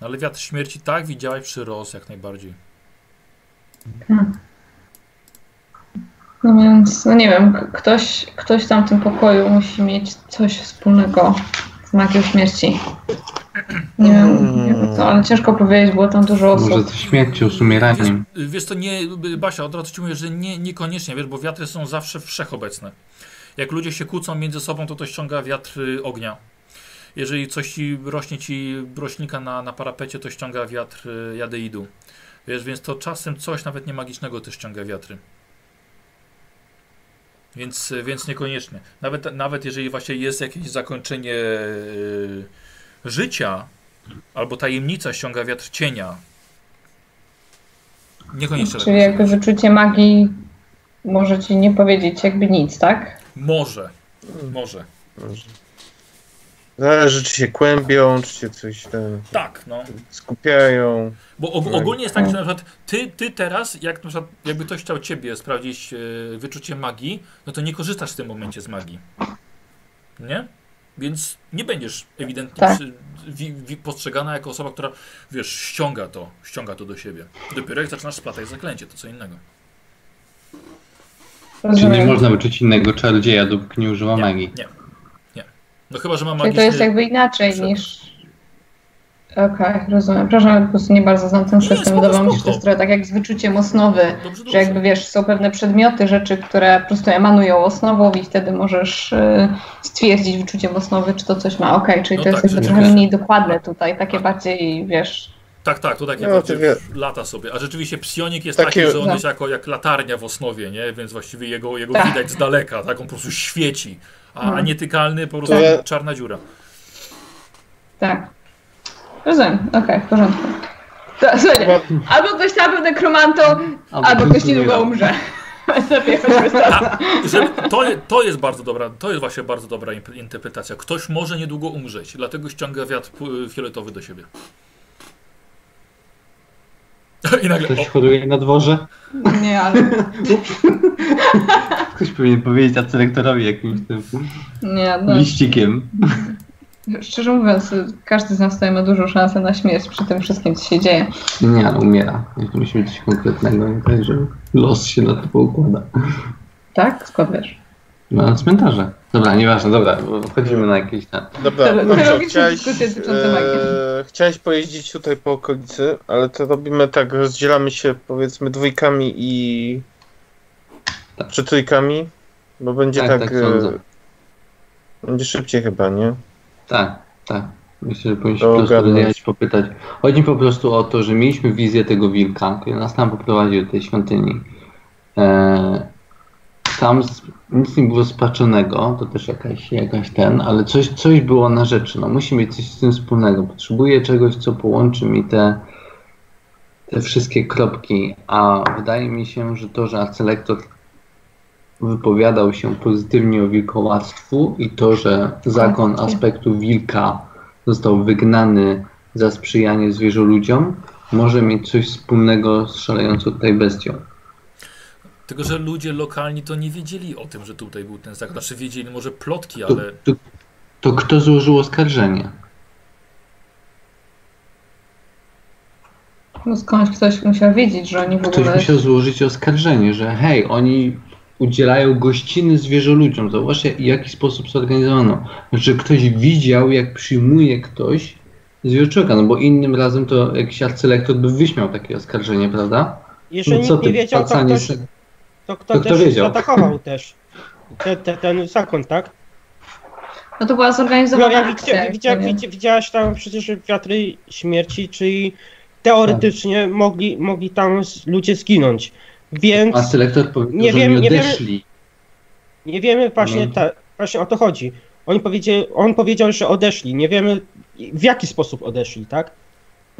A: No, ale wiatr śmierci tak widziałeś przy Ros jak najbardziej.
B: No więc, no nie wiem, ktoś, ktoś w tamtym pokoju musi mieć coś wspólnego magią śmierci. Nie wiem, nie wiem co, ale ciężko powiedzieć, było tam dużo
C: Może
B: osób.
C: ze śmiercią, z umieraniem.
A: Wiesz, wiesz to nie, Basia, od razu ci mówię, że nie, niekoniecznie, wiesz, bo wiatry są zawsze wszechobecne. Jak ludzie się kłócą między sobą, to to ściąga wiatr y, ognia. Jeżeli coś ci rośnie ci roślinka na, na parapecie, to ściąga wiatr y, jadeidu. Wiesz, więc to czasem coś nawet nie magicznego też ściąga wiatry. Więc, więc niekoniecznie. Nawet, nawet jeżeli właśnie jest jakieś zakończenie y, życia, albo tajemnica ściąga wiatr cienia. Niekoniecznie. tak
B: Czyli jakby wyczucie magii może ci nie powiedzieć jakby nic, tak?
A: Może. Może.
E: Zależy, czy się kłębią, czy się coś ten
A: Tak, no.
E: skupiają.
A: Bo og
E: Tak.
A: ogólnie jest tak, że na przykład ty, ty teraz, jak na przykład, jakby ktoś chciał ciebie sprawdzić e, wyczucie magii, no to nie korzystasz w tym momencie z magii. Nie? Więc nie będziesz ewidentnie
B: Tak.
A: przy, wi, wi, postrzegana jako osoba, która, wiesz, ściąga to, ściąga to do siebie. Dopiero jak zaczynasz splatać zaklęcie, to co innego.
C: Czyli nie można wyczuć innego czarodzieja, dopóki nie używa
A: Nie,
C: magii.
A: nie. No chyba, że ma
B: Czyli
A: magiczny...
B: to jest jakby inaczej niż... Okej, rozumiem. Przepraszam, po prostu nie bardzo znam ten
A: Nie,
B: system.
A: spoko,
B: Wydawało mi się, że to jest trochę tak jak z wyczuciem osnowy.
A: Dobrze,
B: Że
A: dobrze.
B: jakby wiesz, są pewne przedmioty, rzeczy, które po prostu emanują osnową i wtedy możesz y, stwierdzić wyczuciem osnowy, czy to coś ma. Okej, czyli
A: No
B: to jest
A: tak,
B: jakby
A: że-
B: trochę mniej dokładne tutaj, takie bardziej, wiesz,
A: Tak, tak, to takie
E: No, wie-
A: lata sobie. A rzeczywiście psionik jest
E: Takie-
A: taki, że on
B: No.
A: jest jako jak latarnia w osnowie, nie? Więc właściwie jego, jego
B: Tak.
A: widać z daleka, tak? On po prostu świeci. A, a
B: Mhm.
A: nietykalny po prostu
E: ja-
A: czarna dziura.
B: tak. Rozumiem, okej, w porządku. To, słuchajcie, albo ktoś tam był nekromantą, albo ktoś niedługo umrze.
A: A, że to, to jest bardzo dobra, to jest właśnie bardzo dobra interpretacja. Ktoś może niedługo umrzeć, dlatego ściąga wiatr fioletowy do siebie. I nagle,
C: Ktoś
A: o.
C: na dworze?
B: Nie, ale...
C: Ktoś powinien powiedzieć acelektorowi jakimś tym
B: nie, no.
C: liścikiem.
B: Szczerze mówiąc, każdy z nas tutaj ma dużą szansę na śmierć przy tym wszystkim, co się dzieje.
C: Nie, ale umiera. Musimy coś konkretnego, także los się na to układa.
B: Tak? Skąd wiesz?
C: No, na cmentarze. Dobra, nieważne, dobra, bo wchodzimy na jakieś tam.
E: Dobra, co,
B: logiczne
E: chciałeś, e, chciałeś pojeździć tutaj po okolicy, ale to robimy tak, rozdzielamy się powiedzmy dwójkami i
C: Tak.
E: czy trójkami, bo będzie
C: Tak,
E: tak,
C: tak
E: e, będzie szybciej chyba, nie?
C: Tak, tak. Myślę, że powinniśmy po prostu rozjechać, popytać. Chodzi mi po prostu o to, że mieliśmy wizję tego wilka, który nas tam poprowadził do tej świątyni. E, tam z, nic nie było spaczonego, to też jakaś, jakaś ten, ale coś, coś było na rzeczy. No, musi mieć coś z tym wspólnego. Potrzebuję czegoś, co połączy mi te, te wszystkie kropki, a wydaje mi się, że to, że Acelektor wypowiadał się pozytywnie o wilkołactwu i to, że zakon aspektu wilka został wygnany za sprzyjanie zwierzoludziom, może mieć coś wspólnego z szalejącą tutaj bestią.
A: Tylko, że ludzie lokalni to nie wiedzieli o tym, że tutaj był ten zakon. Znaczy wiedzieli może plotki,
C: To,
A: ale
C: to, to kto złożył oskarżenie?
B: No skądś ktoś musiał wiedzieć, że oni w
C: Ktoś
B: ogóle...
C: musiał złożyć oskarżenie, że hej, oni udzielają gościny zwierzoludziom. Zobaczcie, w jaki sposób zorganizowano. Że ktoś widział, jak przyjmuje ktoś zwierzoczeka, no bo innym razem to jakiś arcylektor by wyśmiał takie oskarżenie, prawda?
D: Jeżeli
C: No co
D: nikt nie
C: ty,
D: wiedział, to ktoś,
C: se-
D: to kto
C: to kto
D: też
C: wiedział?
D: zaatakował też. Te, te, ten zakon, tak?
B: No to była zorganizowana
D: Gloria,
B: akcja.
D: widzia, widzia, widziałaś tam przecież wiatry śmierci, czyli teoretycznie
C: Tak.
D: mogli, mogli tam ludzie zginąć. Więc
C: Arcylektor powiedział,
D: Nie
C: że
D: wiem- nie wiemy-
C: odeszli.
D: nie wiemy właśnie,
C: No.
D: ta, właśnie o to chodzi. Oni powiedzieli, on powiedział, że odeszli. Nie wiemy w jaki sposób odeszli, tak?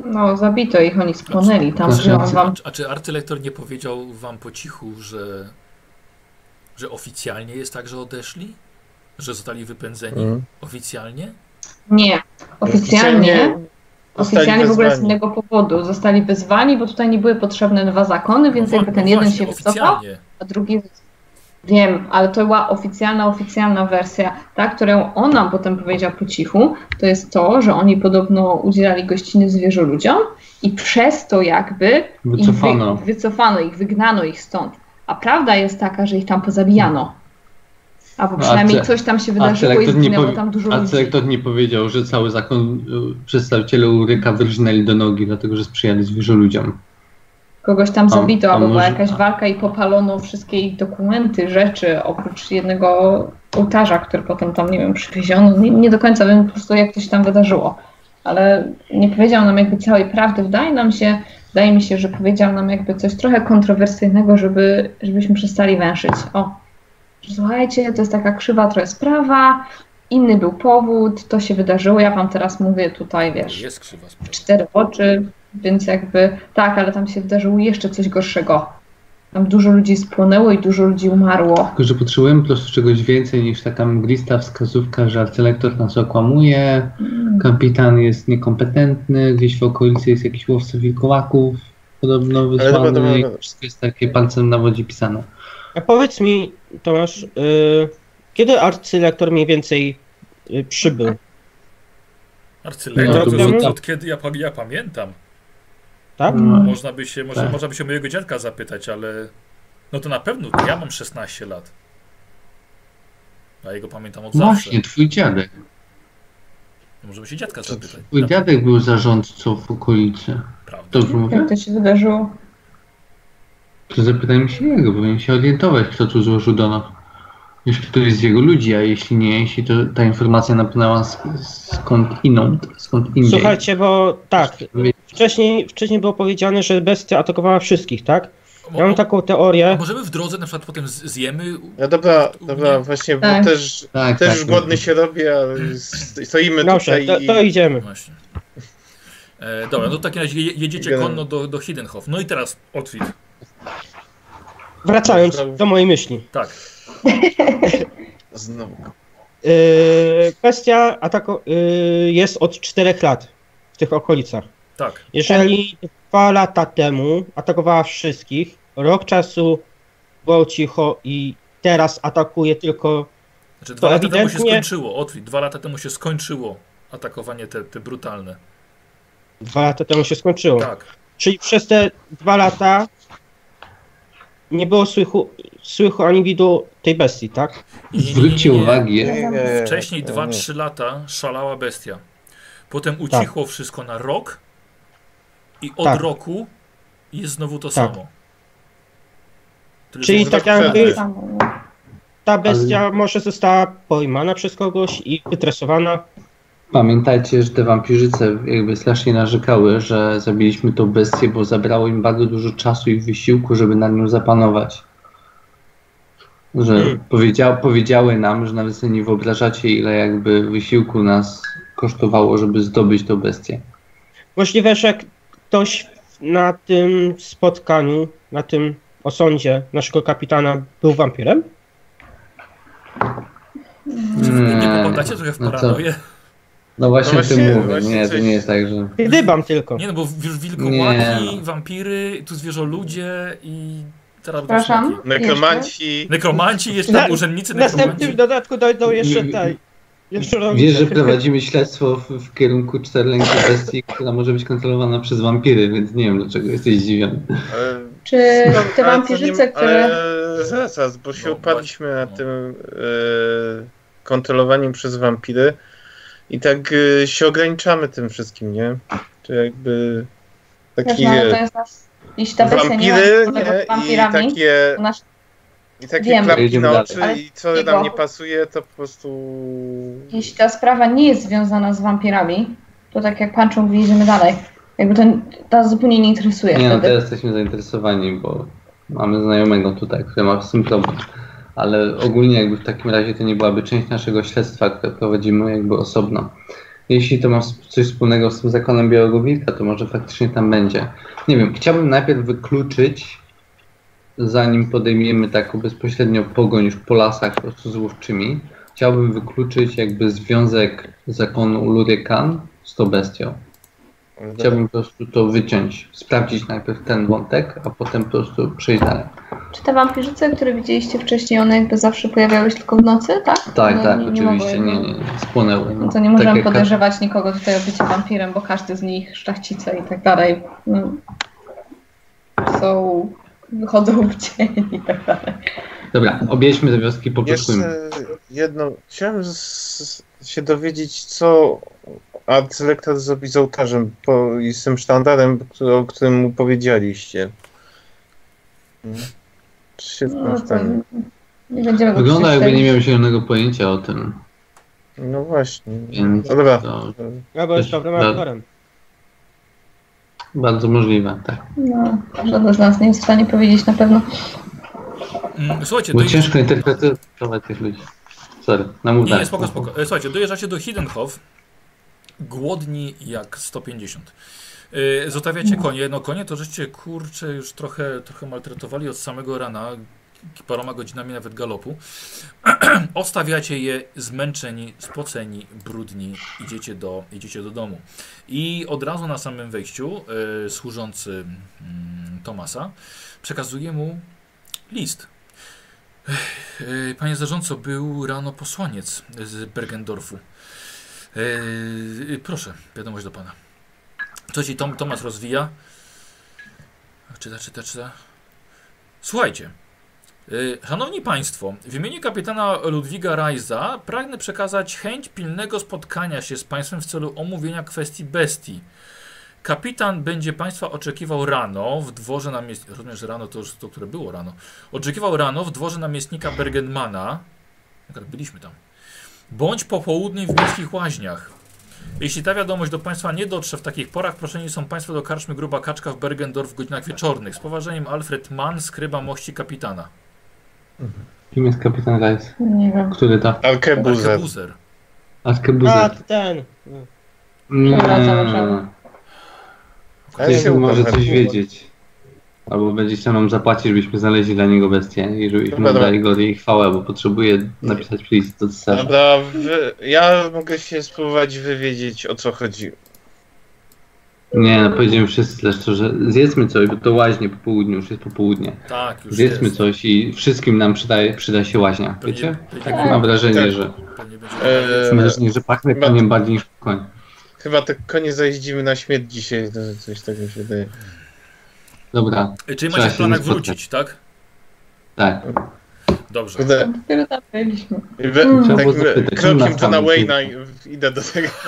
B: No, zabito ich, oni spłonęli. Tam żyją
C: znaczy-
B: wam.
A: A czy arcylektor nie powiedział wam po cichu, że, że oficjalnie jest tak, że odeszli? Że zostali wypędzeni?
E: Mhm.
A: Oficjalnie?
B: Nie. Oficjalnie, oficjalnie w ogóle z innego powodu. Zostali wezwani, bo tutaj nie były potrzebne dwa zakony, więc
A: No
B: jakby ten
A: no
B: jeden
A: właśnie,
B: się wycofał, a drugi. Wiem, ale to była oficjalna, oficjalna wersja, ta, którą on nam potem powiedział po cichu, to jest to, że oni podobno udzielali gościny zwierzoludziom i przez to jakby
C: Wycofano.
B: Ich wy, wycofano ich, wygnano ich stąd. A prawda jest taka, że ich tam pozabijano. Albo
C: No,
B: przynajmniej
C: arcy-
B: coś tam się wydarzyło i zginęło tam dużo ludzi.
C: Arcylektor nie powiedział, że cały zakon y, przedstawiciele Uryka wyrżnęli do nogi, dlatego że sprzyjali zwierzoludziom.
B: Kogoś tam zabito,
C: a
B: albo była jakaś walka i popalono wszystkie ich dokumenty, rzeczy, oprócz jednego ołtarza, który potem tam, nie wiem, przywieziono. Nie, nie do końca wiem po prostu, jak to się tam wydarzyło. Ale nie powiedział nam jakby całej prawdy. Wydaje nam się, wydaje mi się, że powiedział nam jakby coś trochę kontrowersyjnego, żeby, żebyśmy przestali węszyć. O, słuchajcie, to jest taka krzywa trochę sprawa, inny był powód, to się wydarzyło, ja wam teraz mówię tutaj, wiesz,
A: Jest krzywa sprawa.
B: cztery oczy, więc jakby tak, ale tam się wydarzyło jeszcze coś gorszego. Tam dużo ludzi spłonęło i dużo ludzi umarło.
C: Tylko, że potrzebujemy po prostu czegoś więcej niż taka mglista wskazówka, że arcylektor nas okłamuje, kapitan jest niekompetentny, gdzieś w okolicy jest jakiś łowca wilkołaków, podobno
E: dobra,
C: wysłany
E: dobra,
C: i
E: dobra.
C: wszystko jest takie palcem na wodzie pisane.
D: A powiedz mi, Tomasz, y, kiedy arcylektor mniej więcej y, przybył?
A: Arcylektor
C: No,
A: to od, od kiedy ja, ja pamiętam.
D: Tak?
C: No.
A: Można by się, może,
C: Tak.
A: można by się mojego dziadka zapytać, ale no to na pewno ja mam 16 lat. A jego pamiętam od zawsze.
C: Właśnie, twój dziadek.
A: Możemy się dziadka zapytać.
C: Twój dziadek był zarządcą w okolicy.
A: Prawda.
C: Dobrze mówię?
B: Jak to się wydarzyło?
C: To zapytajmy się jego, powinien się orientować, kto tu złożył donos. Jeśli to jest z jego ludzi, a jeśli nie, jeśli to ta informacja napłynęła sk- skąd inąd, skąd indziej.
D: Słuchajcie, bo tak, wcześniej, wcześniej było powiedziane, że bestia atakowała wszystkich, tak? Ja mam taką
A: A
D: teorię.
A: możemy w drodze na przykład potem zjemy.
E: No dobra, dobra, właśnie, bo
B: Tak.
E: też,
C: Tak,
E: też
C: tak,
E: już głodny się robię, ale stoimy
D: Dobrze,
E: tutaj
D: to,
E: i...
D: to idziemy.
A: Właśnie. E, dobra, no w takim razie je- jedziecie
E: Idziemy.
A: konno do, do Hiddenhof. No i teraz Otwit.
D: Wracając do mojej myśli.
A: Tak.
E: Znowu.
D: Yy, bestia atako- yy, jest od 4 lat w tych okolicach.
A: Tak.
D: Jeżeli dwa lata temu atakowała wszystkich, rok czasu było cicho i teraz atakuje tylko.
A: Znaczy dwa
D: To
A: lata temu się
D: ewidentnie-
A: skończyło. Otwit. Dwa lata temu się skończyło atakowanie te, te brutalne.
D: Dwa lata temu się skończyło.
A: Tak.
D: Czyli przez te dwa lata nie było słychu, słychu ani widu tej bestii, tak?
C: Zwróćcie uwagę,
E: Nie,
A: Wcześniej
E: nie,
A: 2-3 lata szalała bestia. Potem ucichło wszystko na rok i od
D: Tak.
A: roku jest znowu to
D: Tak.
A: samo. Tyle,
D: Czyli tak
A: może-
D: jakby ta bestia może została pojmana przez kogoś i wytresowana.
C: Pamiętajcie, że te wampirzyce jakby strasznie narzekały, że zabiliśmy tą bestię, bo zabrało im bardzo dużo czasu i wysiłku, żeby nad nią zapanować. Że
D: Hmm.
C: powiedzia, powiedziały nam, że nawet sobie nie wyobrażacie, ile jakby wysiłku nas kosztowało, żeby zdobyć tą bestię.
D: Możliwe, że ktoś na tym spotkaniu, na tym osądzie naszego kapitana był wampirem?
A: Nie
C: Nie.
A: popadacie trochę w
C: No co?
A: paranoję?
C: No właśnie
E: No
C: o tym
E: właśnie-
C: mówię.
E: właśnie
C: Nie, to
E: coś-
C: nie jest tak, że...
D: Dybam tylko.
A: Nie no, bo już wilkołaki,
C: Nie.
A: wampiry, tu zwierzoludzie i teraz
B: Przepraszam?
E: Nekromanci.
A: Nekromanci, jeszcze
D: Na-
A: tam urzędnicy
D: W następnym
A: nekromanci.
D: dodatku dojdą jeszcze Jaszczurownice.
C: Wiesz, że prowadzimy śledztwo w, w kierunku czterolęki bestii, która może być kontrolowana przez wampiry, więc nie wiem dlaczego jesteś zdziwiony.
E: Ale,
B: Czy
E: no,
B: te
E: to
B: wampirzyce,
E: nie-
B: które...
E: Ale zaraz, bo się
A: No,
E: oparliśmy
A: właśnie,
E: nad
A: no.
E: tym e, kontrolowaniem przez wampiry i tak e, się ograniczamy tym wszystkim, nie? Czy jakby
B: Wiesz,
E: taki
B: no, ale to jest nas... Jeśli ta bestia nie
E: wampiry nie?
B: z
E: i
B: wampirami,
E: takie,
B: nasz...
E: i takie
B: Wiem.
E: klapki na oczy
B: Ale
E: i co
B: jego-
E: nam nie pasuje, to po prostu...
B: jeśli ta sprawa nie jest związana z wampirami, to tak jak Pancho mówi, idziemy dalej. Jakby to nas zupełnie nie interesuje
C: Nie no, teraz jesteśmy zainteresowani, bo mamy znajomego tutaj, który ma z tym problem. Ale ogólnie jakby w takim razie to nie byłaby część naszego śledztwa, które prowadzimy jakby osobno. Jeśli to ma coś wspólnego z tym zakonem Białego Wilka, to może faktycznie tam będzie. Nie wiem, chciałbym najpierw wykluczyć, zanim podejmiemy taką bezpośrednio pogoń już po lasach po prostu złowczymi, chciałbym wykluczyć jakby związek zakonu Ulurykan z tą bestią. Chciałbym po prostu to wyciąć, sprawdzić najpierw ten wątek, a potem po prostu przejść dalej.
B: Czy te wampirzyce, które widzieliście wcześniej, one jakby zawsze pojawiały się tylko w nocy, tak?
C: Tak,
B: One
C: tak,
B: nie- nie
C: oczywiście,
B: mogły
C: nie, nie, nie, spłonęły.
B: No to nie możemy
C: tak jak-
B: podejrzewać nikogo tutaj o bycie wampirem, bo każdy z nich, szlachcice i tak dalej, no, są, wychodzą w cień i tak dalej.
C: Dobra, objedźmy te wioski, popyskujmy.
E: Jeszcze jedno. Chciałem z, się dowiedzieć, co arcylektor zrobi z ołtarzem po, i z tym sztandarem, o którym mu powiedzieliście. Hmm. Czy się w
B: No,
E: tym
B: to
E: stanie?
B: nie będziemy go
C: Wygląda jakby nie miał zielonego pojęcia o tym,
E: No właśnie.
C: więc
E: Dobra.
C: to
D: Albo jest
C: Też-
D: dobrym.
C: Bardzo możliwe, tak.
B: No, żaden z nas nie jest w stanie powiedzieć na pewno.
A: Mm, Słuchajcie,
C: Bo
A: dojeżdż...
C: ciężko interpretować tych ludzi. Sorry, no mów
A: nie, spoko, spoko. E, Słuchajcie, dojeżdżacie do Hiddenhof, głodni jak 150. Yy, zostawiacie konie, no konie to żeście kurczę już trochę, trochę maltretowali od samego rana, paroma godzinami nawet galopu. Odstawiacie je zmęczeni, spoceni, brudni, idziecie do, idziecie do domu. I od razu na samym wejściu yy, służący mm, Tomasa przekazuje mu list. Yy, Panie zarządco, był rano posłaniec z Bergendorfu. Yy, proszę, wiadomość do pana. Co ci Tom, Tomasz rozwija? Czyta, czyta, czyta. Słuchajcie. Yy, Szanowni Państwo, w imieniu kapitana Ludwiga Rajza pragnę przekazać chęć pilnego spotkania się z Państwem w celu omówienia kwestii bestii. Kapitan będzie Państwa oczekiwał rano w dworze namiestnika. Rozumiem, że rano to już to, które było rano. Oczekiwał rano w dworze namiestnika Bergenmana. Akurat byliśmy tam. Bądź po południu w miejskich łaźniach. Jeśli ta wiadomość do Państwa nie dotrze w takich porach, proszeni są Państwo do karczmy Gruba Kaczka w Bergendorf w godzinach wieczornych. Z poważeniem Alfred Mann, skryba mości kapitana.
C: Kim jest kapitan Rice?
B: Nie wiem.
C: Który to?
E: Arkebuzer.
A: Arkebuzer.
D: A, ten.
E: Ale się
C: Ktoś może coś wiedzieć. Albo będzie chciał nam zapłacić, żebyśmy znaleźli dla niego bestię i żebyśmy
E: Dobra, dobra.
C: dali go jej chwałę, bo potrzebuje napisać list do cesarza.
E: Dobra, wy, ja mogę się spróbować wywiedzieć o co chodzi.
C: Nie, no powiedziałem wszyscy zresztą, że zjedzmy coś, bo to łaźnie po południu, już jest popołudnie.
A: Tak, już
C: Zjedzmy
A: jest.
C: coś i wszystkim nam przyda, przyda się łaźnia,
A: Pewnie-
C: wiecie?
A: pewnie-
C: Takie mam wrażenie,
E: Tak.
C: że
E: Eee,
C: mam wrażenie, że pachnę
E: Chyba-
C: koniem bardziej niż koń.
E: Chyba te konie zajeździmy na śmierć dzisiaj, to coś takiego się wydaje.
C: Dobra,
A: Czyli macie w planach wrócić, tak?
C: tak.
A: Dobrze.
E: Kurde,
B: Dopiero tam byliśmy.
E: we,
B: Mm.
E: Tak
C: zapytać,
E: krokiem Johna
C: tam
E: Wayne'a idę do tego.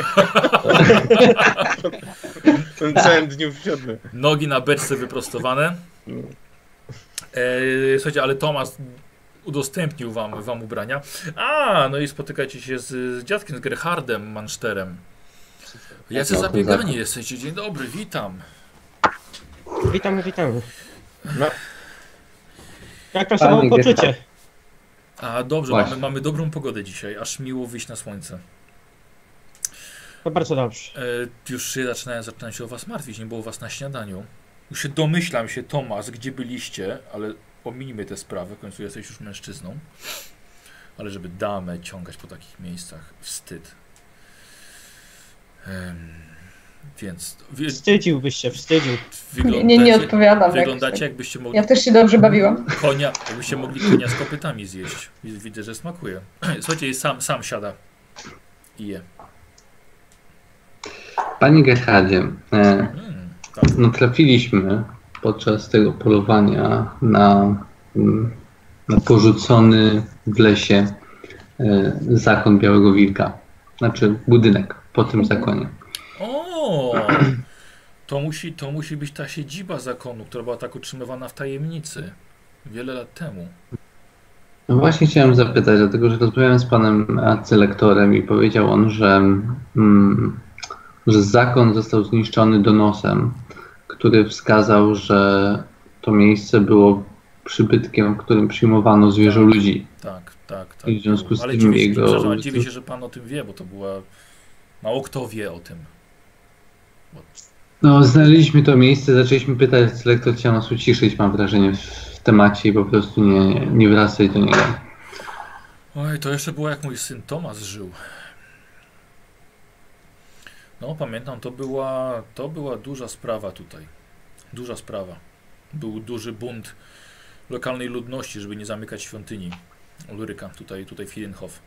E: w tym całym dniu w siódmy.
A: Nogi na beczce wyprostowane. E, słuchajcie, ale Tomasz udostępnił wam, wam ubrania. A, no i spotykacie się z, z dziadkiem, z Gerhardem Manszterem. Jacy zabiegani
C: zakon.
A: jesteście. Dzień dobry, witam.
D: Witamy, witamy.
E: No.
D: Jak to samo poczucie?
A: A dobrze, mamy, mamy dobrą pogodę dzisiaj, aż miło wyjść na słońce.
D: To bardzo dobrze.
A: E, już się zaczynałem, zaczynałem się o was martwić, nie było was na śniadaniu. Już się domyślam się, Tomasz, gdzie byliście, ale ominijmy tę sprawę, w końcu jesteś już mężczyzną. Ale żeby damę ciągać po takich miejscach, wstyd. Em, więc wy,
D: Wstydziłbyś się, wstydził.
A: wyglądacie,
B: Nie, nie, nie odpowiadam.
A: wyglądacie
B: tak.
A: jakbyście mogli
B: Ja też się dobrze bawiłam.
A: konia, jakbyście mogli konia z kopytami zjeść. Widzę, że smakuje. Słuchajcie, sam, sam siada. je.
C: Panie Gerhardzie, e,
A: Mm, tak.
C: natrafiliśmy podczas tego polowania na, mm, na porzucony w lesie e, zakon Białego Wilka. Znaczy budynek po tym zakonie.
A: O! To musi, to musi być ta siedziba zakonu, która była tak utrzymywana w tajemnicy wiele lat temu.
C: No właśnie chciałem zapytać, dlatego że rozmawiałem z panem arcylektorem i powiedział on, że, mm, że zakon został zniszczony donosem, który wskazał, że to miejsce było przybytkiem, w którym przyjmowano zwierzę ludzi.
A: Tak, tak, tak.
C: I w związku z
A: Ale
C: tym
A: dziwię, się-
C: jego-
A: przepraszam, dziwię się, że pan o tym wie, bo to była... Mało kto wie o tym.
C: No, znaleźliśmy to miejsce, zaczęliśmy pytać, arcylektor chciał nas uciszyć, mam wrażenie, w temacie i po prostu nie, nie wracaj do niego.
A: Oj, to jeszcze było jak mój syn Tomasz żył. No, pamiętam, to była, to była duża sprawa tutaj. Duża sprawa. Był duży bunt lokalnej ludności, żeby nie zamykać świątyni Ulryka tutaj, tutaj w Hillenhof.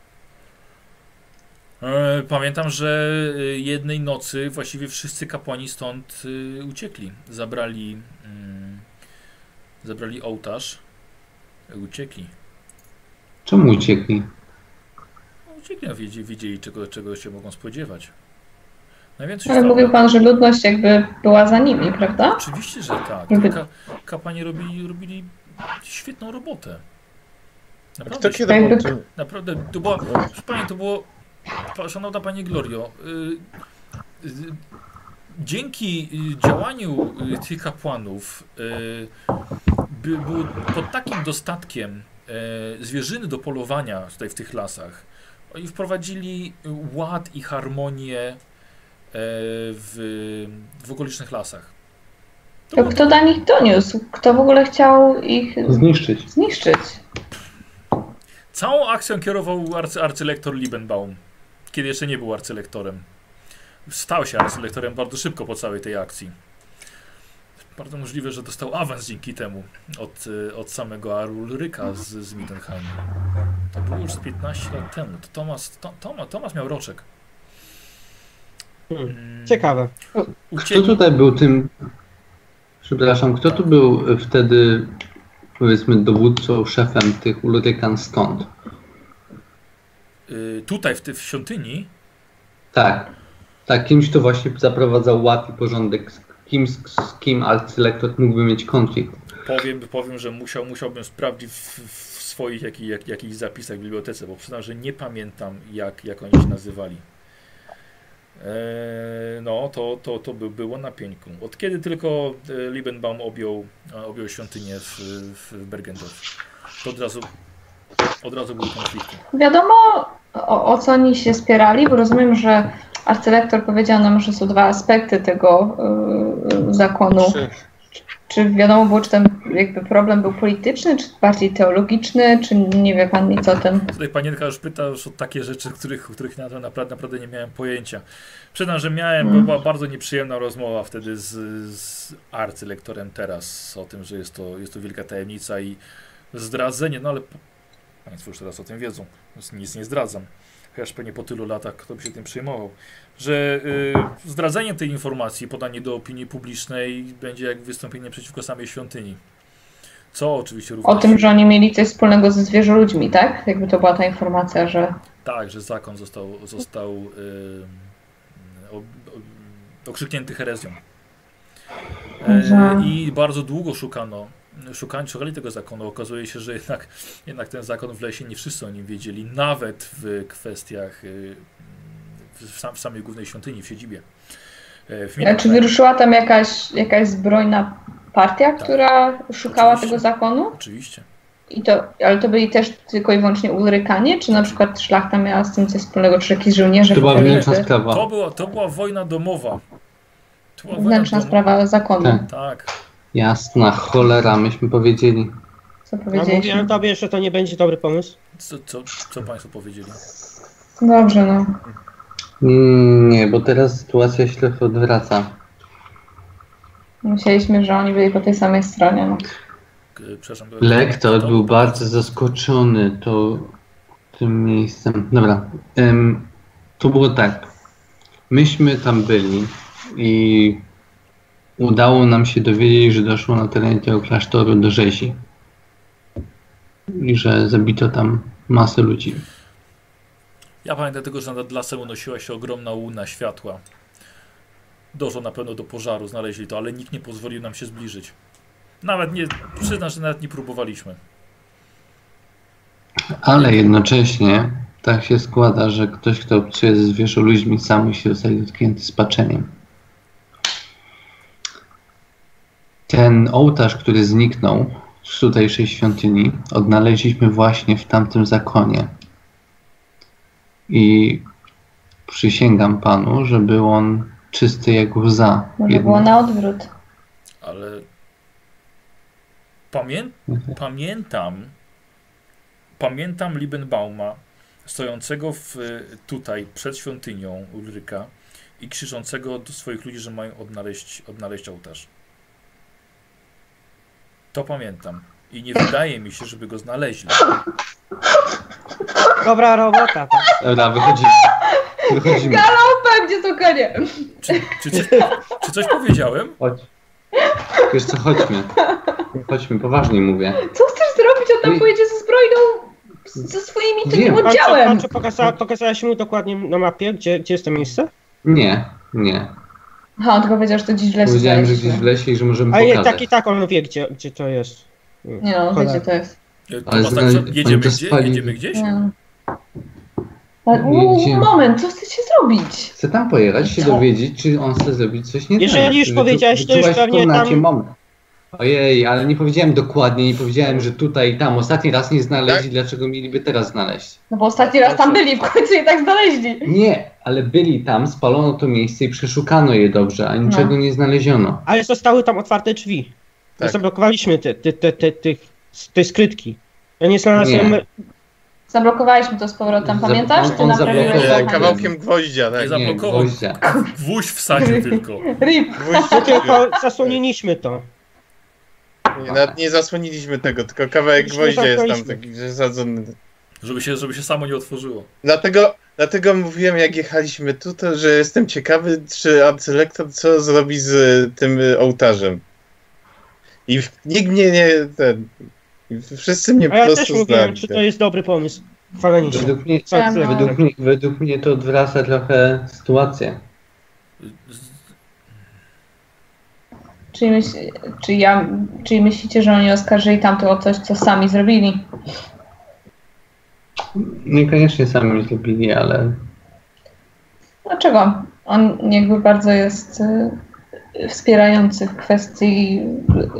A: E, Pamiętam, że e, jednej nocy właściwie wszyscy kapłani stąd e, uciekli. Zabrali, mm, zabrali ołtarz. Uciekli.
C: Czemu uciekli?
A: No, Uciekli, no, wiedzieli, wiedzieli czego, czego się mogą spodziewać. Najwięcej
B: Ale mówił pan, że ludność jakby była za nimi, prawda?
A: Oczywiście, że tak. Ka kapłani robili, robili świetną robotę.
E: Kto
A: Naprawdę,
E: kiedy tym...
A: naprawdę to było, proszę pani, to było, szanowna pani Glorio, y, y, dzięki y, działaniu tych kapłanów by, było pod takim dostatkiem zwierzyny do polowania tutaj w tych lasach. Oni wprowadzili ład i harmonię w, w okolicznych lasach. To
B: To
A: było-
B: kto do nich doniósł? Kto w ogóle chciał ich
C: Zniszczyć.
B: zniszczyć?
A: Całą akcją kierował arcy, arcylektor Liebenbaum, kiedy jeszcze nie był arcylektorem. Stał się arcylektorem bardzo szybko po całej tej akcji. Bardzo możliwe, że dostał awans dzięki temu od, e, od samego Arulryka z, z Mittenheim. To było już z 15 lat temu. To Tomas, to, Tomas, Tomas miał roczek.
D: Hmm.
A: Mm,
D: Ciekawe.
C: Kto
A: Uciekł,
C: tutaj był tym. Przepraszam, kto tu był wtedy, powiedzmy, dowódcą, szefem tych Ulrykan skąd?
A: Y, tutaj w, ty, w świątyni
C: Tak. Tak, kimś, kto właśnie zaprowadzał ład i porządek. Z kim, z, z kim arcylektor mógłby mieć konflikt?
A: Powiem, powiem że musiał, musiałbym sprawdzić w, w swoich jakich, jak, jakichś zapisach w bibliotece, bo przyznam, że nie pamiętam jak, jak oni się nazywali. Eee, no, to, to, to by, było na pieńku. Od kiedy tylko e, Liebenbaum objął, e, objął świątynię w, w Bergendorf, to od razu, od razu były konflikty.
B: Wiadomo o, o co oni się spierali, bo rozumiem, że arcylektor powiedział nam, że są dwa aspekty tego y, zakonu.
E: Czy,
B: Czy wiadomo było, czy ten jakby problem był polityczny, czy bardziej teologiczny, czy nie wie pan nic o tym?
A: Tutaj panienka już pyta już o takie rzeczy, których, których na to naprawdę, naprawdę nie miałem pojęcia. Przyznam, że miałem, bo
B: Mm.
A: była bardzo nieprzyjemna rozmowa wtedy z, z arcylektorem teraz o tym, że jest to, jest to wielka tajemnica i zdradzenie, no ale Państwo już teraz o tym wiedzą, więc nic nie zdradzam. Chociaż pewnie po tylu latach kto by się tym przejmował. Że y, zdradzenie tej informacji, podanie do opinii publicznej będzie jak wystąpienie przeciwko samej świątyni. Co oczywiście również...
B: O tym, że oni mieli coś wspólnego ze zwierzoludźmi, tak? Jakby to była ta informacja, że
A: Tak, że zakon został, został y, o, o, okrzyknięty herezją. E, I bardzo długo szukano, szukali, szukali tego zakonu. Okazuje się, że jednak, jednak ten zakon w lesie nie wszyscy o nim wiedzieli, nawet w kwestiach y, w, sam, w samej głównej świątyni, w siedzibie. E, w
B: czy
A: Milanowie.
B: wyruszyła tam jakaś, jakaś zbrojna partia, która szukała
A: Oczywiście.
B: tego zakonu?
A: Oczywiście.
B: I to, ale to byli też tylko i wyłącznie Ulrykanie, czy na przykład szlachta miała z tym coś wspólnego, czy jakiś żołnierze?
C: To była wewnętrzna sprawa.
A: To była, to była wojna domowa. To była wojna
B: Wewnętrzna
A: domowa.
B: sprawa zakonu,
C: Tak.
A: Tak.
C: Jasna cholera, myśmy powiedzieli.
B: co
D: Ja
B: powiedzieliśmy.
D: mówiłem tobie, że to nie będzie dobry pomysł.
A: Co, co, co Państwo powiedzieli?
B: Dobrze, no.
C: Mm, Nie, bo teraz sytuacja się trochę odwraca.
B: Myśleliśmy, że oni byli po tej samej stronie. No.
A: K- Przepraszam.
C: Lektor
A: to-
C: był bardzo zaskoczony to tym miejscem. Dobra. em, To było tak. Myśmy tam byli i udało nam się dowiedzieć, że doszło na terenie tego klasztoru do rzezi. I że zabito tam masę ludzi.
A: Ja pamiętam tego, że nad lasem unosiła się ogromna łuna światła. Doszło na pewno do pożaru, znaleźli to, ale nikt nie pozwolił nam się zbliżyć. Nawet nie, przyznam, że nawet nie próbowaliśmy.
C: Ale jednocześnie tak się składa, że ktoś, kto obcuje ze zwierzę ludźmi, sam musi zostać dotknięty spaczeniem. Ten ołtarz, który zniknął z tutejszej świątyni, odnaleźliśmy właśnie w tamtym zakonie. I przysięgam panu, że był on czysty jak łza.
B: Może
C: Jednak-
B: było na odwrót.
A: Ale pamię... pamiętam, pamiętam Liebenbauma stojącego w, tutaj przed świątynią Ulryka i krzyczącego do swoich ludzi, że mają odnaleźć, odnaleźć ołtarz. To pamiętam. I nie wydaje mi się, żeby go znaleźli.
D: Dobra robota. tak.
C: Dobra, wychodzimy. Wychodzimy.
B: Galopem, gdzie to konie?
A: Czy, czy, coś, czy coś powiedziałem?
C: Chodź. Wiesz co, chodźmy. Chodźmy, poważnie mówię.
B: Co chcesz zrobić? On tam pojedzie ze zbrojną, ze swoimi
C: Wiem.
B: takim
D: Patrz,
B: oddziałem.
D: patrz, pokazała, pokazałaś mu dokładnie na mapie, gdzie, gdzie jest to miejsce?
C: Nie, nie.
B: Aha, on tylko powiedział, że to gdzieś w lesie
C: Powiedziałem, że gdzieś w lesie i że możemy
D: A
C: pokazać.
D: tak i tak on wie, gdzie, gdzie to jest.
B: Nie no,
D: Cholera.
B: wiecie, to jest.
A: Tomasz, tak, jedziemy gdzie?
C: spali-
A: Jedziemy gdzieś?
B: Nie. Ale,
C: gdzie?
B: moment, co chcecie zrobić?
C: Chcę tam pojechać, się
B: Co?
C: dowiedzieć, czy on chce zrobić coś nie
D: Jeżeli
C: tak.
D: już powiedziałeś, to już pewnie tam-
C: moment. Ojej, ale nie powiedziałem dokładnie, nie powiedziałem, że tutaj i tam. Ostatni raz nie znaleźli, dlaczego mieliby teraz znaleźć?
B: No bo ostatni raz tam byli, w końcu je tak znaleźli.
C: Nie, ale byli tam, spalono to miejsce i przeszukano je dobrze, a niczego
B: No.
C: nie znaleziono.
D: Ale zostały tam otwarte drzwi.
E: Tak.
D: Zablokowaliśmy te, te, te, te, tych- te skrytki. Ja nie znalazłem.
C: Nie.
B: Zablokowaliśmy to z powrotem, pamiętasz?
C: on-
B: Ty
C: on
B: naprawiłeś
C: zablokował-.
E: E, Kawałkiem gwoździa, tak.
A: Nie za-
C: Nie,
A: Zablokował.
C: gwoździa.
A: Gwóźdź wsadził tylko.
B: Rip.
E: Gwoźdź,
D: No tylko zasłoniliśmy to.
E: Nie, nawet nie zasłoniliśmy tego, tylko kawałek gwoździa jest tam taki zasadzony.
A: Żeby się, żeby się samo nie otworzyło.
E: Dlatego, dlatego mówiłem, jak jechaliśmy tutaj, że jestem ciekawy, czy arcylektor co zrobi z tym ołtarzem. I nikt mnie nie. Ten, wszyscy mnie
D: A
E: po
D: ja też
E: prostu
D: mówiłem,
E: znali.
D: czy to jest dobry pomysł. Chwalenie się.
C: Według mnie,
D: co,
B: no.
C: według, mnie, według mnie to odwraca trochę sytuację.
A: Z-
B: Czyli, myśl, czy ja, czyli myślicie, że oni oskarżyli tamtych o coś, co sami zrobili?
C: Niekoniecznie sami zrobili, ale
B: Dlaczego? On jakby bardzo jest y, wspierający w kwestii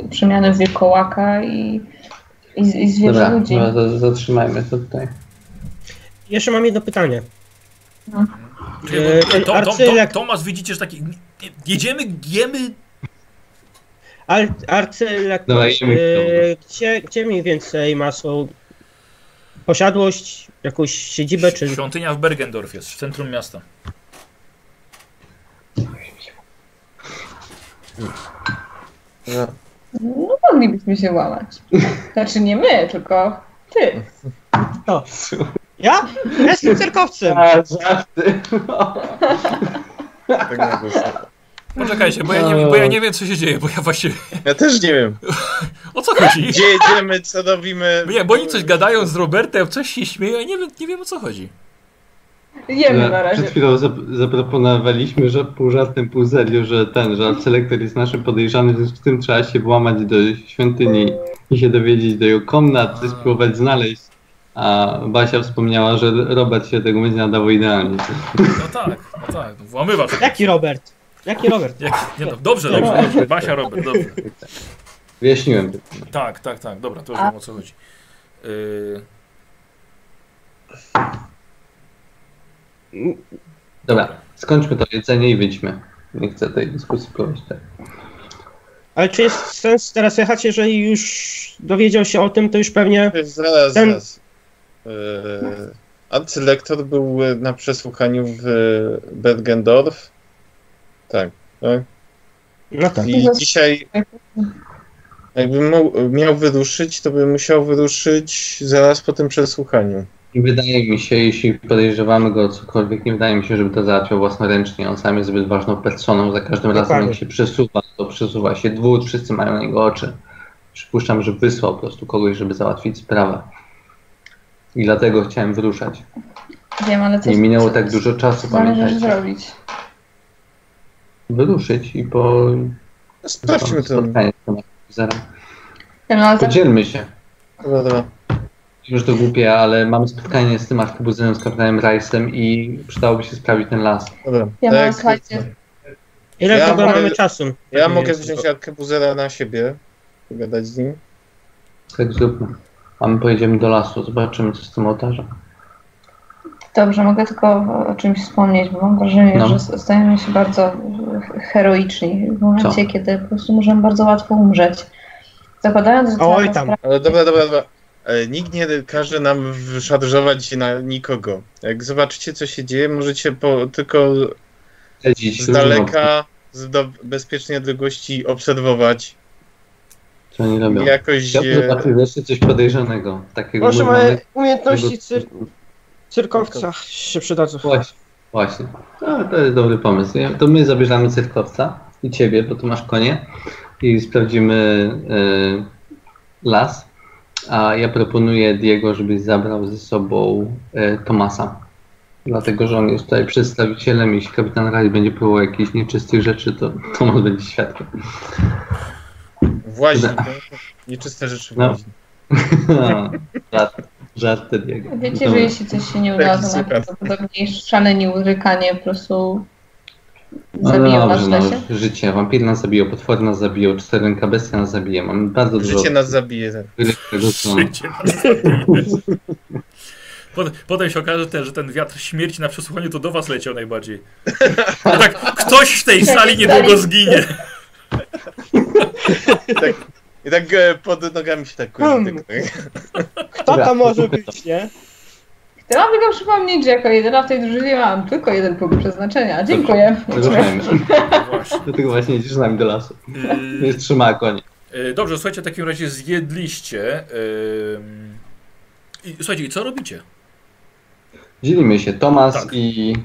B: przemiany wilkołaka i, i, i
C: dobra,
B: ludzi.
C: za- zatrzymajmy to tutaj.
D: Jeszcze mam jedno pytanie.
A: Czekaj,
D: E, ten
A: to, to, to, Tomasz, widzicie, że taki. Jedziemy, jemy.
D: Ar, arcylektor,
C: Dobra, idziemy
D: e, gdzie, gdzie mniej więcej ma swoją posiadłość, jakąś siedzibę, czy...
A: Świątynia w Bergendorf jest, w centrum miasta.
E: No.
B: No moglibyśmy się łamać. Znaczy nie my, tylko ty.
D: To. Ja? Jestem cyrkowcem.
C: A, żarty.
E: Tak na głos.
A: Poczekajcie, bo ja, nie, bo ja nie wiem, co się dzieje, bo ja właściwie.
E: Ja też nie wiem.
A: O co chodzi?
E: Gdzie jedziemy, co robimy.
A: Nie, bo oni coś gadają z Robertem, coś się śmieją, ja nie wiem, nie wiem o co chodzi.
B: Jemy na
C: Przed
B: razie.
C: chwilą zap- zaproponowaliśmy, że pół żartem, pół serio, że ten, że selektor jest naszym podejrzanym, w związku z tym trzeba się włamać do świątyni i się dowiedzieć do jego komnat,
A: A.
C: spróbować znaleźć. A Basia wspomniała, że Robert się tego będzie nadawał idealnie.
A: No tak, no tak, włamywacz.
D: Jaki Robert? Jaki Robert?
A: Jak, nie, no, dobrze, dobrze, dobrze. Basia, Robert, dobrze.
C: Wyjaśniłem. to.
A: Tak, tak, tak, dobra, to już wiem o co chodzi. Yy,
C: Dobra, skończmy to jedzenie i wyjdźmy. Nie chcę tej dyskusji prowadzić. Tak.
D: Ale czy jest sens teraz jechać, jeżeli już dowiedział się o tym, to już pewnie...
E: Zaraz,
D: Ten-
E: zaraz. Arcylektor był na przesłuchaniu w Bergendorf. Tak, tak.
D: No tak.
E: I dzisiaj, jakby mu, miał wyruszyć, to by musiał wyruszyć zaraz po tym przesłuchaniu.
C: Nie wydaje mi się, jeśli podejrzewamy go o cokolwiek, nie wydaje mi się, żeby to załatwiał własnoręcznie. On sam jest zbyt ważną personą. Za każdym razem,
D: Dokładnie.
C: jak się przesuwa, to przesuwa się dwóch, wszyscy mają na niego oczy. Przypuszczam, że wysłał po prostu kogoś, żeby załatwić sprawę. I dlatego chciałem wyruszać.
B: Wiem, ale co
C: Nie minęło tak dużo czasu, pamiętajcie.
B: zrobić?
C: Wyruszyć i po
E: Sprawdźmy to.
C: spotkanie z tym officerem.
B: Wiem, ale tak,
C: Podzielmy się.
E: Dobra, dobra.
C: Już to głupie, ale mamy spotkanie z tym arkebuzerem, z kapitanem Rice'em i przydałoby się sprawić ten las.
E: dobra.
B: Ja
E: Tak,
B: mam, słuchajcie,
D: Ile
E: Ja mogę-
D: mamy czasu?
E: Ja
D: Tak
E: mogę wziąć. Arkebuzera na siebie, pogadać z nim.
C: Tak zróbmy. A my pojedziemy do lasu, zobaczymy co z tym ołtarzem.
B: Dobrze, mogę tylko o czymś wspomnieć, bo mam wrażenie,
C: No.
B: że stajemy się bardzo heroiczni w momencie,
C: Co?
B: kiedy po prostu możemy bardzo łatwo umrzeć. Zakładając, że
D: Oj tam.
B: sprawa-
E: Ale dobra, dobra, dobra. E, Nikt nie każe nam szarżować na nikogo. Jak zobaczycie, co się dzieje, możecie po, tylko z daleka, z do bezpiecznej odległości obserwować.
C: co oni robią.
E: I jakoś...
C: Ja zobaczę jeszcze coś podejrzanego. Takiego
D: Proszę,
C: moment-
D: umiejętności cyr cyrkowca się przydadzą.
C: Właśnie, właśnie. No, to jest dobry pomysł. To my zabierzemy cyrkowca i ciebie, bo tu masz konie i sprawdzimy y, las. A ja proponuję Diego, żebyś zabrał ze sobą y, Tomasa. Dlatego, że on jest tutaj przedstawicielem. Jeśli kapitan Raj będzie próbował jakichś nieczystych rzeczy, to Tomas będzie świadkiem.
E: Włazi. Nieczyste rzeczy
C: No.
E: włazi.
C: żart, żart Diego.
B: Wiecie, że jeśli coś się nie uda, to
E: Super.
B: najprawdopodobniej szaleni łrykanie po prostu
C: No
B: zabiją nas
C: dobrze,
B: w
C: no, życie. Wampir nas zabiją, potwory nas zabiją, czterynka bestia nas zabije. Mamy bardzo dużo...
E: Życie nas zabije. tak.
A: Życie nas zabije. Potem, się okaże, ten, że ten wiatr śmierci na przesłuchaniu to do was leciał najbardziej. No tak, ktoś w tej sali niedługo zginie.
E: I tak e, pod nogami się tak kładzie.
D: Hmm. Kto to może być, nie?
B: Chciałam tylko przypomnieć, że jako jedyna w tej drużynie mam tylko jeden punkt przeznaczenia. Dziękuję.
A: Właśnie.
C: Dlatego właśnie idziesz z nami do lasu.
A: Yy,
C: Jest trzymała konie.
A: yy, dobrze, słuchajcie, w takim razie zjedliście. Yy, i, słuchajcie, i co robicie?
C: Dzielimy się. Tomas
A: Tak.
C: i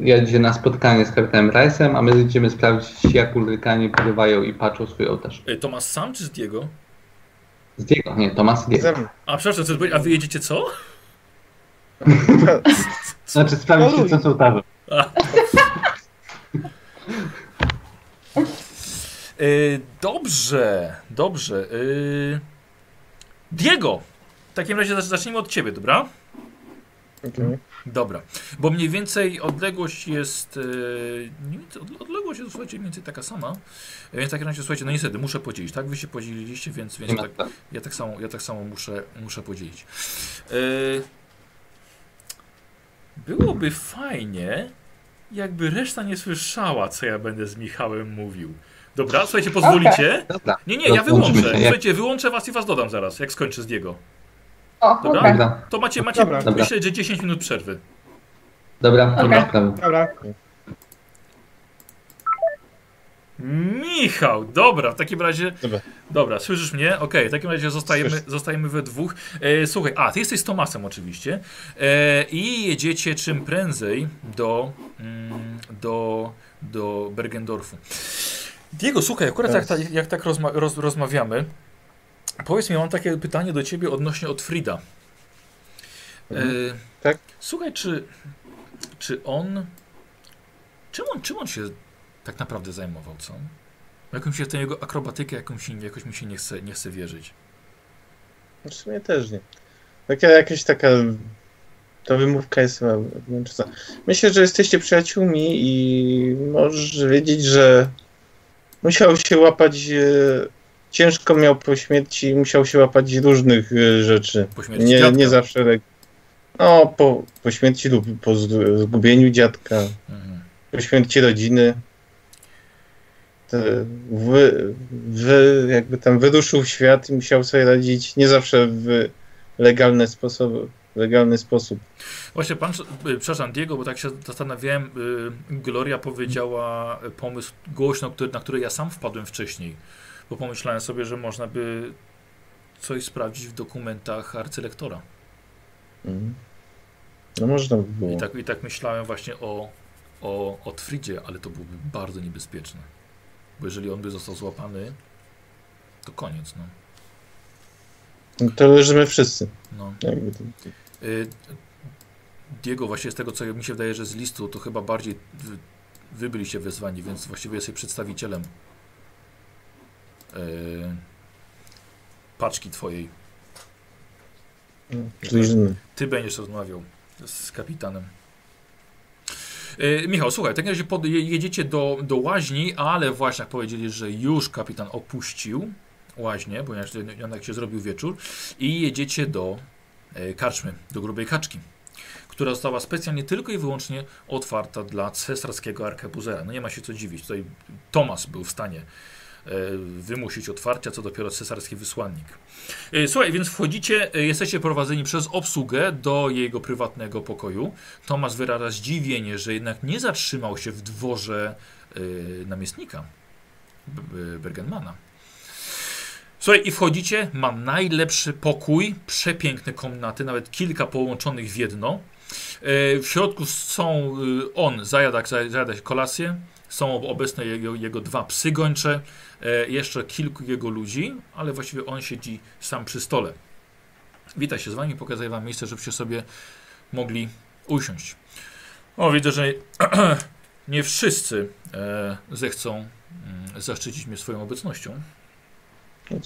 C: jedzie na spotkanie z kapitanem Rice'em, a my idziemy sprawdzić, jak ulrykanie porywają i patrzą swój ołtarz.
A: Yy, Tomas sam czy z Diego?
C: Z Diego, nie, Tomas i Diego.
A: A przepraszam, co, a wy jedziecie co?
C: Znaczy sprawdzić, co z ołtarzem.
A: Yy, dobrze, dobrze. Yy, Diego! W takim razie zacz- zacznijmy od ciebie, dobra?
E: Okej.
A: Dobra, bo mniej więcej odległość jest. Yy, odległość jest słuchajcie, mniej więcej taka sama. Więc w takim razie słuchajcie, no niestety muszę podzielić, tak? Wy się podzieliliście, więc, więc
C: ma
A: tak,
C: sprawy.
A: ja tak samo, ja tak samo muszę, muszę podzielić. Yy, byłoby fajnie, jakby reszta nie słyszała, co ja będę z Michałem mówił. Dobra, słuchajcie, pozwolicie?
C: Dobra.
A: Nie, nie, ja wyłączę. Słuchajcie, wyłączę was i was dodam zaraz, jak skończę z Diego.
B: O,
A: Dobra?
C: Dobra,
A: To macie, macie
D: Dobra.
C: Dobra.
A: myślę, że 10 minut przerwy.
C: dobra, dobra, sprawy.
D: Dobra.
A: Michał, dobra, w takim razie.
E: Dobra.
A: Dobra, słyszysz mnie? Okej, w takim razie zostajemy,
E: Słyszę.
A: zostajemy we dwóch. E, słuchaj, a ty jesteś z Tomasem oczywiście. E, I jedziecie czym prędzej do, mm, do, do Bergendorfu. Diego, słuchaj, akurat jak, tak- jak tak rozma roz, rozmawiamy, powiedz mi, mam takie pytanie do ciebie odnośnie od Frida. E,
E: Tak?
A: Słuchaj, czy, czy on. Czym on, czym on się tak naprawdę zajmował, co? Jakąś się w tę jego akrobatykę jakąś, jakoś mi się nie chce, nie chce wierzyć.
E: W sumie też nie. Taka jakaś taka. Ta wymówka jest chyba męcząca. Myślę, że jesteście przyjaciółmi i możesz wiedzieć, że musiał się łapać. Ciężko miał po śmierci, musiał się łapać różnych e, rzeczy.
A: Po śmierci
E: Nie,
A: dziadka.
E: nie zawsze. No, po, po śmierci lub po zg- zgubieniu dziadka,
A: Mhm.
E: po śmierci rodziny. Wy, wy, jakby tam wyruszył w świat i musiał sobie radzić nie zawsze w legalny sposób. Legalny sposób.
A: Właśnie pan, y, przepraszam Diego, bo tak się zastanawiałem, y, Gloria powiedziała pomysł głośno, który, na który ja sam wpadłem wcześniej, bo pomyślałem sobie, że można by coś sprawdzić w dokumentach arcylektora.
E: Mhm. No można by było.
A: I tak, I tak myślałem właśnie o, o Otfridzie, ale to byłoby bardzo niebezpieczne. Bo jeżeli on by został złapany, to koniec, no.
E: No To leżymy wszyscy.
A: no.
E: Jakby to,
A: Y, Diego, właśnie z tego co mi się wydaje, że z listu, to chyba bardziej wy, byliście wezwani, więc właściwie jesteś przedstawicielem paczki twojej.
E: drużyny.
A: Ty będziesz rozmawiał z kapitanem. E, Michał, słuchaj, w takim razie pod, je- jedziecie do, do łaźni, ale właśnie jak powiedzieli, że już kapitan opuścił łaźnię, ponieważ jednak się zrobił wieczór i jedziecie do e, karczmy, do grubej kaczki, która została specjalnie tylko i wyłącznie otwarta dla cesarskiego arkebuzera. No nie ma się co dziwić, tutaj Tomas był w stanie wymusić otwarcia, co dopiero cesarski wysłannik. E, Słuchaj, więc wchodzicie, e, jesteście prowadzeni przez obsługę do jego prywatnego pokoju. Tomasz wyraża zdziwienie, że jednak nie zatrzymał się w dworze e, namiestnika Bergenmana. Słuchaj, i wchodzicie, ma najlepszy pokój, przepiękne komnaty, nawet kilka połączonych w jedno. E, W środku są on, zajada, zajada kolację, są obecne jego, jego dwa psy gończe, e, jeszcze kilku jego ludzi, ale właściwie on siedzi sam przy stole. Wita się z wami, pokazuje wam miejsce, żebyście sobie mogli usiąść. O, widzę, że nie wszyscy e, zechcą mm, zaszczycić mnie swoją obecnością.
E: No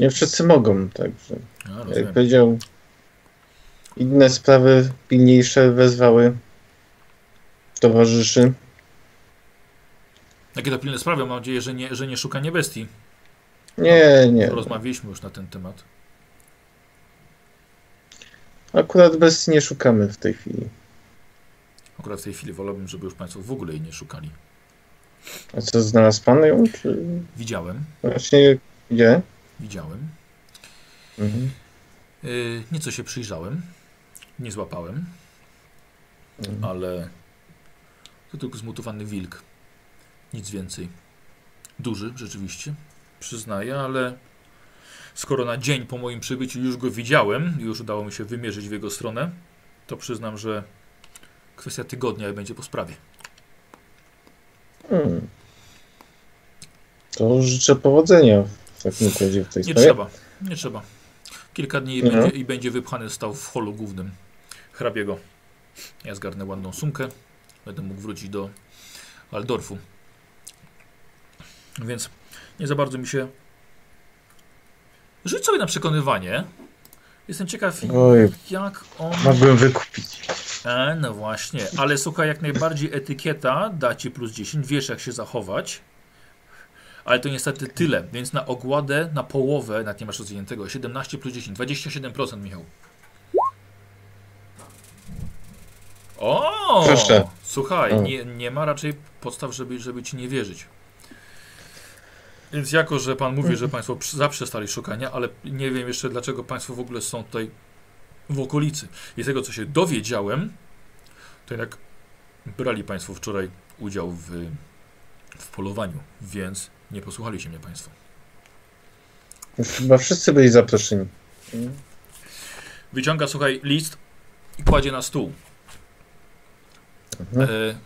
E: nie wszyscy mogą, także.
A: A,
E: Jak powiedział, inne sprawy pilniejsze wezwały towarzyszy.
A: Jakie to pilne sprawy, mam nadzieję, że nie, że nie szukanie bestii.
E: Nie, nie.
A: Rozmawialiśmy już na ten temat.
E: Akurat bez nie szukamy w tej chwili.
A: Akurat w tej chwili wolałbym, żeby już Państwo w ogóle jej nie szukali.
E: A co, znalazł pan ją? Czy
A: Widziałem,
E: właśnie gdzie?
A: widziałem.
E: Mhm.
A: Yy, nieco się przyjrzałem. Nie złapałem,
E: Mhm.
A: ale to tylko zmutowany wilk. Nic więcej. Duży, rzeczywiście, przyznaję, ale skoro na dzień po moim przybyciu już go widziałem i już udało mi się wymierzyć w jego stronę, to przyznam, że kwestia tygodnia będzie po sprawie.
E: Hmm. To życzę powodzenia w takim układzie w tej
A: Nie
E: sprawie.
A: trzeba, nie trzeba. Kilka dni i
E: Mhm.
A: będzie, i będzie wypchany stał w holu głównym hrabiego. Ja zgarnę ładną sumkę. Będę mógł wrócić do Waldorfu. Więc nie za bardzo mi się... Rzuć sobie na przekonywanie. Jestem ciekaw,
E: Oj,
A: jak on...
E: mogłem wykupić.
A: E, no właśnie, ale słuchaj, jak najbardziej etykieta da ci plus 10, wiesz jak się zachować. Ale to niestety tyle, więc na ogładę, na połowę, nawet nie masz rozwiniętego, 17 plus 10, 27% Michał. O!
E: Proszę.
A: Słuchaj,
E: O.
A: nie, nie ma raczej podstaw, żeby, żeby ci nie wierzyć. Więc jako, że pan mówi, że państwo zaprzestali szukania, ale nie wiem jeszcze dlaczego państwo w ogóle są tutaj w okolicy. I z tego, co się dowiedziałem, to jednak brali Państwo wczoraj udział w, w polowaniu, więc nie posłuchaliście mnie Państwo.
E: Chyba wszyscy byli zaproszeni.
A: Wyciąga, słuchaj, list i kładzie na stół.
E: Mhm.
A: E,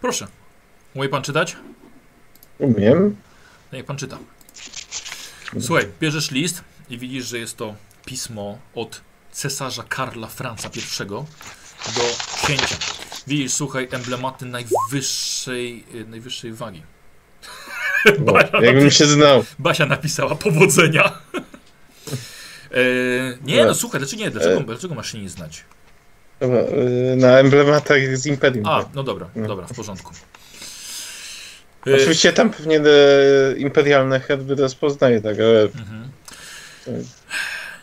A: proszę, umie Pan czytać?
E: Umiem.
A: No Niech Pan czyta. Słuchaj, bierzesz list i widzisz, że jest to pismo od cesarza Karla Franca I do księcia. Widzisz, słuchaj, emblematy najwyższej, y, najwyższej wagi.
E: O, jakbym się znał.
A: Basia napisała powodzenia. e, nie, no słuchaj, dlaczego nie? Dlaczego, dlaczego masz się nie znać?
E: Y, na emblematach z Imperium.
A: A,
E: tak.
A: no dobra,
E: No.
A: dobra, w porządku. E,
E: Oczywiście tam pewnie e, imperialne herby rozpoznaje, tak, ale
A: mhm.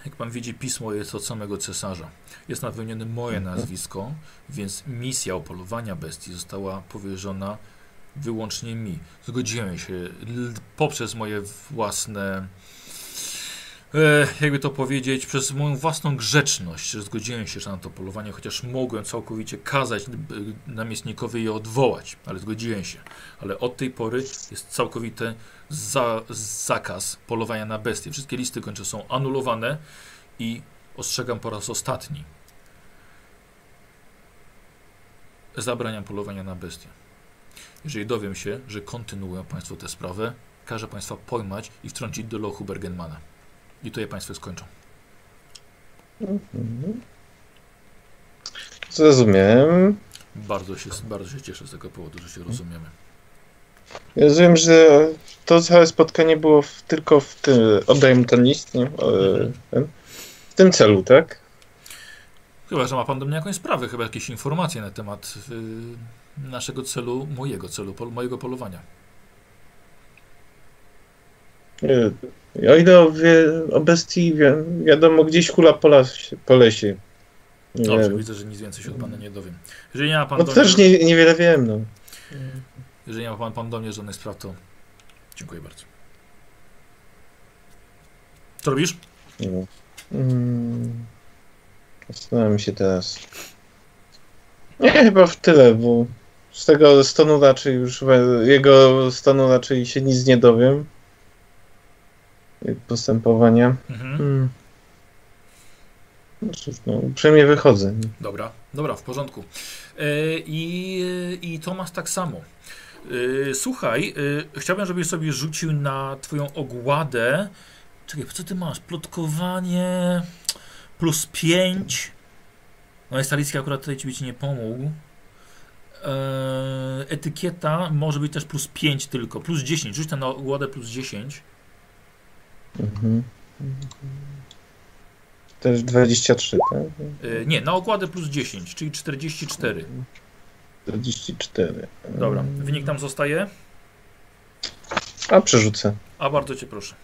A: Jak pan widzi, pismo jest od samego cesarza. Jest na wymienione moje
E: Mhm.
A: nazwisko, więc misja opolowania bestii została powierzona wyłącznie mi. Zgodziłem się poprzez moje własne, jakby to powiedzieć, przez moją własną grzeczność, że zgodziłem się na to polowanie, chociaż mogłem całkowicie kazać e, namiestnikowi je odwołać, ale zgodziłem się. Ale od tej pory jest całkowity za, zakaz polowania na bestie. Wszystkie listy kończe są anulowane i ostrzegam po raz ostatni. Zabraniam polowania na bestie. Jeżeli dowiem się, że kontynuują Państwo tę sprawę, każę Państwa pojmać i wtrącić do lochu Bergenmana. I to je Państwo skończą.
E: Mhm. Zrozumiem.
A: Bardzo się, bardzo się cieszę z tego powodu, że się rozumiemy.
E: Rozumiem, że to całe spotkanie było w, tylko w tym. Oddaj mu ten list, nie? O, ten, w tym celu, tak?
A: Chyba, że ma Pan do mnie jakąś sprawę, chyba jakieś informacje na temat y, naszego celu, mojego celu, pol, mojego polowania.
E: O ile o, wie, o bestii wi wiadomo, gdzieś hula po, las, po lesie. Nie
A: Dobrze,
E: wiem.
A: widzę, że nic więcej się od Pana nie dowiem. Jeżeli nie ma Pan
E: No
A: do
E: też nie, niewiele wiem, no.
A: jeżeli nie ma Pan, pan do mnie żadnych spraw, to dziękuję bardzo. Co robisz?
E: No. Mm. Zastanawiam się teraz. Nie, chyba w tyle, bo z tego stanu raczej już, jego stanu raczej się nic nie dowiem. Postępowania.
A: Mhm.
E: Hmm. No cóż, no, uprzejmie wychodzę.
A: Dobra, dobra, w porządku. E, I, I Tomasz tak samo. E, słuchaj, e, chciałbym, żebyś sobie rzucił na twoją ogładę. Czekaj, co ty masz? Plotkowanie plus 5. No jest Alicja akurat tutaj ci, ci nie pomógł. Etykieta może być też plus 5 tylko, plus 10. Rzuć ten na ogładę plus 10.
E: Mhm. Też 23, tak?
A: E, nie, na ogładę plus 10, czyli 44.
E: 44.
A: Dobra, wynik tam zostaje.
E: A przerzucę.
A: A bardzo cię proszę.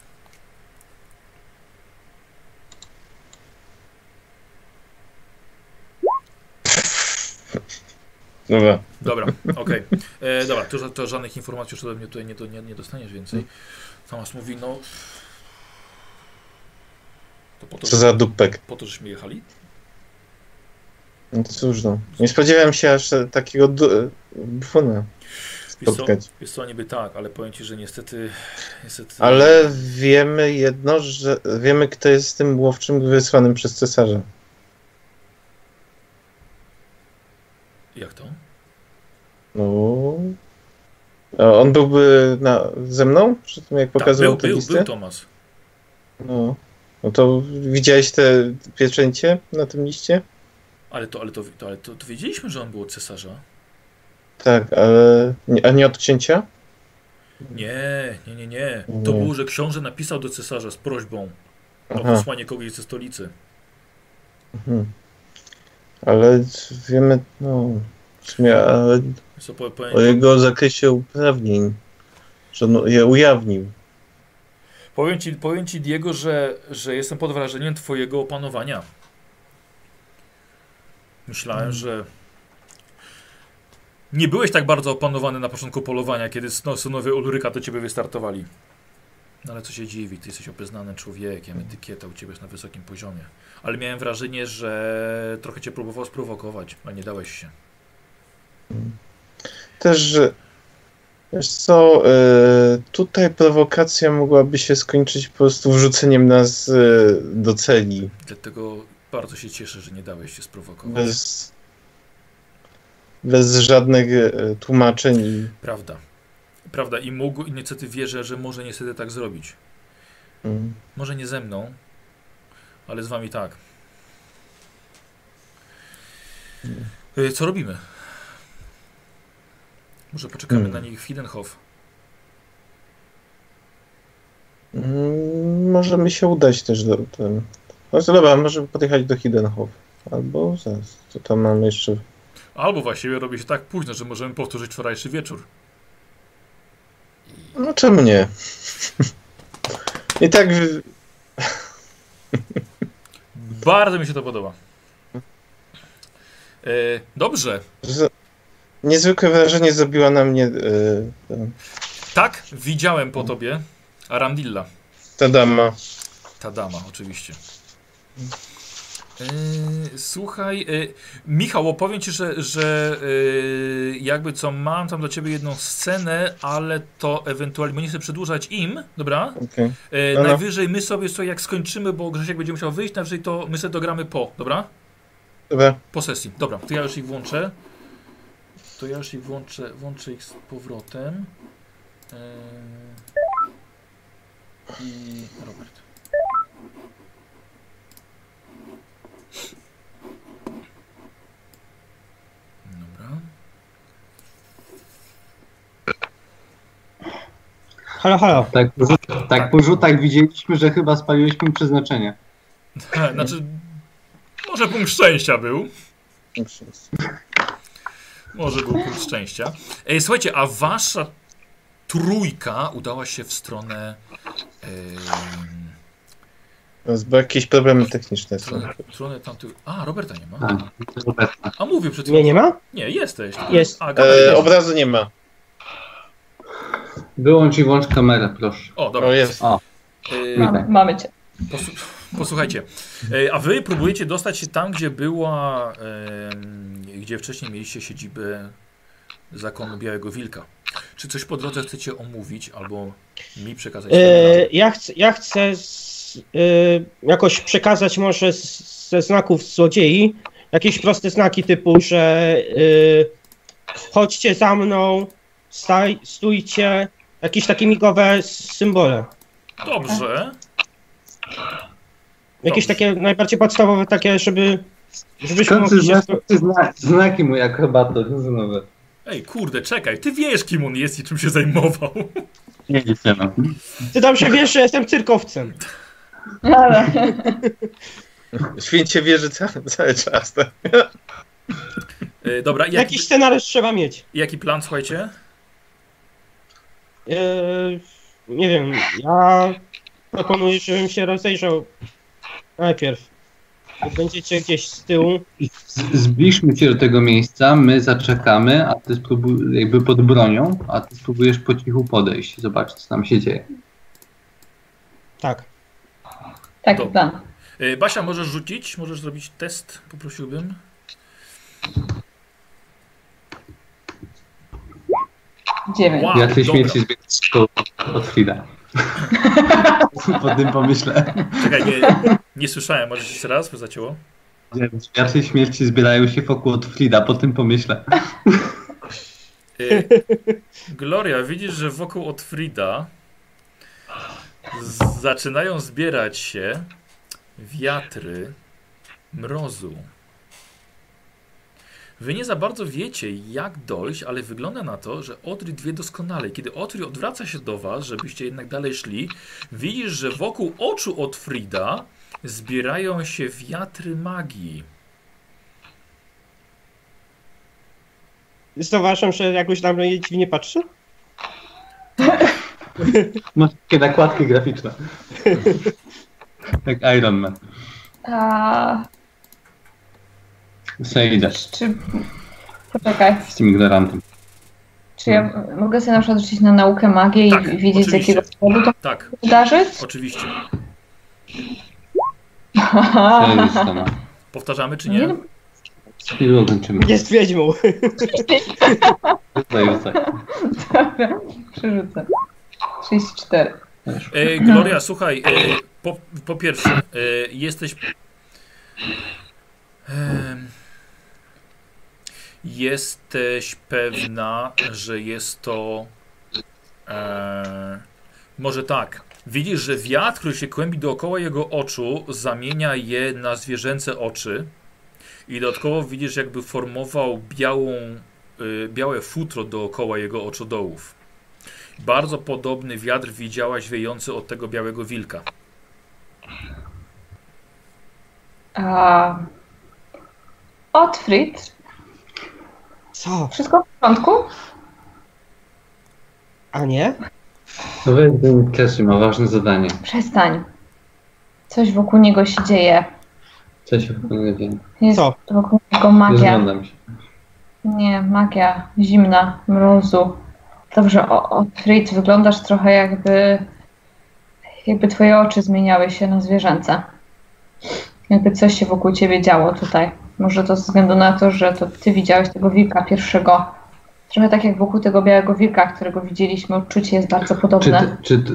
E: Dobra.
A: Dobra, okej. E, Dobra, to, to żadnych informacji już ode mnie tutaj nie, nie, nie dostaniesz więcej. Tomasz mówi, no... To to,
E: Co za dupek.
A: po to żeśmy jechali?
E: No to cóż no. Nie spodziewałem się aż takiego du- bufona
A: Wiesz co,
E: spotkać.
A: wiesz co, niby tak, ale powiem ci, że niestety... niestety
E: Ale wiemy jedno, że wiemy kto jest tym łowczym wysłanym przez cesarza.
A: Jak to?
E: No. On byłby na, ze mną? Przy tym jak
A: Tak,
E: pokazywał
A: był,
E: te
A: był, był Tomasz.
E: No. No to widziałeś te pieczęcie na tym liście?
A: Ale to, ale to, to, ale to, to wiedzieliśmy, że on był od cesarza.
E: Tak, ale. A nie od księcia?
A: Nie, nie, nie, nie. To
E: Nie.
A: było, że książę napisał do cesarza z prośbą o
E: Aha.
A: posłanie kogoś ze stolicy.
E: Mhm. Ale wiemy, no. W sumie, ale
A: Co, po, powiem,
E: o jego zakresie uprawnień, że on je ujawnił.
A: Powiem ci, powiem ci Diego, że, że jestem pod wrażeniem twojego opanowania. Myślałem, że nie byłeś tak bardzo opanowany na początku polowania, kiedy synowie Ulryka do ciebie wystartowali. No ale co się dziwi, ty jesteś obeznanym człowiekiem, etykieta u ciebie jest na wysokim poziomie. Ale miałem wrażenie, że trochę cię próbował sprowokować, ale nie dałeś się.
E: Też, że wiesz co, e, tutaj prowokacja mogłaby się skończyć po prostu wrzuceniem nas e, do celi.
A: Dlatego bardzo się cieszę, że nie dałeś się sprowokować.
E: Bez, bez żadnych e, tłumaczeń.
A: Prawda. Prawda i mógł, i niestety wierzę, że może niestety tak zrobić.
E: Mm.
A: Może nie ze mną, ale z wami tak. Y, Co robimy? Może poczekamy
E: Hmm.
A: na nich w Hidenhof.
E: Mm, Możemy się udać też do ten. No to dobra, możemy podjechać do Hidenhof. Albo zaraz, co tam mamy jeszcze?
A: Albo właściwie robi się tak późno, że możemy powtórzyć wczorajszy wieczór.
E: No czemu nie? I tak
A: Bardzo mi się to podoba. E, dobrze.
E: Niezwykłe wrażenie zrobiła na mnie ta,
A: Tak, widziałem po tobie Arandilla.
E: ta dama.
A: Ta dama, oczywiście. Yy, słuchaj, yy, Michał, opowiem ci, że, że yy, jakby co, mam tam dla ciebie jedną scenę, ale to ewentualnie, bo nie chcę przedłużać im, dobra?
E: Okej.
A: Yy,
E: No, no.
A: najwyżej my sobie, sobie jak skończymy, bo Grzesiek będzie musiał wyjść, najwyżej to my sobie dogramy po, dobra?
E: Dobra.
A: Po sesji. Dobra, to ja już ich włączę. To ja już ich włączę, włączę ich z powrotem. Eee, I Robert. Dobra.
D: Halo, halo.
C: Tak, po rzut- tak po rzutach widzieliśmy, że chyba spaliłyśmy przeznaczenie.
A: Znaczy, może punkt szczęścia był. Może był punkt szczęścia. Ej, słuchajcie, a wasza trójka udała się w stronę. em,
E: Bo jakieś problemy techniczne są.
A: stronę, stronę tamtych. A, Roberta nie ma.
C: Tak, Roberta.
A: A mówię przed
D: Nie, nie ma?
A: Nie, jesteś.
D: Jest.
A: A,
E: E,
A: jest.
E: obrazu nie ma.
C: Wyłącz i włącz kamerę, proszę.
A: O, dobra.
E: O, jest.
C: O,
A: E,
B: Mamy, mamy cię.
A: Posłuchajcie, e, a wy próbujecie dostać się tam, gdzie była, gdzie wcześniej mieliście siedzibę zakonu Białego Wilka. Czy coś po drodze chcecie omówić albo mi przekazać?
D: E, ja chcę, ja chcę z, e, jakoś przekazać może z, ze znaków złodziei jakieś proste znaki typu, że e, chodźcie za mną, staj, stójcie, jakieś takie migowe symbole.
A: Dobrze.
D: Jakieś takie najbardziej podstawowe takie, żeby żebyśmy mogli się...
C: zna- znaki mu jak chyba to rozumowe?
A: Ej, kurde, czekaj, ty wiesz, kim on jest i czym się zajmował.
C: Nie wiecie, no.
D: Ty dobrze wiesz, że jestem cyrkowcem.
B: Ale
E: Święcie wierzy cały, cały czas. Tak?
A: E, dobra, jaki,
D: Jakiś scenariusz trzeba mieć.
A: jaki plan, słuchajcie?
D: E, nie wiem, ja proponuję, żebym się rozejrzał najpierw. Jak będziecie gdzieś z tyłu,
C: Zbliżmy się do tego miejsca, my zaczekamy, a ty spróbuj, jakby pod bronią, a ty spróbujesz po cichu podejść i zobaczyć, co tam się dzieje.
D: tak.
B: taki
A: Dobra.
B: plan.
A: E, Basia, możesz rzucić? Możesz zrobić test? Poprosiłbym.
B: Dziewięć.
A: Wow,
C: ja tej
A: dobra.
C: śmierci szkołę od Frida. po tym pomyśle.
A: Czekaj, nie, nie słyszałem, możesz jeszcze raz, zacięło.
C: Światły śmierci zbierają się wokół od Frida, po tym pomyśle.
A: Y, Gloria, widzisz, że wokół od Frida z- zaczynają zbierać się wiatry mrozu. Wy nie za bardzo wiecie, jak dojść, ale wygląda na to, że Odry wie doskonale. Kiedy Odry odwraca się do was, żebyście jednak dalej szli, widzisz, że wokół oczu od Frida zbierają się wiatry magii.
D: Zauważam, że jakoś na mnie dziwnie patrzy.
C: Masz takie nakładki graficzne. Jak Iron Man.
B: A,
C: Sejdę
B: czy... Poczekaj.
C: z tym ignorantem.
B: Czy ja mogę sobie na przykład rzucić na naukę magię i
A: Tak,
B: wiedzieć z
A: oczywiście.
B: jakiego powodu to
A: Tak,
B: wydarzyć?
A: oczywiście. Powtarzamy czy
B: Nie,
A: nie?
B: no,
C: I kończymy.
D: Jest wiedźmą.
C: Tutaj, tutaj.
B: Dobra, przerzucę. 34.
A: E, Gloria, słuchaj, e, po, po pierwsze, e, jesteś. em, jesteś pewna, że jest to. E, może tak. Widzisz, że wiatr, który się kłębi dookoła jego oczu, zamienia je na zwierzęce oczy. I dodatkowo widzisz, jakby formował białą, y, białe futro dookoła jego oczodołów. Bardzo podobny wiatr widziałaś wiejący od tego białego wilka.
B: A...
D: Co?
B: wszystko w porządku?
D: A nie?
C: To weź ten Keszy ma ważne zadanie.
B: Przestań. Coś wokół niego się dzieje.
C: Co się w ogóle dzieje?
B: Jest
D: Co?
B: wokół niego magia.
C: Rozglądam się.
B: Nie, magia zimna, mrozu. Dobrze, o, Otfrid, wyglądasz trochę jakby... Jakby twoje oczy zmieniały się na zwierzęce. Jakby coś się wokół ciebie działo tutaj. Może to ze względu na to, że to ty widziałeś tego wilka pierwszego. Trochę tak jak wokół tego białego wilka, którego widzieliśmy, odczucie jest bardzo
C: Czy,
B: podobne.
C: czy, ty,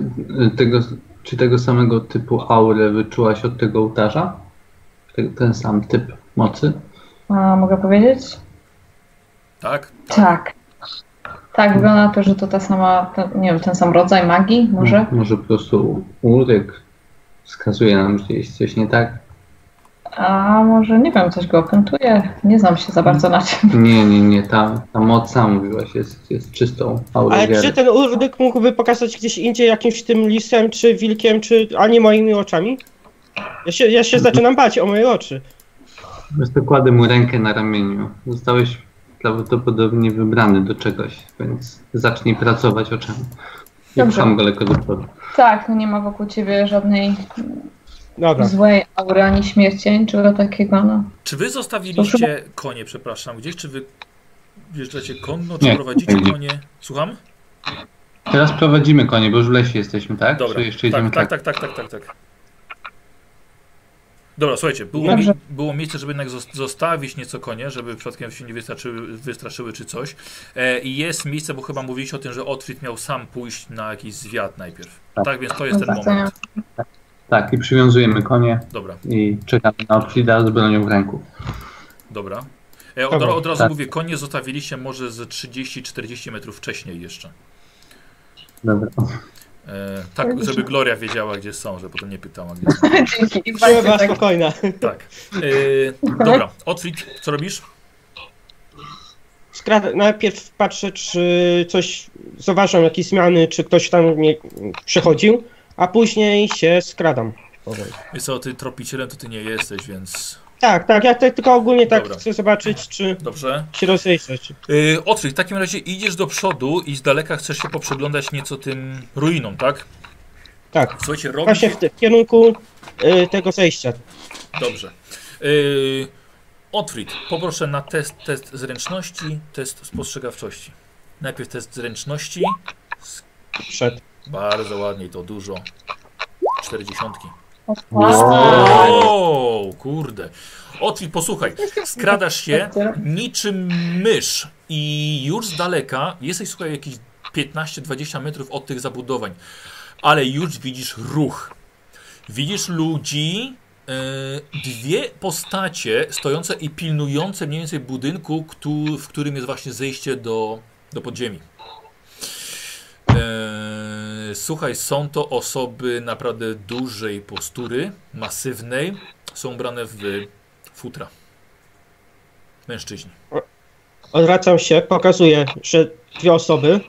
C: tego, czy tego samego typu aurę wyczułaś od tego ołtarza? Ten, ten sam typ mocy?
B: A, mogę powiedzieć?
A: Tak?
B: Tak. Tak, wygląda na to, że to ta sama, ten, nie wiem, ten sam rodzaj magii, może?
C: Może po prostu Ulryk wskazuje nam, że jest coś nie tak?
B: A może, nie wiem, coś go opętuje? Nie znam się za bardzo na tym.
C: Nie, nie, nie. Ta, ta moc, sam mówiłaś, jest, jest czystą aurą
D: Ale czy ten urdyk mógłby pokazać gdzieś indziej jakimś tym lisem, czy wilkiem, czy a nie moimi oczami? Ja się, ja się zaczynam bać o moje oczy.
C: Prostu kładę mu rękę na ramieniu. Zostałeś prawdopodobnie wybrany do czegoś, więc zacznij pracować oczami.
B: Dobrze.
C: pcham go lekko do przodu.
B: Tak, no nie ma wokół ciebie żadnej
D: Dobra.
B: złej aury ani śmierci, niczego takiego, no.
A: Czy wy zostawiliście konie, przepraszam, gdzieś? Czy wy wjeżdżacie konno, czy
C: Nie.
A: prowadzicie konie? Słucham?
C: Teraz prowadzimy konie, bo już w lesie jesteśmy, tak?
A: Dobra.
C: Czy jeszcze idziemy
A: Tak, tak, tak, tak, tak, tak, tak. Dobra, słuchajcie, było,
B: Dobrze.
A: mi, było miejsce, żeby jednak zos- zostawić nieco konie, żeby przypadkiem się nie wystraszyły, wystraszyły czy coś. E, I jest miejsce, bo chyba mówiliście o tym, że Otwit miał sam pójść na jakiś zwiat najpierw. Tak,
C: Tak.
A: więc to jest ten moment.
C: Tak, i przywiązujemy konie
A: Dobra,
C: i czekamy na Otfrida z bronią w ręku.
A: dobra. E, od,
D: Dobra,
A: od razu
C: tak.
A: mówię, konie zostawiliście może ze 30-40 metrów wcześniej jeszcze.
C: Dobra.
A: E, tak, żeby Gloria wiedziała, gdzie są, że potem nie pytała, gdzie są.
B: Dzięki.
D: Była
B: tak,
D: spokojna.
A: Tak. E, dobra, Otwit, co robisz?
D: Skrada, najpierw patrzę, czy coś zauważam, jakieś zmiany, czy ktoś tam nie przechodził, a później się skradam. powoli.
A: Wiesz co, ty tropicielem to ty nie jesteś, więc...
D: Tak, tak, ja te- tylko ogólnie tak
A: Dobra.
D: chcę zobaczyć, czy
A: Dobrze.
D: się rozejrzeć.
A: Yy, w takim razie idziesz do przodu i z daleka chcesz się poprzeglądać nieco tym ruinom, tak?
D: Tak,
A: Słuchajcie, robisz...
D: właśnie w, te- w kierunku y, tego zejścia.
A: Dobrze. Yy, Otwit, poproszę na test, test zręczności, test spostrzegawczości. Najpierw test zręczności.
D: Przed.
A: Bardzo ładnie, to dużo. Cztery dziesiątki.
B: Wow.
A: O, kurde. Otwit, posłuchaj. Skradasz się niczym mysz i już z daleka jesteś, słuchaj, jakieś 15-20 metrów od tych zabudowań, ale już widzisz ruch. Widzisz ludzi, e, dwie postacie stojące i pilnujące mniej więcej budynku, w którym jest właśnie zejście do, do podziemi. Słuchaj, są to osoby naprawdę dużej postury, masywnej, są ubrane w futra. Mężczyźni.
D: Odwracam się, pokazuję, że dwie osoby.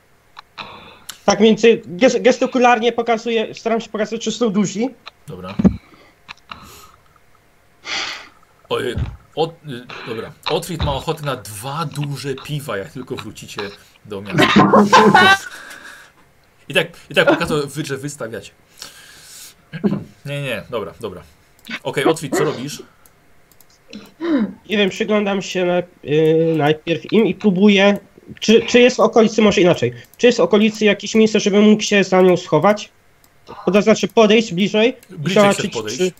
D: Tak mniej więcej ges- gestykularnie pokazuję, staram się pokazać, czy są duzi.
A: Dobra. Oj, od, y, dobra. Otwit ma ochotę na dwa duże piwa, jak tylko wrócicie do miasta. I tak, i tak pokazał, wy, że wystawiacie. Nie, nie, dobra, dobra. Okej, Otwit, co robisz?
D: Nie wiem, przyglądam się na, y, najpierw im i próbuję, czy, czy jest w okolicy, może inaczej, czy jest w okolicy jakieś miejsce, żebym mógł się za nią schować? To znaczy podejść bliżej
A: Bliżej chcesz podejść?
D: czy...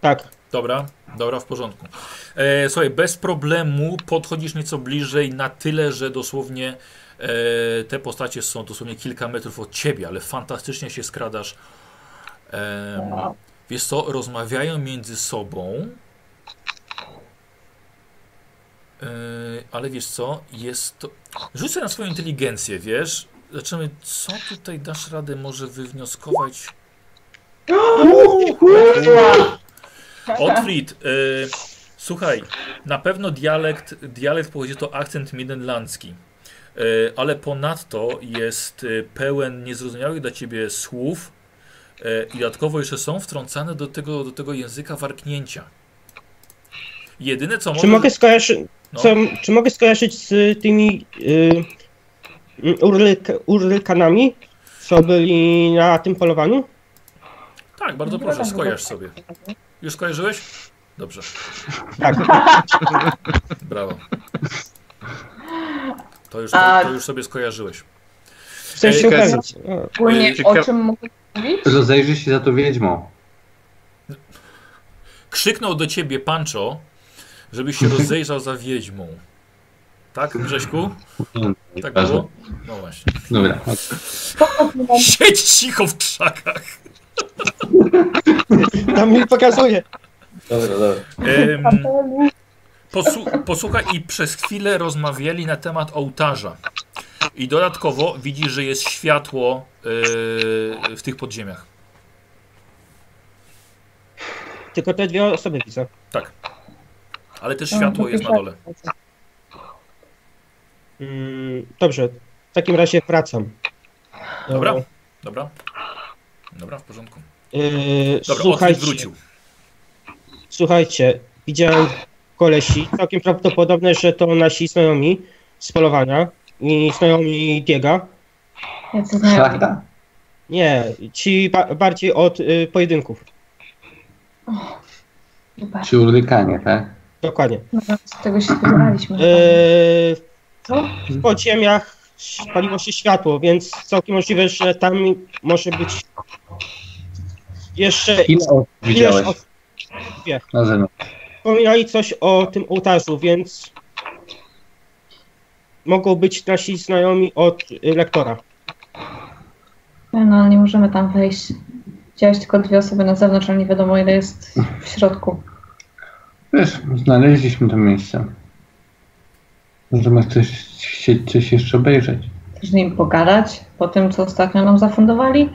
D: Tak,
A: Dobra, dobra, w porządku. E, słuchaj, bez problemu podchodzisz nieco bliżej na tyle, że dosłownie e, te postacie są dosłownie kilka metrów od ciebie, ale fantastycznie się skradasz. E, wiesz co, rozmawiają między sobą. E, ale wiesz co, jest to... Sobie na swoją inteligencję, wiesz? Zaczynamy, co tutaj dasz radę może wywnioskować? Otfried, y, słuchaj, na pewno dialekt, dialekt pochodzi to akcent midenlandzki, ale ponadto jest y, pełen niezrozumiałych dla ciebie słów y, i dodatkowo jeszcze są wtrącane do tego, do tego języka warknięcia. Jedyne co
D: czy mogę skojarzyć,
A: No.
D: co, czy mogę skojarzyć z tymi y, y, urlyk, urlykanami, co byli na tym polowaniu?
A: Tak, bardzo proszę, skojarz sobie. Już skojarzyłeś? Dobrze,
D: Tak,
A: brawo. To już,
B: A-
A: to, to już sobie skojarzyłeś.
D: chcę się
E: Ciekawe.
D: upewnić.
B: Ogólnie
E: Ciekawe-
B: o czym mógł mówić?
C: Rozejrzyj się za to wiedźmą.
A: Krzyknął do ciebie Pancho, żebyś się rozejrzał za wiedźmą. Tak, Grześku? Tak było? No właśnie.
C: Dobra.
A: Siedź cicho w krzakach.
D: Tam mi pokazuje.
C: Dobra, dobra.
A: Posłu posłuchaj i przez chwilę rozmawiali na temat ołtarza. I dodatkowo widzisz, że jest światło yy, w tych podziemiach.
D: Tylko te dwie osoby widzę.
A: Ale też
B: No,
A: światło jest na
B: pierwsza-
A: dole.
D: Mm, dobrze, w takim razie wracam.
A: Dobra.
D: E,
A: Dobra? Dobra, w porządku.
D: e,
A: Dobra,
D: słuchajcie,
A: wrócił.
D: słuchajcie, widziałem kolesi, całkiem prawdopodobne, że to nasi znajomi z polowania i znajomi Diega.
C: Szlachta?
D: Nie, ci ba bardziej od y, pojedynków.
B: Super.
C: Czy Urykanie, tak?
D: Dokładnie.
B: No, z tego się spodziewaliśmy. Co?
D: w podziemiach paliło się światło, więc całkiem możliwe, że tam może być jeszcze
C: Ile osób widziałeś
D: osób.
C: na zewnątrz?
D: Wspominali coś o tym ołtarzu, więc mogą być nasi znajomi od y, lektora.
B: Nie, No, ale nie możemy tam wejść. Widziałeś tylko dwie osoby na zewnątrz, ale nie wiadomo ile jest w środku.
C: Wiesz, znaleźliśmy to miejsce. Możemy coś, chcieć coś jeszcze obejrzeć.
B: Chcesz z nim pogadać po tym, co ostatnio nam zafundowali?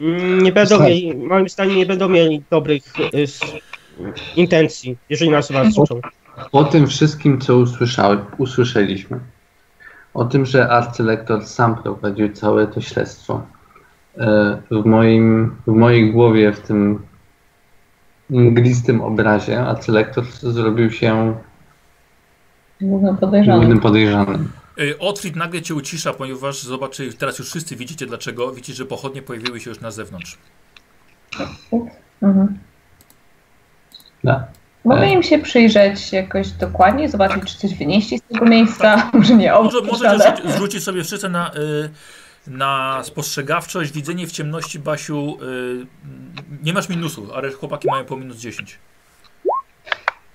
D: Mm, Nie będą mieli, moim zdaniem nie będą mieli dobrych y, intencji, jeżeli nas zobaczą.
C: Po tym wszystkim, co usłyszały, usłyszeliśmy, o tym, że arcylektor sam prowadził całe to śledztwo, e, w, moim, w mojej głowie, w tym mglistym obrazie, arcylektor zrobił się
B: Głównym podejrzanym.
C: głównym podejrzanym.
A: Yy, Otwit nagle cię ucisza, ponieważ zobaczy, teraz już wszyscy widzicie dlaczego. Widzicie, że pochodnie pojawiły się już na zewnątrz.
B: Mhm.
C: Da.
B: Mogę im się przyjrzeć jakoś dokładnie, zobaczyć, czy coś wynieśli z tego miejsca. Może nie
A: Może, zrzucić sobie wszyscy na, y, na spostrzegawczość, widzenie w ciemności, Basiu. Y, nie masz minusów, ale chłopaki mają po minus 10.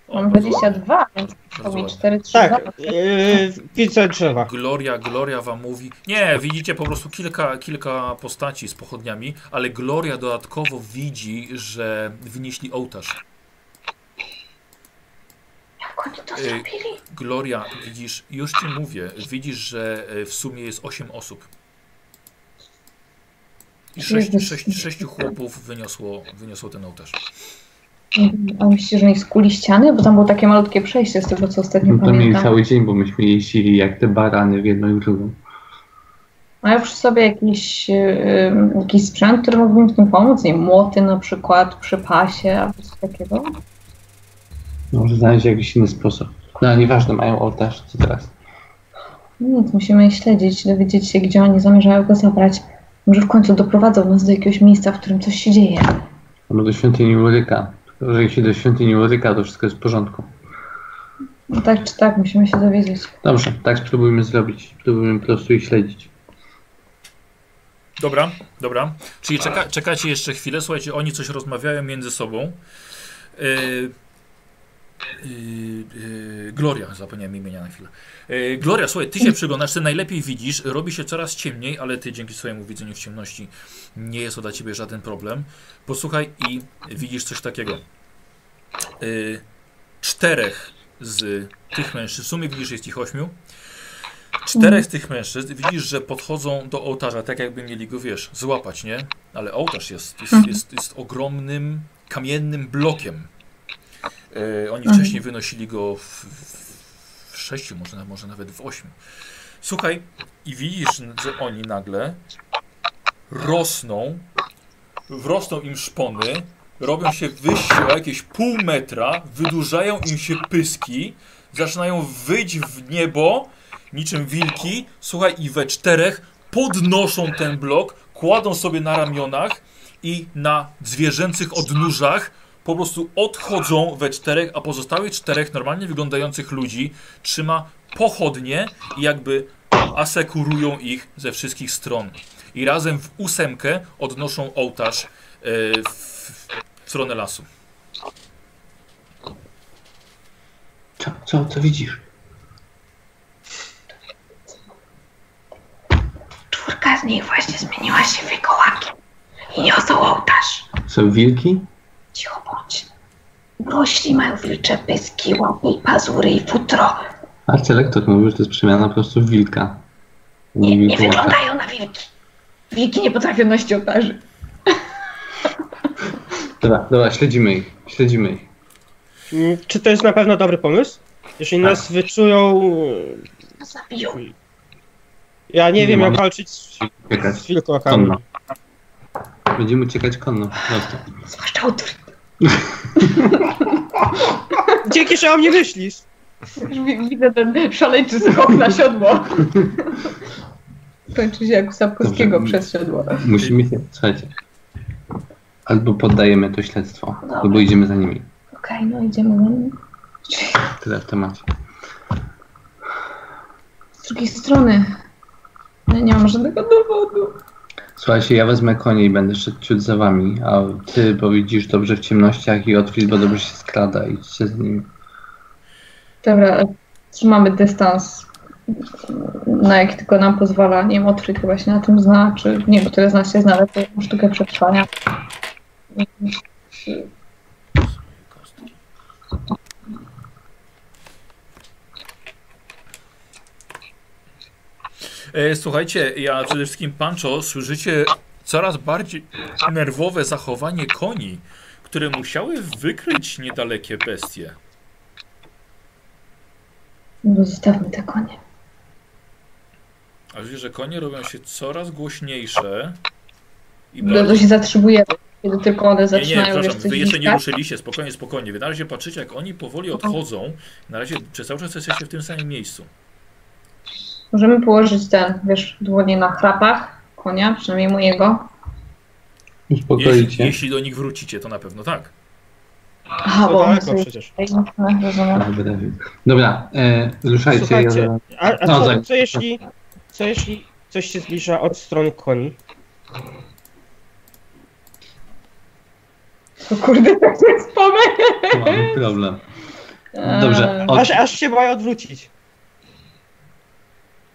A: O,
B: Mam
A: bardzo
B: 22, więc mi
A: ładnie.
B: 4, 3,
D: Tak, y, widzę drzewa.
A: Gloria, Gloria wam mówi. Nie, widzicie po prostu kilka, kilka postaci z pochodniami, ale Gloria dodatkowo widzi, że wynieśli ołtarz.
B: Jak oni to
A: Y,
B: zrobili?
A: Gloria, widzisz, już ci mówię, widzisz, że e, w sumie jest 8 osób. I sześć, sześć, sześciu chłopów wyniosło, wyniosło ten ołtarz.
B: A myślicie, że oni skuli ściany? Bo tam było takie malutkie przejście z tego, co ostatnio
C: No to mieli
B: pamiętam.
C: cały dzień, bo myśmy jeździli jak te barany w jedną i w drugą.
B: Mają przy sobie jakiś, yy, jakiś sprzęt, który mógłby im w tym pomóc? Nie wiem, młoty na przykład przy pasie albo coś takiego?
C: Może znaleźć jakiś inny sposób. No, nieważne, mają ołtarz, co teraz?
B: Nic, musimy ich śledzić, dowiedzieć się, gdzie oni zamierzają go zabrać. Może w końcu doprowadzą nas do jakiegoś miejsca, w którym coś się dzieje.
C: Albo do świątyni Uryka. Że jeśli do świątyni Uryka, to wszystko jest w porządku.
B: No tak czy tak, musimy się dowiedzieć.
C: Dobrze, tak spróbujmy zrobić. Spróbujmy po prostu ich śledzić.
A: Dobra, dobra. Czyli czeka, czekacie jeszcze chwilę. Słuchajcie, oni coś rozmawiają między sobą. Yy, Gloria, zapomniałem imienia na chwilę. Yy, Gloria, słuchaj, ty się przyglądasz, ty najlepiej widzisz, robi się coraz ciemniej, ale ty dzięki swojemu widzeniu w ciemności nie jest to dla ciebie żaden problem. Posłuchaj i widzisz coś takiego. Yy, czterech z tych mężczyzn, w sumie widzisz, jest ich ośmiu. Czterech z tych mężczyzn widzisz, że podchodzą do ołtarza, tak jakby mieli go, wiesz, złapać, nie? Ale ołtarz jest, jest,
B: Mhm.
A: jest, jest ogromnym, kamiennym blokiem. E, oni
B: Mhm.
A: wcześniej wynosili go w, w sześciu, może, może nawet w ośmiu. Słuchaj, i widzisz, że oni nagle rosną, wrosną im szpony, robią się wyższe o jakieś pół metra, wydłużają im się pyski, zaczynają wyjść w niebo, niczym wilki, słuchaj, i we czterech podnoszą ten blok, kładą sobie na ramionach i na zwierzęcych odnóżach po prostu odchodzą we czterech, a pozostałych czterech normalnie wyglądających ludzi trzyma pochodnie i jakby asekurują ich ze wszystkich stron. I razem w ósemkę odnoszą ołtarz e, w, w stronę lasu.
C: Co, co, co widzisz?
B: Czwórka z nich właśnie zmieniła się w wilkołaki i niosą ołtarz.
C: Są wilki?
B: Cicho bądź. Dorośli mają wilcze pyski, łapy pazury i futro.
C: Arcelektor mówił, że to jest przemiana po prostu w wilka.
B: Nie, nie wyglądają na wilki. Wilki nie potrafią nosić ołtarzy.
C: Dobra, dobra, śledzimy ich. Śledzimy ich.
D: Mm, Czy to jest na pewno dobry pomysł? Jeżeli nas wyczują...
B: Nas zabiją.
D: Ja nie
C: Nie
D: wiem jak walczyć z, wilkołakami.
C: konno. Będziemy uciekać konno.
B: Zwłaszcza Otfrid.
D: Dzięki, że o mnie myślisz.
B: Widzę ten szaleńczy skok na siodło. Kończy się jak u Sapkowskiego
C: Dobrze.
B: przez siodło.
C: Musimy się, słuchajcie. Albo poddajemy to śledztwo,
B: Dobra.
C: albo idziemy za nimi.
B: Okej, no idziemy za nim.
C: Tyle w temacie.
B: Z drugiej strony. Ja nie mam żadnego dowodu.
C: Słuchajcie, ja wezmę konie i będę szedł ciut za wami, a ty, bo widzisz dobrze w ciemnościach i Otwit, bo dobrze się skrada, idźcie z nim.
B: Dobra, trzymamy dystans, na jaki tylko nam pozwala. Nie wiem, chyba się na tym zna, czy nie, które z nas się zna, ale to sztukę przetrwania.
A: Słuchajcie, ja przede wszystkim Pancho, słyszycie coraz bardziej nerwowe zachowanie koni, które musiały wykryć niedalekie bestie.
B: No, zostawmy te konie.
A: A widzisz, że konie robią się coraz głośniejsze. I
B: No, to się zatrzymujemy, kiedy tylko one
A: Nie, nie,
B: zaczynają wiesz,
A: przepraszam,
B: coś
A: wy jeszcze nie ruszyliście, spokojnie, spokojnie. Wy na razie patrzycie, jak oni powoli odchodzą. Na razie przez cały czas jesteście w tym samym miejscu.
B: Możemy położyć ten, wiesz, dłonie na chrapach konia, przynajmniej mojego.
A: Jeśli,
C: Uspokoicie.
A: jeśli do nich wrócicie, to na pewno tak.
B: Aha, bo one
D: daleko
B: sobie
D: przecież.
C: Dobra, e, ruszajcie.
D: Słuchajcie,
C: ja-
D: a, a
C: No,
D: co,
C: tak.
D: co jeśli... Co jeśli coś się zbliża od strony koni?
B: To kurde, tak to jest pomysł.
C: Mamy problem. Dobrze, od...
D: Aż, aż się boję odwrócić.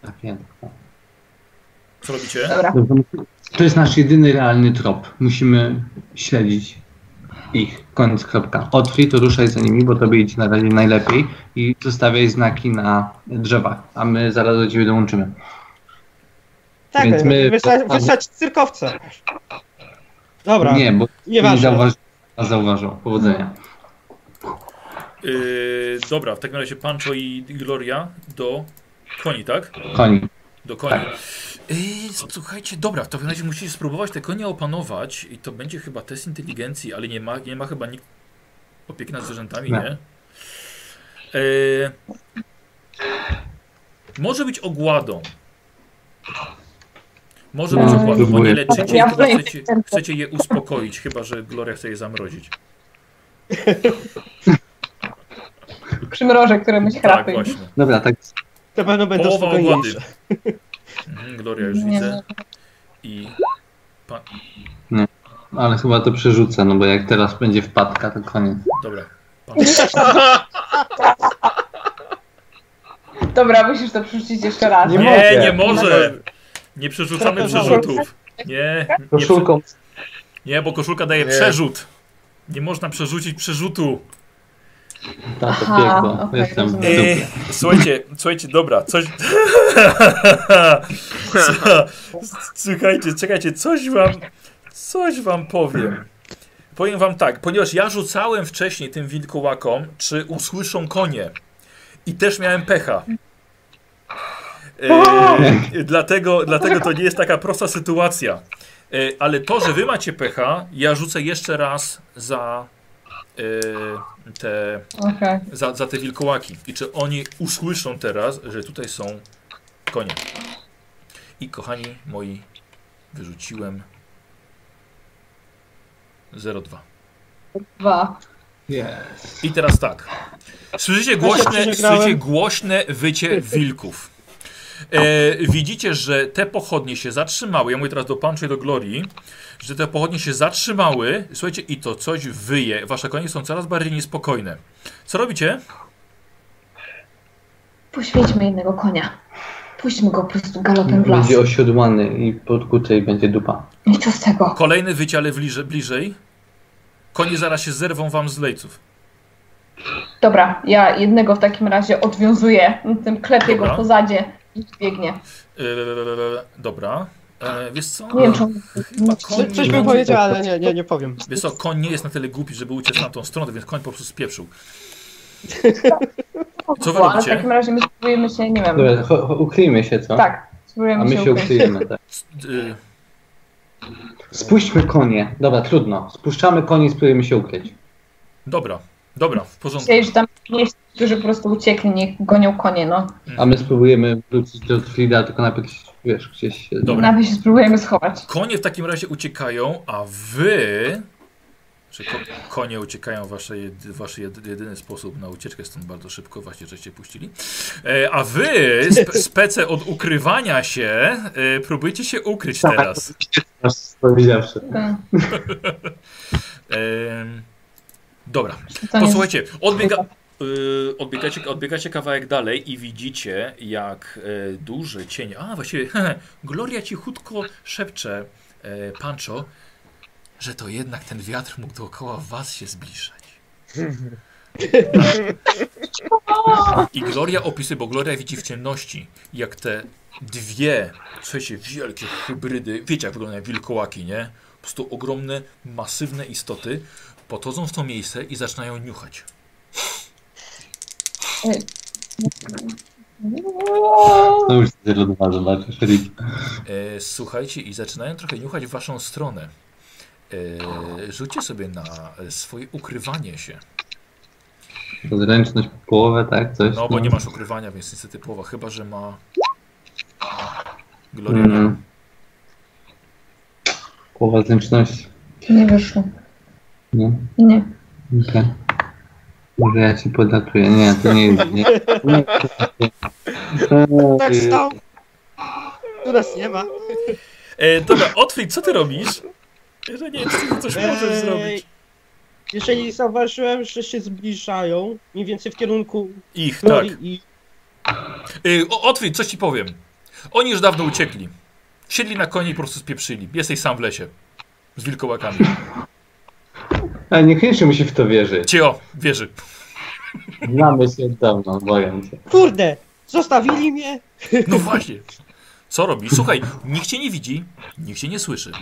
C: Tak, nie.
A: Co robicie?
B: Dobra,
C: Dobrze, To jest nasz jedyny realny trop. Musimy śledzić ich. Koniec, kropka. Otwij, to ruszaj za nimi, bo tobie idzie na razie najlepiej i zostawiaj znaki na drzewach, a my zaraz do ciebie dołączymy.
D: Tak,
C: Więc my-
D: wysłać, wysłać cyrkowca. Dobra,
C: Nie, bo nie
D: nieważne.
C: zauważ... a zauważą. Powodzenia.
A: Yy, dobra, w takim razie Pancho i Gloria do koni, tak?
C: Koni.
A: Do koni. Yy, słuchajcie, dobra, w takim razie musicie spróbować te konie opanować i to będzie chyba test inteligencji, ale nie ma, nie ma chyba nikt opieki nad zwierzętami,
C: Nie.
A: nie? Yy, może być ogładą. Może
C: No,
A: być ogładą, bo nie leczycie,
B: Ja
A: chyba chcecie, chcecie je uspokoić, chyba że Gloria chce je zamrozić.
B: przymrożę któremuś
A: Tak,
B: chrapy.
A: właśnie.
C: Dobra, tak.
D: Na pewno będą
A: Połowa ogłady.
D: spokojniejsze.
A: Mhm, Gloria już
B: Nie,
A: widzę. I pa,
C: Ale chyba to przerzucę, no bo jak teraz będzie wpadka, to koniec.
A: dobra. Pan,
B: Dobra, musisz to przerzucić jeszcze raz.
E: Nie
A: nie,
E: mogę.
A: nie może! Nie przerzucamy przerzutów. Nie, nie,
E: Koszulką.
A: nie, bo koszulka daje
E: Nie.
A: przerzut. Nie można przerzucić przerzutu.
C: Tak, piekło.
B: okej,
C: Jestem w.
A: E,
C: dupie.
A: słuchajcie, słuchajcie, dobra, coś... Co- Słuchajcie, czekajcie, coś wam, coś wam powiem. Powiem wam tak, ponieważ ja rzucałem wcześniej tym wilkołakom, czy usłyszą konie. I też miałem pecha. E, dlatego, dlatego to nie jest taka prosta sytuacja. E, ale to, że wy macie pecha, ja rzucę jeszcze raz za te
B: Okej.
A: za, za te wilkołaki. I czy oni usłyszą teraz, że tutaj są konie. I kochani moi, wyrzuciłem 0,2.
B: Dwa.
C: Yes.
A: I teraz tak. Słyszycie głośne, słyszycie głośne wycie wilków. E, widzicie, że te pochodnie się zatrzymały. Ja mówię teraz do Pancho i do Glorii, że te pochodnie się zatrzymały. Słuchajcie, i to coś wyje. Wasze konie są coraz bardziej niespokojne. Co robicie?
B: Poświęćmy jednego konia. Puśćmy go po prostu galopem w las.
C: Będzie osiodłany i podkuty i będzie dupa.
B: I co z tego?
A: Kolejny wyciale bliżej, bliżej. Konie zaraz się zerwą wam z lejców.
B: Dobra, ja jednego w takim razie odwiązuję, tym klepię
A: Dobra.
B: go po zadzie i biegnie.
A: Eee, dobra. Eee, wiesz co?
B: Nie wiem, czy on...
A: Chyba
D: Co,
A: koń
D: coś bym powiedział, ale nie, nie, nie powiem.
A: Wiesz co, koń nie jest na tyle głupi, żeby uciec na tą stronę, więc koń po prostu spieprzył. Co wy
B: Ale
A: robicie?
B: w takim razie my spróbujemy się, nie wiem.
C: Dobra, cho- cho- ukryjmy się, co?
B: Tak,
C: A
B: spróbujemy
C: my
B: się
C: się
B: ukryć.
C: ukryjemy, tak.
A: Eee,
C: Spuśćmy konie. Dobra, trudno. Spuszczamy konie i spróbujemy się ukryć.
A: dobra, dobra, w porządku.
B: Chcieli, że tam mieści, którzy po prostu uciekli, niech gonią konie, no.
C: A my spróbujemy wrócić do Frida, tylko najpierw, wiesz, gdzieś się...
A: Dobra.
B: Nawet się spróbujemy schować.
A: Konie w takim razie uciekają, a wy. Czy ko konie uciekają wasze jedy, wasz jedy, jedyny sposób na ucieczkę stąd bardzo szybko, właśnie żeście puścili. E, a wy, spe, spece od ukrywania się, e, próbujcie się ukryć teraz.
C: Powiedziawszy.
B: Tak.
A: Dobra, posłuchajcie, odbiega, odbiegacie, odbiegacie kawałek dalej i widzicie, jak e, duży cień. A właściwie, Gloria cichutko szepcze e, Pancho, że to jednak ten wiatr mógł dookoła was się zbliżać. I Gloria opisuje, bo Gloria widzi w ciemności, jak te dwie, słuchajcie, wielkie hybrydy, wiecie jak wyglądają wilkołaki, nie? Po prostu ogromne, masywne istoty podchodzą w to miejsce i zaczynają niuchać.
C: No już 0-2 zobaczysz, Frid.
A: E, słuchajcie, i zaczynają trochę niuchać w waszą stronę. E, rzućcie sobie na swoje ukrywanie się.
C: Zręczność połowę, tak? Coś?
A: No, bo nie masz ukrywania, więc niestety połowa, chyba że ma. Gloria nie.
C: Mm. Połowa zręczności.
B: Nie wyszło.
C: No,
B: Nie.
C: okej. Może ja ci podatuję. Nie, to nie jest. Nie, nie.
D: Tak stał. Tu nas nie ma.
A: E, dobra, Otwit, co ty robisz? Ty coś możesz
D: Eee,
A: zrobić.
D: Jeżeli zauważyłem, że się zbliżają, mniej więcej w kierunku
A: Ich, tak.
D: I...
A: E, Otwit, coś ci powiem. Oni już dawno uciekli. Siedli na koni i po prostu spieprzyli. Jesteś sam w lesie. Z wilkołakami.
C: Ale niekoniecznie musi w to wierzyć.
A: Cio, wierzy.
C: Znamy się od dawna, boję się.
D: Kurde! Zostawili mnie!
A: No właśnie. Co robisz? Słuchaj, nikt cię nie widzi, nikt cię nie słyszy.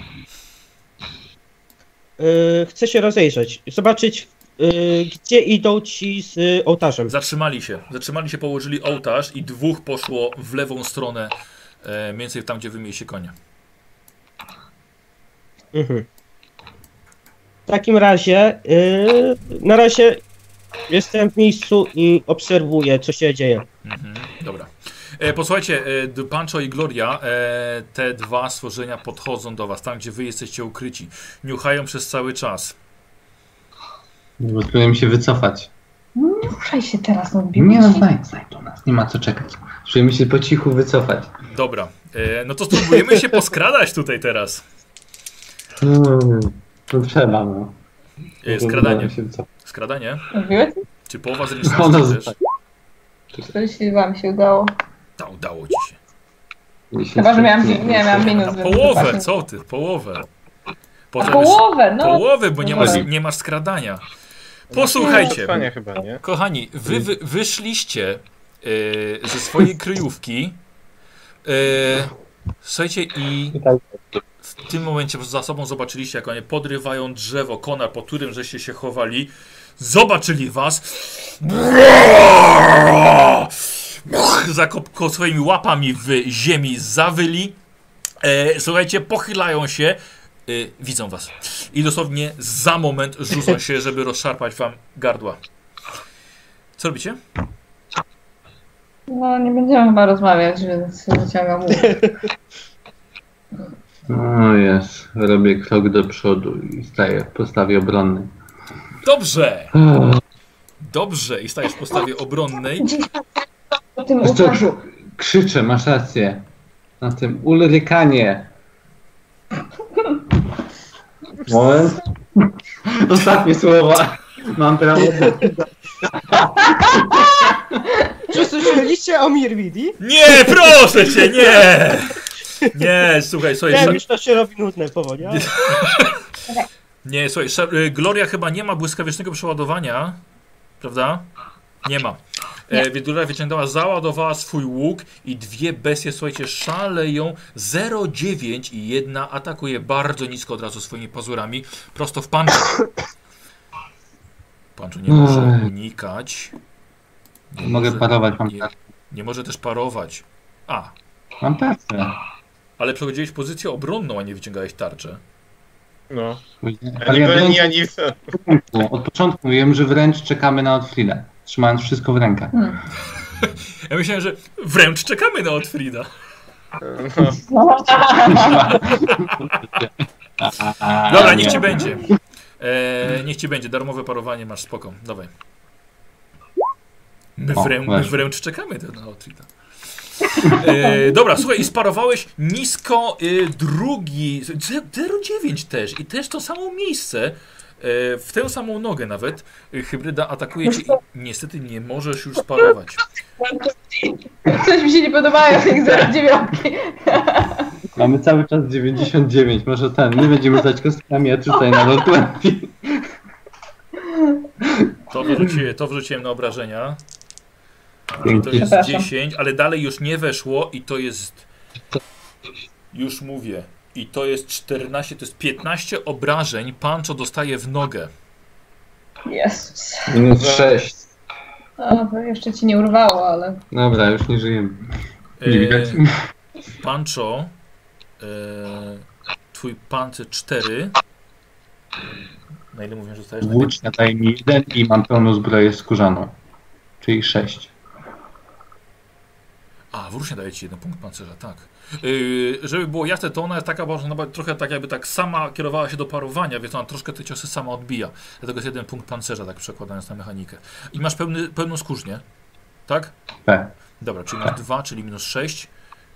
D: Yy, chcę się rozejrzeć. Zobaczyć, yy, gdzie idą ci z y, ołtarzem.
A: Zatrzymali się. Zatrzymali się, położyli ołtarz i dwóch poszło w lewą stronę, e, mniej więcej tam, gdzie wy mieliście konia.
D: Mhm. W takim razie, yy, na razie jestem w miejscu i obserwuję, co się dzieje.
A: Mhm, dobra. E, posłuchajcie, e, Pancho i Gloria, e, te dwa stworzenia podchodzą do was, tam gdzie wy jesteście ukryci. Niuchają przez cały czas.
C: Bo spróbujemy się wycofać.
B: Nie ruszaj się teraz, no
C: Nie no, znajdź, nas, nie ma co czekać. Spróbujemy się po cichu wycofać.
A: Dobra, no to spróbujemy się poskradać tutaj teraz.
C: Hmm, to trzeba, no.
A: E, skradanie. Skradanie?
B: Mówiłeś?
A: Czy połowa zręczności też?
C: zostaje.
B: 40 wam się udało.
A: Ta, udało ci się.
B: Chyba, że miałam,
C: nie,
B: miałam minus.
A: Na połowę, co ty? Połowę. Potem
B: połowę, no.
A: Połowę, bo nie
B: No
A: masz,
B: dobra.
A: nie masz skradania. Posłuchajcie,
E: chyba, nie?
A: kochani, wy, wy wyszliście e, ze swojej kryjówki. E, słuchajcie, i w tym momencie za sobą zobaczyliście, jak oni podrywają drzewo, konar, po którym żeście się chowali. Zobaczyli was. Zakopko swoimi łapami w ziemi zawyli. E, słuchajcie, pochylają się. E, widzą was. I dosłownie za moment rzucą się, żeby rozszarpać wam gardła. Co robicie?
B: No nie będziemy chyba rozmawiać, więc wyciągam łuk.
C: O jest, robię krok do przodu i staję w postawie obronnej.
A: Dobrze! Dobrze! I stajesz w postawie obronnej.
B: Tym
C: co, krzyczę, masz rację. Na tym ulrykanie. Moment. Ostatnie słowa. Mam prawo.
D: Czy słyszeliście o Mirmidi?
A: Nie, proszę cię, nie! Nie, słuchaj, słuchaj. Sza-
D: już to się robi nudne powoli. ale-
A: nie, słuchaj, y, Gloria chyba nie ma błyskawicznego przeładowania. Prawda? Nie ma. E, Wiedula wyciągnęła, załadowała swój łuk i dwie bestie, słuchajcie, szaleją 0,9 i jedna atakuje bardzo nisko od razu swoimi pazurami prosto w panczu. Panczu nie może unikać. Nie
C: Mogę
A: może-
C: parować, mam
A: nie, nie może też parować. A,
C: Mam tarczę.
A: Ale przechodziłeś pozycję obronną, a nie wyciągałeś tarczę.
E: No.
C: Ale ja
E: broni,
C: wręcz
E: ani...
C: od początku, od początku wiem, że wręcz czekamy na Otfrida. Trzymając wszystko w rękach.
B: Hmm.
A: Ja myślałem, że wręcz czekamy na Otfrida.
E: No.
A: Dobra, niech ci będzie. E, niech ci będzie. Darmowe parowanie masz spoko. Dawaj. My,
C: O,
A: wrę, my wręcz czekamy na Otfrida. E, dobra, słuchaj, i sparowałeś nisko y, drugi, ze- 0,9 też i też to samo miejsce, e, w tę samą nogę nawet, y, hybryda atakuje cię i niestety nie możesz już sparować.
B: Coś mi się nie podobają tych 09.
C: Mamy cały czas 99. Może ten. My będziemy rzucać kostkami, a tutaj na 20.
A: To wrzuciłem, to wrzuciłem na obrażenia. I to jest
B: Przepraszam.
A: 10, ale dalej już nie weszło i to jest. Już mówię. I to jest 14, to jest 15 obrażeń. Pancho dostaje w nogę.
B: Jezus.
C: Minus 6.
B: O, to jeszcze ci nie urwało, ale...
C: Dobra, już nie żyjemy. Nie
A: E. Pancho, e, twój pancerz 4. Na ile mówię, że dostajesz? Na
C: Włócznia daje mi jeden i mam pełną zbroję skórzaną. Czyli 6.
A: A, wrócznie daje ci jeden punkt pancerza, tak. Yy, żeby było jasne, to ona jest taka, bo ona trochę tak jakby tak sama kierowała się do parowania, więc ona troszkę te ciosy sama odbija. Dlatego jest jeden punkt pancerza, tak przekładając na mechanikę. I masz pełny, pełną skórznię, tak?
C: P.
A: Dobra, czyli masz 2, czyli minus 6.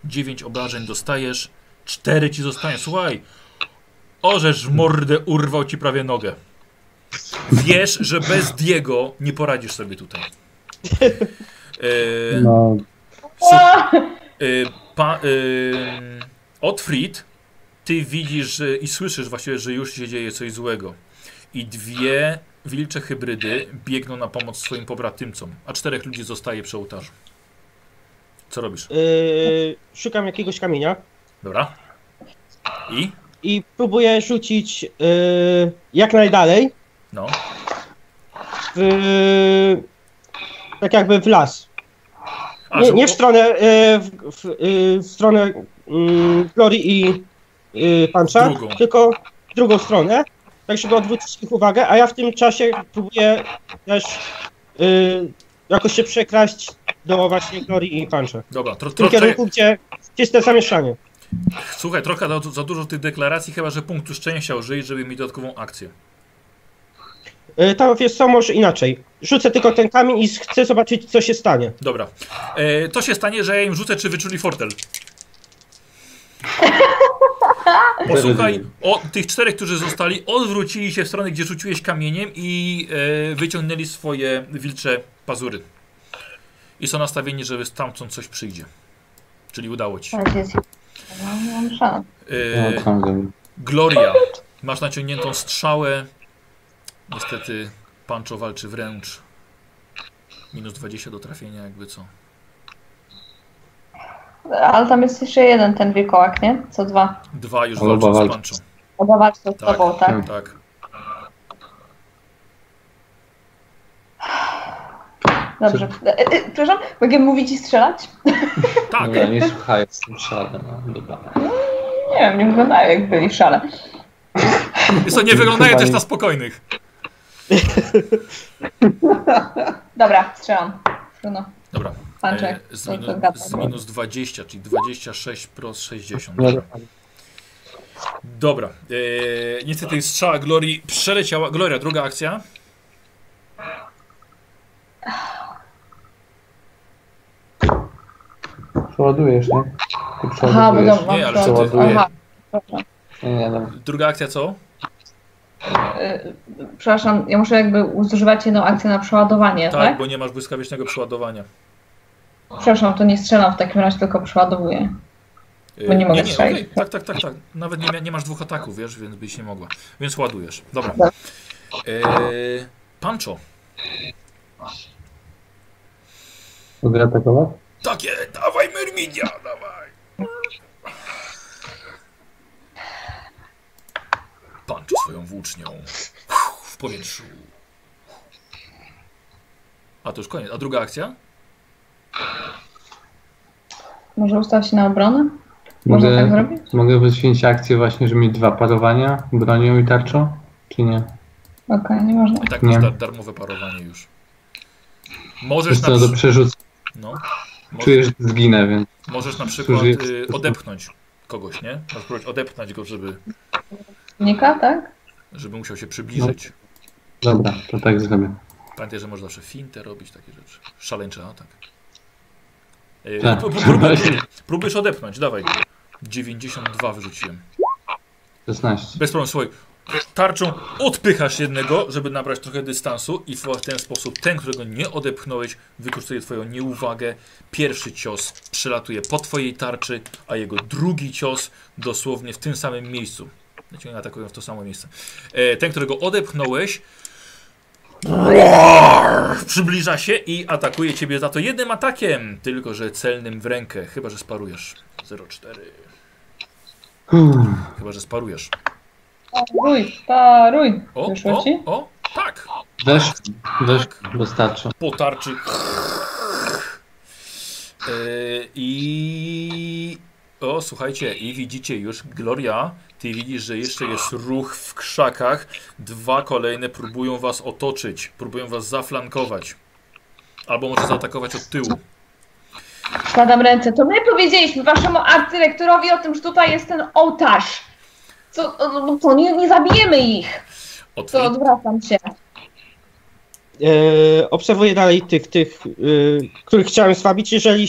A: 9 obrażeń dostajesz, 4 ci zostanie. Słuchaj, orzesz mordę, urwał ci prawie nogę. Wiesz, że bez Diego nie poradzisz sobie tutaj. Yy,
C: No,
A: Y, pa, y, ty widzisz i słyszysz właściwie, że już się dzieje coś złego. I dwie wilcze hybrydy biegną na pomoc swoim pobratymcom, a czterech ludzi zostaje przy ołtarzu. Co robisz?
D: Yy, szukam jakiegoś kamienia
A: Dobra. I?
D: i próbuję rzucić yy, jak najdalej,
A: No.
D: w, tak jakby w las.
A: A,
D: Nie, nie w stronę, yy, w, w, yy, w stronę yy, Glory i yy, Puncha, tylko w drugą stronę, tak żeby odwrócić ich uwagę, a ja w tym czasie próbuję też jakoś się przekraść do właśnie Glory i Puncha.
A: Dobra, tro,
D: W tym
A: tro,
D: kierunku, gdzie gdzie jest to zamieszanie.
A: słuchaj, trochę za, za dużo tych deklaracji, chyba że punktu szczęścia użyj, żeby mieć dodatkową akcję.
D: Yy, Tam wiesz co, może inaczej. Rzucę tylko ten kamień i chcę zobaczyć, co się stanie.
A: Dobra. E, to się stanie, że ja im rzucę, czy wyczuli fortel. Posłuchaj, o, tych czterech, którzy zostali, odwrócili się w stronę, gdzie rzuciłeś kamieniem i e, wyciągnęli swoje wilcze pazury. I są nastawieni, żeby stamtąd coś przyjdzie. Czyli udało ci się.
B: Tak. No.
A: E,
C: no.
A: Gloria, masz naciągniętą strzałę. Niestety Pancho walczy wręcz. Minus 20 do trafienia, jakby co.
B: Ale tam jest jeszcze jeden ten wilkołak, nie? Co dwa.
A: Dwa już
C: Ale
A: walczą z. Pancho.
B: Oba walczą z
A: Tak.
B: tobą, tak?
A: Tak.
B: Dobrze. E, e, przepraszam, mogę mówić i strzelać?
A: Tak.
C: Dobra, nie słuchaj, jestem szalony. No, dobra.
B: Nie wiem, nie wyglądają jak byli w szale.
A: Wiesz co, nie wyglądają też na spokojnych.
B: Dobra, strzelam. Trudno.
A: Dobra.
B: Panczek,
A: E, z, minu, z minus 20, czyli 26 plus 60.
C: No,
A: Dobra. Dobra. E, niestety strzała Glorii przeleciała. Gloria, druga akcja.
C: Przeładujesz, nie? Ty
B: Aha, bo
C: przeładujesz.
B: dobra,
A: Nie, ale ty-
C: Przeładuję.
B: Aha,
C: nie, no.
A: Druga akcja co?
B: Y, Przepraszam, ja muszę jakby używać jedną akcję na przeładowanie,
A: Tak,
B: tak?
A: bo nie masz błyskawicznego przeładowania.
B: Przepraszam, to nie strzelam w takim razie, tylko przeładowuję.
A: E,
B: Bo nie mogę
A: nie,
B: strzelić.
A: okej. Tak, tak, tak, tak. Nawet nie, nie masz dwóch ataków, wiesz, więc byś nie mogła. Więc ładujesz. Dobra. E, Pancho.
C: Mogę atakować?
A: Takie, dawaj Merminia, dawaj. Panczu swoją włócznią w powietrzu. A to już koniec. A druga akcja?
B: Może ustaw się na obronę? Można tak
C: Mogę,
B: zrobić?
C: mogę poświęcić akcję właśnie, żeby mieć dwa parowania bronią i tarczą? Czy nie?
B: Okej, nie można.
A: I tak
C: Nie.
A: masz dar darmowe parowanie już. Możesz
C: Jest
A: na,
C: to do
A: przy...
C: przerzucenia.
A: no, mo-
C: Czuję, że zginę, więc
A: możesz na przykład y, odepchnąć kogoś, nie? Możesz próbować odepchnąć go, żeby,
B: Nika, tak?
A: żeby musiał się przybliżyć.
C: dobra, to tak zrobię.
A: Pamiętaj, że można zawsze fintę robić, takie rzeczy. Szaleńczy atak. Yy,
C: Tak.
A: pró- pró- próbujesz odepchnąć, dawaj. 92 wyrzuciłem.
C: 16.
A: Bez problemu, słuchaj. Tarczą odpychasz jednego, żeby nabrać trochę dystansu i w ten sposób ten, którego nie odepchnąłeś, wykorzystuje twoją nieuwagę. Pierwszy cios przelatuje po twojej tarczy, a jego drugi cios dosłownie w tym samym miejscu. Znaczy atakują w to samo miejsce. E, ten, którego odepchnąłeś, przybliża się i atakuje ciebie za to jednym atakiem, tylko że celnym w rękę, chyba że sparujesz. 0,4.
C: Uff,
A: Chyba że sparujesz.
B: Paruj, paruj.
A: O, o, o, tak.
C: Wesz, wesz, wystarczy.
A: po tarczy. E, I. O, słuchajcie, i widzicie już, Gloria, ty widzisz, że jeszcze jest ruch w krzakach. Dwa kolejne próbują was otoczyć, próbują was zaflankować. Albo może zaatakować od tyłu.
B: Składam ręce. To my powiedzieliśmy waszemu arcyrektorowi o tym, że tutaj jest ten ołtarz. Co, no to nie, nie zabijemy ich.
A: Od
B: To odwracam się.
D: E, obserwuję dalej tych, tych, y, których chciałem słabić. Jeżeli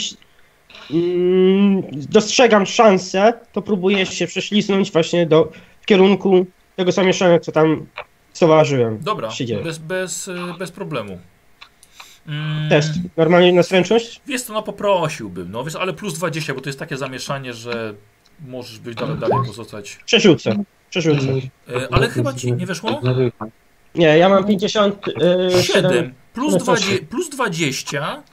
D: dostrzegam szansę, to próbuję się prześliznąć właśnie do, w kierunku tego zamieszania, co tam zauważyłem.
A: Dobra, bez, bez, y, bez problemu. Mm,
D: Test. Normalnie na zręczność?
A: Wiesz co, no poprosiłbym, no wiesz, ale plus 20, bo to jest takie zamieszanie, że możesz być dalej, dalej pozostać.
D: Przerzucę. Przerzucę.
A: E, ale chyba ci nie weszło?
D: Nie, ja mam 57.
A: 7 plus,
D: No to
A: 20,
D: się-
A: plus 20.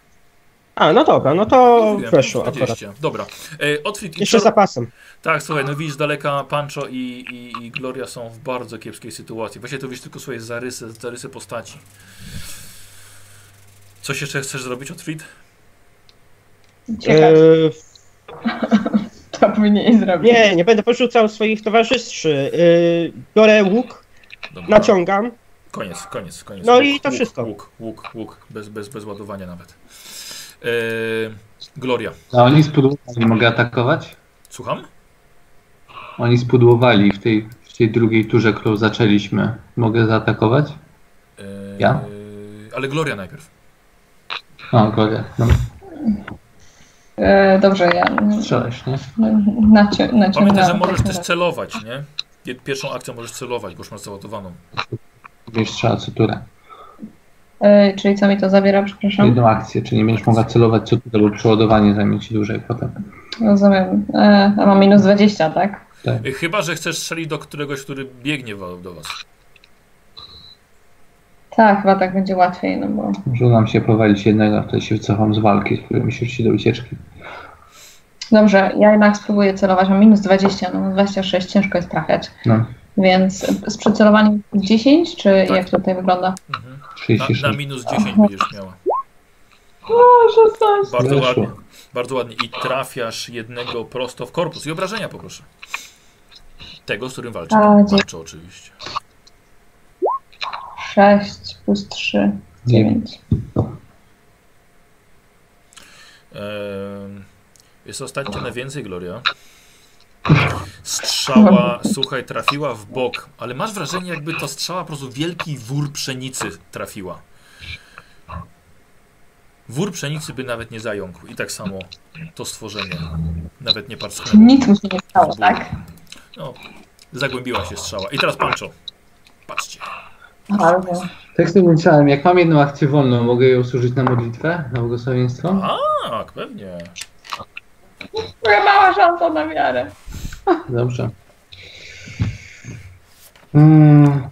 D: A, no dobra, no to
A: Mówiłem,
D: weszło
A: plus
D: akurat.
A: 20. Dobra. E, Otwit i
D: Jeszcze
A: Czor-
D: zapasem.
A: Tak, słuchaj, no widzisz daleka Pancho i, i, i Gloria są w bardzo kiepskiej sytuacji. Właśnie to widzisz tylko swoje zarysy, zarysy postaci. Coś jeszcze chcesz zrobić, Otwit?
B: Ciekawe,
D: E,
B: to powinieneś zrobić.
D: nie, nie będę porzucał swoich towarzyszy. E, biorę łuk,
A: Dobra.
D: naciągam.
A: Koniec, koniec, koniec.
D: No
A: Łuk,
D: i to
A: łuk,
D: wszystko.
A: Łuk, łuk, łuk, bez, bez, bez ładowania nawet. E, Gloria,
C: A oni spudłowali, mogę atakować?
A: słucham?
C: Oni spudłowali w tej, w tej drugiej turze, którą zaczęliśmy. Mogę zaatakować?
A: E,
C: Ja?
A: Ale Gloria najpierw.
C: O, Gloria. No,
B: E, dobrze, ja
C: strzelasz, nie?
A: Pamiętaj, że możesz też celować, nie? Pierwszą akcją możesz celować, bo już masz załadowaną.
C: Będziesz strzela co turę.
B: E, czyli co mi to zabiera, przepraszam?
C: Jedną akcję, czyli nie będziesz mogła celować co turę, bo przeładowanie zajmie ci dłużej potem.
B: Rozumiem. E, a mam minus 20, tak?
C: Tak.
A: Y, Chyba, że chcesz strzelić do któregoś, który biegnie do was.
B: Tak, chyba tak będzie łatwiej, no bo...
C: Może nam się powalić jednego, wtedy się wycofam z walki, z którym się rzuci do ucieczki.
B: Dobrze, ja jednak spróbuję celować. Mam minus 20, no 26, ciężko jest trafiać.
C: No,
B: Więc z przycelowaniem 10, czy
A: Tak.
B: jak to tutaj wygląda?
A: Mhm. Na,
C: 36.
A: na minus 10 będziesz miała.
B: O, 16.
A: Bardzo
C: Weszło.
A: ładnie. Bardzo ładnie. I trafiasz jednego prosto w korpus. I obrażenia poproszę. Tego, z którym walczy. Walczy oczywiście.
B: 6 plus 3, 9.
A: Ehm, jest ostatnio na więcej, Gloria. Strzała, słuchaj, trafiła w bok, ale masz wrażenie, jakby to strzała po prostu wielki wór pszenicy trafiła. Wór pszenicy by nawet nie zająkł. I tak samo to stworzenie nawet nie parsknęło.
B: Nic mu się nie stało, tak?
A: No, zagłębiła się strzała. I teraz Pancho. Patrzcie.
B: Bardzo.
C: Tak sobie myślałem, jak mam jedną akcję wolną, mogę ją służyć na modlitwę, na błogosławieństwo?
A: Tak, pewnie.
B: Moja mała szansa na wiarę.
C: Dobrze. Mm.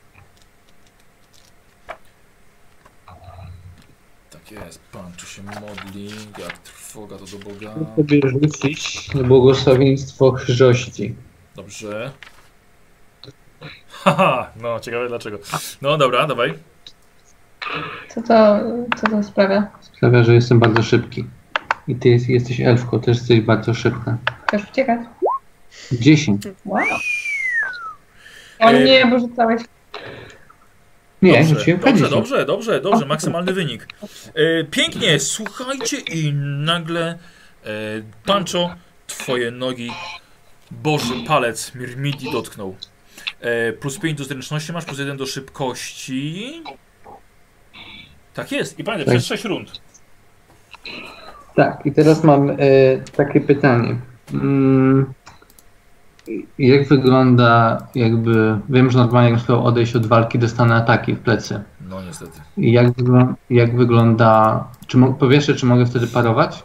A: tu się modli, jak trwoga to do Boga.
C: sobie rzucić błogosławieństwo chrzości.
A: Dobrze. Haha, no ciekawe dlaczego. No dobra, dawaj.
B: Co to, co to sprawia?
C: Sprawia, że jestem bardzo szybki. I ty jest, jesteś elfką, też jesteś bardzo szybka.
B: Chcesz uciekać?
C: 10.
B: Wow. O
A: E,
B: nie, bo rzucałeś.
C: Nie,
A: dobrze,
C: rzuciłem
A: dobrze,
C: K10.
A: dobrze, dobrze, dobrze, maksymalny wynik. E, pięknie, słuchajcie i nagle e, Pancho, twoje nogi, Boży palec Mirmidi dotknął. E, plus 5 do zręczności masz, plus 1 do szybkości. Tak jest, i pamiętaj,
C: Tak.
A: przez 6 rund.
C: Tak, i teraz mam e, takie pytanie. Mm, jak wygląda jakby, wiem, że normalnie jak chciał odejść od walki, dostanę ataki w plecy.
A: No niestety.
C: Jak, jak wygląda, czy po pierwsze, czy mogę wtedy parować?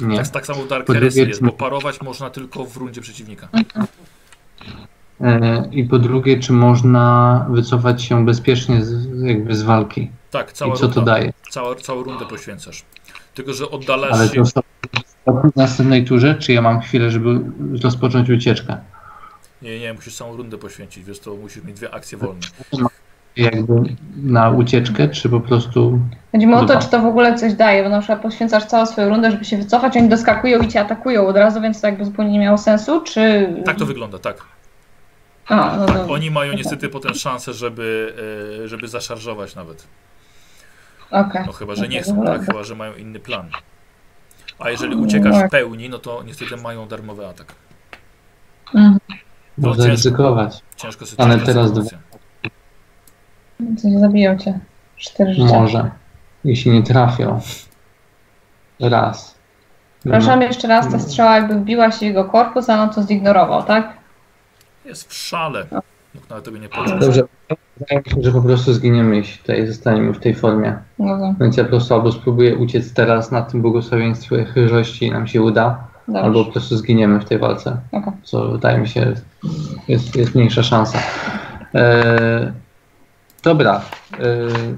C: Nie.
A: Tak, tak samo w Dark
C: Po drugie,
A: jest,
C: czy-
A: bo parować można tylko w rundzie przeciwnika.
C: E, I po drugie, czy można wycofać się bezpiecznie z, jakby z walki?
A: Tak, cała
C: I co to
A: runda.
C: daje?
A: Całą, całą rundę poświęcasz. Tylko, że oddalasz
C: Ale
A: się.
C: to w następnej turze, czy ja mam chwilę, żeby rozpocząć ucieczkę?
A: Nie, nie, musisz całą rundę poświęcić, wiesz, to musisz mieć dwie akcje wolne.
C: Jakby na ucieczkę, czy po prostu
B: Chodzi mi o to, czy to w ogóle coś daje, bo na przykład poświęcasz całą swoją rundę, żeby się wycofać, oni doskakują i cię atakują od razu, więc to jakby zupełnie nie miało sensu, czy...
A: Tak to wygląda, tak.
B: A, no, no.
A: Oni mają niestety potem szansę, żeby, e, żeby zaszarżować nawet.
B: Okej.
A: No chyba, że nie chcą, tak? Chyba, że mają inny plan. A jeżeli uciekasz w
B: Tak.
A: pełni, no to niestety mają darmowy atak.
B: Mhm.
A: No,
C: można
A: ciężko.
C: ryzykować.
A: Ciężko sobie
C: Ale teraz
A: sytuacja.
B: Coś zabiją cię. Cztery życia.
C: Może. Jeśli nie trafią. Raz.
B: Przepraszam jeszcze raz, ta strzała jakby wbiła się w jego korpus, a on to zignorował, tak?
A: Jest w szale. Mógł nawet tobie nie poczuć.
C: Dobrze. Wydaje mi się, że po prostu zginiemy, jeśli tutaj zostaniemy w tej formie.
B: No,
C: Więc ja po prostu albo spróbuję uciec teraz na tym błogosławieństwie chyżości i nam się uda,
B: dobrze.
C: albo po prostu zginiemy w tej walce.
B: Okej.
C: Co wydaje mi się jest, jest mniejsza szansa. Eee, dobra. Eee,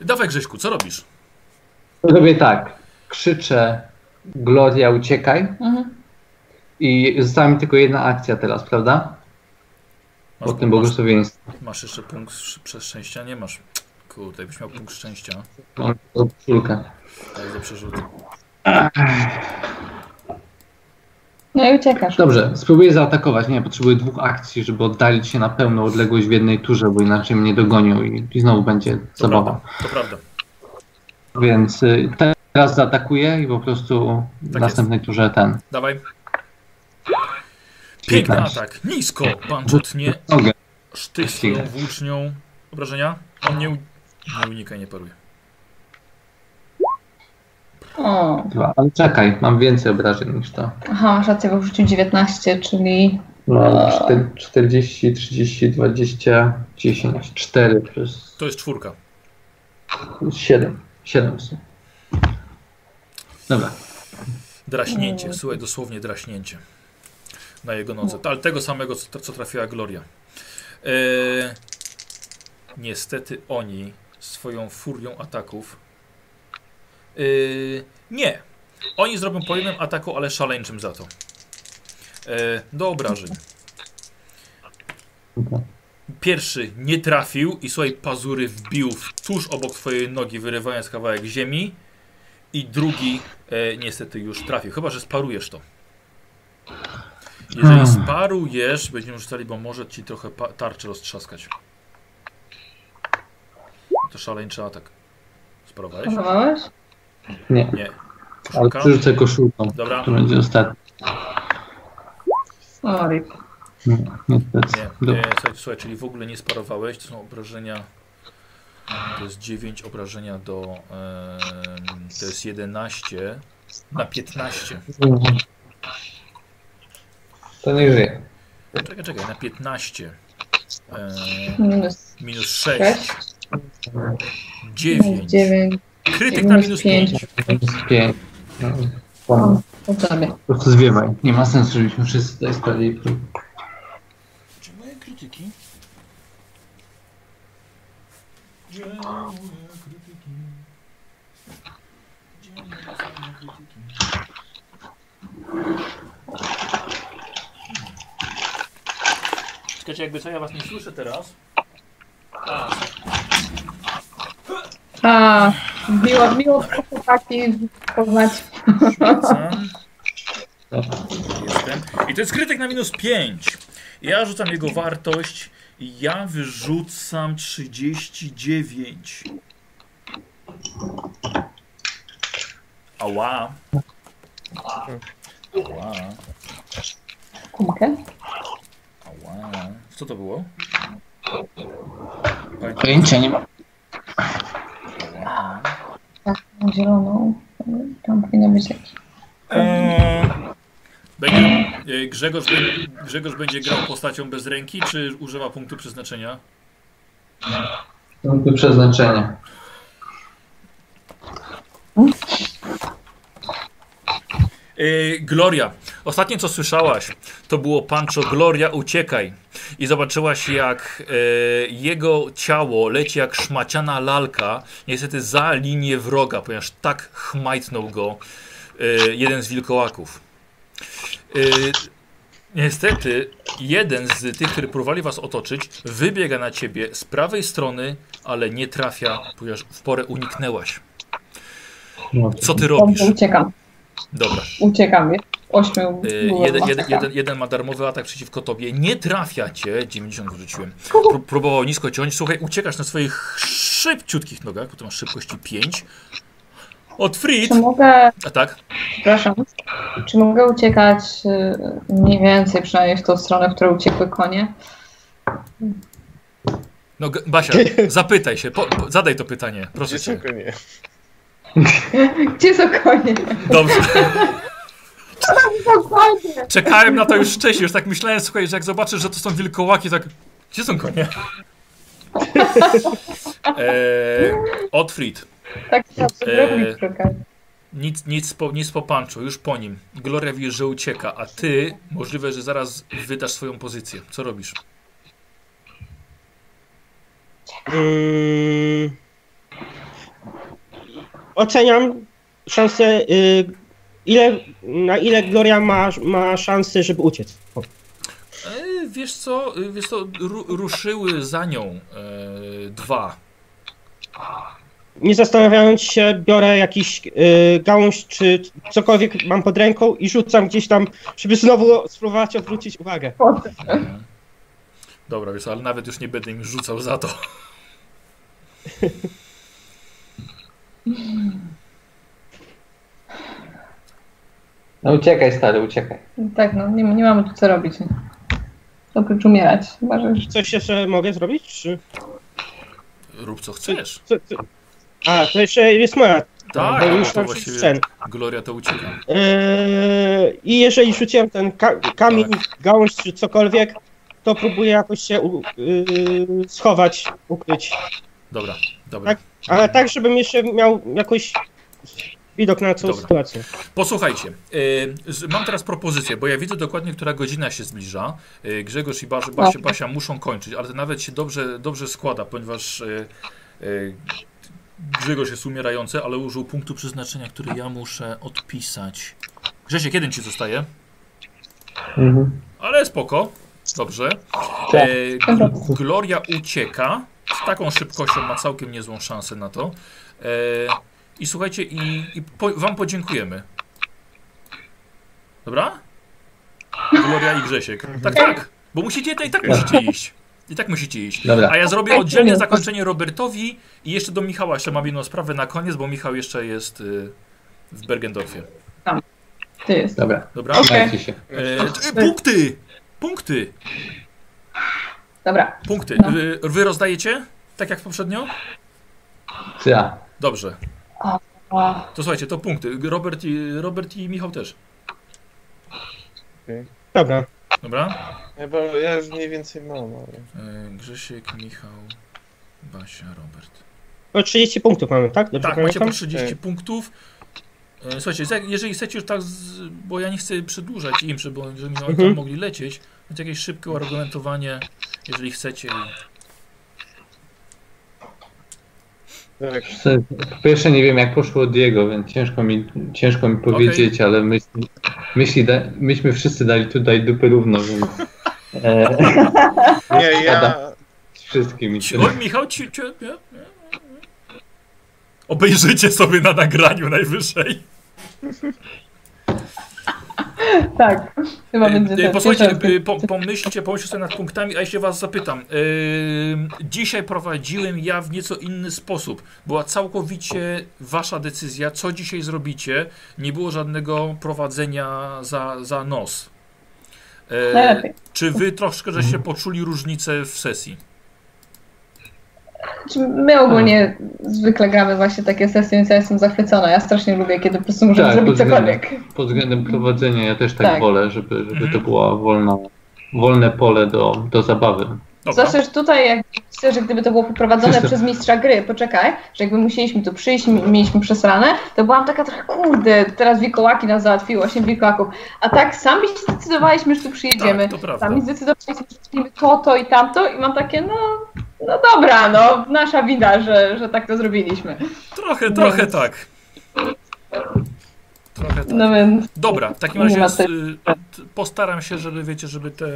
A: Dawaj Grześku, co robisz?
C: robię tak. Krzyczę Gloria uciekaj
B: Mhm.
C: i została mi tylko jedna akcja teraz, prawda?
A: Masz,
C: Po tym
A: masz,
C: błogosławieństwie.
A: masz jeszcze punkt przez szczęścia? Nie masz. Kurde, jakbyś miał punkt szczęścia.
C: Mam koszulkę.
A: To jest do przerzutu.
B: No i uciekasz.
C: Dobrze, spróbuję zaatakować. Nie, potrzebuję dwóch akcji, żeby oddalić się na pełną odległość w jednej turze, bo inaczej mnie dogonią i, i znowu będzie
A: To
C: zabawa.
A: prawda, to prawda.
C: Więc y, teraz zaatakuję i po prostu w
A: Tak
C: następnej turze ten.
A: Dawaj. Piękny
C: 15.
A: atak. Nisko. Pancho tnie
C: Nogę.
A: sztych swoją włócznią. Obrażenia? On nie, u- nie unika, nie paruje.
B: O.
C: Dwa. Ale czekaj, mam więcej obrażeń niż to.
B: Aha, masz rację, bo wrzucił 19, czyli A.
C: czter- 40, 30, 20, 10, 4 plus
A: To jest czwórka.
C: 7. 7 są. Dobra.
A: Draśnięcie. Słuchaj, dosłownie draśnięcie. Na jego nodze. Ale tego samego, co, co trafiła Gloria. E, niestety oni swoją furią ataków. E, nie. Oni zrobią po jednym ataku, ale szaleńczym za to. E, do obrażeń. Pierwszy nie trafił i słuchaj, pazury wbił tuż obok twojej nogi, wyrywając kawałek ziemi. I drugi e, niestety już trafił. Chyba, że sparujesz to. Jeżeli
C: Hmm.
A: sparujesz, będziemy rzucali, bo może ci trochę tarczę roztrzaskać. To szaleńczy atak. Sparowałeś?
B: próbowałeś?
C: Nie,
A: Nie.
C: ale
A: Koszulka?
C: przerzucę koszulką.
A: Dobra.
C: To będzie ostatni.
B: O, rip.
C: Nie, niestety.
A: Nie.
C: Dobra.
A: E, słuchaj, słuchaj, czyli w ogóle nie sparowałeś. To są obrażenia. To jest 9 obrażenia do. em, to jest 11 na 15.
C: To nie żyje.
A: Czekaj, czekaj, na 15. E,
B: Minus
A: minus 6.
B: 6,
A: 9.
B: 9,
A: Krytyk na minus 5.
B: pięć.
C: Pięć.
B: O, po
C: prostu zwiewaj. Nie ma sensu, żebyśmy wszyscy tutaj sprawili.
A: Czy moje krytyki? Dzień krytyki. Dzień krytyki. Czekajcie, jakby co, ja was nie słyszę teraz. A,
B: A, miło, miło chłopaki poznać.
A: Rzucam. Jestem. I to jest krytyk na minus 5. Ja rzucam jego wartość. i Ja wyrzucam 39. Ała. Ała.
B: Kumkę?
A: Co to było?
C: Pojęcia nie ma.
A: Ała.
B: Zieloną. Tam powinno być jakiś.
A: Eee, Będzie, e, Grzegorz, Grzegorz będzie grał postacią bez ręki, czy używa punktu przeznaczenia?
C: Punkty przeznaczenia.
A: Yy, Gloria, ostatnie co słyszałaś, to było Pancho Gloria, uciekaj. I zobaczyłaś jak e, jego ciało leci jak szmaciana lalka, niestety za linię wroga, ponieważ tak chmajtnął go e, jeden z wilkołaków. E, niestety jeden z tych, którzy próbowali was otoczyć, wybiega na ciebie z prawej strony, ale nie trafia, ponieważ w porę uniknęłaś. Co ty robisz?
B: Uciekam.
A: Dobra.
B: Uciekam. Jest Ośmiu.
A: Jeden, jeden, jeden, jeden ma darmowy atak przeciwko tobie. Nie trafia cię. 90 wrzuciłem. Pró próbował nisko ciąć. Słuchaj, uciekasz na swoich szybciutkich nogach, bo ty masz szybkości 5. Od.
B: Czy mogę,
A: A tak?
B: przepraszam, czy mogę uciekać y, mniej więcej, przynajmniej w tą stronę, w którą uciekły konie?
A: No, Basia, zapytaj się. Po, po, zadaj to pytanie. Proszę cię.
B: Gdzie są konie?
A: Dobrze. Czekałem na to już wcześniej. Już tak myślałem, słuchaj, że jak zobaczysz, że to są wilkołaki, tak. Gdzie są konie? Eee, Otfried.
B: Tak
A: Eee. Nic, nic, po, nic po panczu, już po nim. Gloria wie, że ucieka, a ty możliwe, że zaraz wydasz swoją pozycję. Co robisz?
D: Mm, oceniam szansę, y, ile, na ile Gloria ma, ma szansę, żeby uciec. O.
A: E, wiesz co, e, wiesz co, ru, ruszyły za nią e, dwa.
D: Nie zastanawiając się, biorę jakiś y, gałąź czy cokolwiek mam pod ręką i rzucam gdzieś tam, żeby znowu spróbować odwrócić uwagę.
A: Mhm. Dobra, wiesz, ale nawet już nie będę im rzucał za to.
C: No uciekaj stary, uciekaj.
B: Tak, no nie, nie mamy tu co robić. Oprócz umierać. Chyba, że
D: Coś jeszcze mogę zrobić? Czy...
A: Rób co chcesz.
D: Co, co? A, to jeszcze jest moja.
A: Tak,
D: bo już
A: właściwie
D: scen.
A: Gloria to ucieka.
D: Eee, I jeżeli rzuciłem ten ka kamień, gałąź czy cokolwiek, to próbuję jakoś się u, yy, schować, ukryć.
A: Dobra, dobra.
D: Tak. Ale tak, żebym jeszcze miał jakoś widok na całą
A: Dobra.
D: sytuację.
A: Posłuchajcie, z- mam teraz propozycję, bo ja widzę dokładnie, która godzina się zbliża. E, Grzegorz i Bas, Basia, Basia muszą kończyć, ale to nawet się dobrze, dobrze składa, ponieważ e, e, Grzegorz jest umierający, ale użył punktu przeznaczenia, który ja muszę odpisać. Grzesiek, jeden ci zostaje,
C: Mhm.
A: ale spoko. Dobrze. E, Gl- Gloria ucieka. Z taką szybkością ma całkiem niezłą szansę na to. E, I słuchajcie, i, i po, wam podziękujemy. Dobra? Gloria i Grzesiek. Tak, tak. Bo musicie, i tak musicie iść. I tak musicie iść.
C: Dobra.
A: A ja zrobię oddzielnie zakończenie Robertowi i jeszcze do Michała jeszcze mam jedną sprawę na koniec, bo Michał jeszcze jest y, w Bergendorfie.
B: ty jest.
C: Dobra,
A: Dobra? E, e, punkty! Punkty!
B: Dobra.
A: Punkty.
B: No.
A: Wy, wy rozdajecie? Tak jak poprzednio?
C: Ja.
A: Dobrze. To słuchajcie, to punkty. Robert i, Robert i Michał też.
D: Dobra.
A: Dobra?
E: Ja, bo ja już mniej więcej mam, ale...
A: E, Grzesiek, Michał, Basia, Robert.
D: O 30 punktów mamy, tak? Dobrze
A: Tak, macie
D: pamiętam?
A: po 30
E: Tak.
A: punktów. E, Słuchajcie, jeżeli chcecie już tak, z, bo ja nie chcę przedłużać im, żeby oni żeby oni
D: Mhm.
A: tam mogli lecieć, więc jakieś szybkie argumentowanie, jeżeli chcecie.
E: Tak.
C: Po pierwsze nie wiem jak poszło Diego, więc ciężko mi, ciężko mi powiedzieć, ale myśli, myśli da, myśmy wszyscy dali tutaj dupy równo, więc e,
E: Nie, ja...
C: wszystkim.
A: Oj, Michał, ci, ci, nie. Obejrzycie sobie na nagraniu najwyżej.
B: Tak, chyba będzie
A: E,
B: tak.
A: Posłuchajcie, e, po, pomyślcie, pomyślcie sobie nad punktami, a jeśli was zapytam. dzisiaj prowadziłem ja w nieco inny sposób. Była całkowicie wasza decyzja, co dzisiaj zrobicie. Nie było żadnego prowadzenia za, za nos. Czy wy troszkę żeście poczuli różnicę w sesji?
B: My ogólnie zwykle gramy właśnie takie sesje, więc ja jestem zachwycona. Ja strasznie lubię, kiedy po prostu możemy
C: Tak,
B: zrobić
C: pod względem-
B: cokolwiek.
C: Pod względem prowadzenia ja też tak,
B: Tak.
C: wolę, żeby, żeby to
A: Mhm.
C: było wolna, wolne pole do, do zabawy.
A: Dobra.
B: Zwłaszcza, że tutaj jak myślę, że gdyby to było poprowadzone przez mistrza gry, poczekaj, że jakby musieliśmy tu przyjść, mi- mieliśmy przesrane, to byłam taka trochę, kurde, teraz wilkołaki nas załatwiły, 8 wilkołaków. A tak sami zdecydowaliśmy, że tu przyjedziemy.
A: Tak, to prawda.
B: Sami zdecydowaliśmy, że zrobimy to, to i tamto i mam takie, no, no dobra, no, nasza wina, że, że tak to zrobiliśmy.
A: Trochę, trochę tak. Trochę tak.
B: No więc,
A: Dobra, w takim razie t- postaram się, żeby wiecie, żeby, te,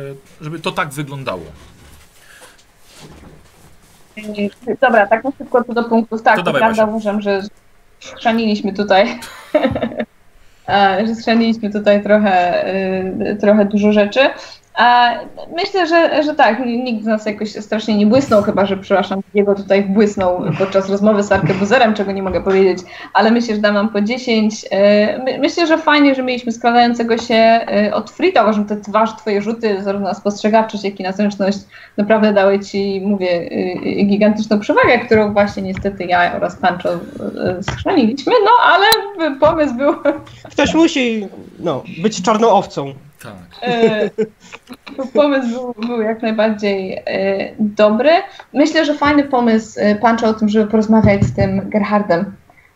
A: żeby to tak wyglądało.
B: dobra, tak na szybko co do punktów. Tak,
A: To
B: prawda, uważam, że schrzaniliśmy tutaj, że schrzaniliśmy tutaj trochę, y, trochę dużo rzeczy. Myślę, że, że tak, nikt z nas jakoś strasznie nie błysnął, chyba że, przepraszam, jego tutaj błysnął podczas rozmowy z Arkebuzerem, czego nie mogę powiedzieć, ale myślę, że dam nam po 10. E, my- Myślę, że fajnie, że mieliśmy składającego się e, od Frida. Uważam, te dwa twoje rzuty, zarówno na spostrzegawczość, jak i na zręczność, naprawdę dały ci, mówię, y, gigantyczną przewagę, którą właśnie niestety ja oraz Pancho schrzaniliśmy, no ale pomysł był
D: Ktoś musi no, być czarną owcą.
A: Tak.
B: E, pomysł był, był jak najbardziej e, dobry. Myślę, że fajny pomysł e, Pancho o tym, żeby porozmawiać z tym Gerhardem,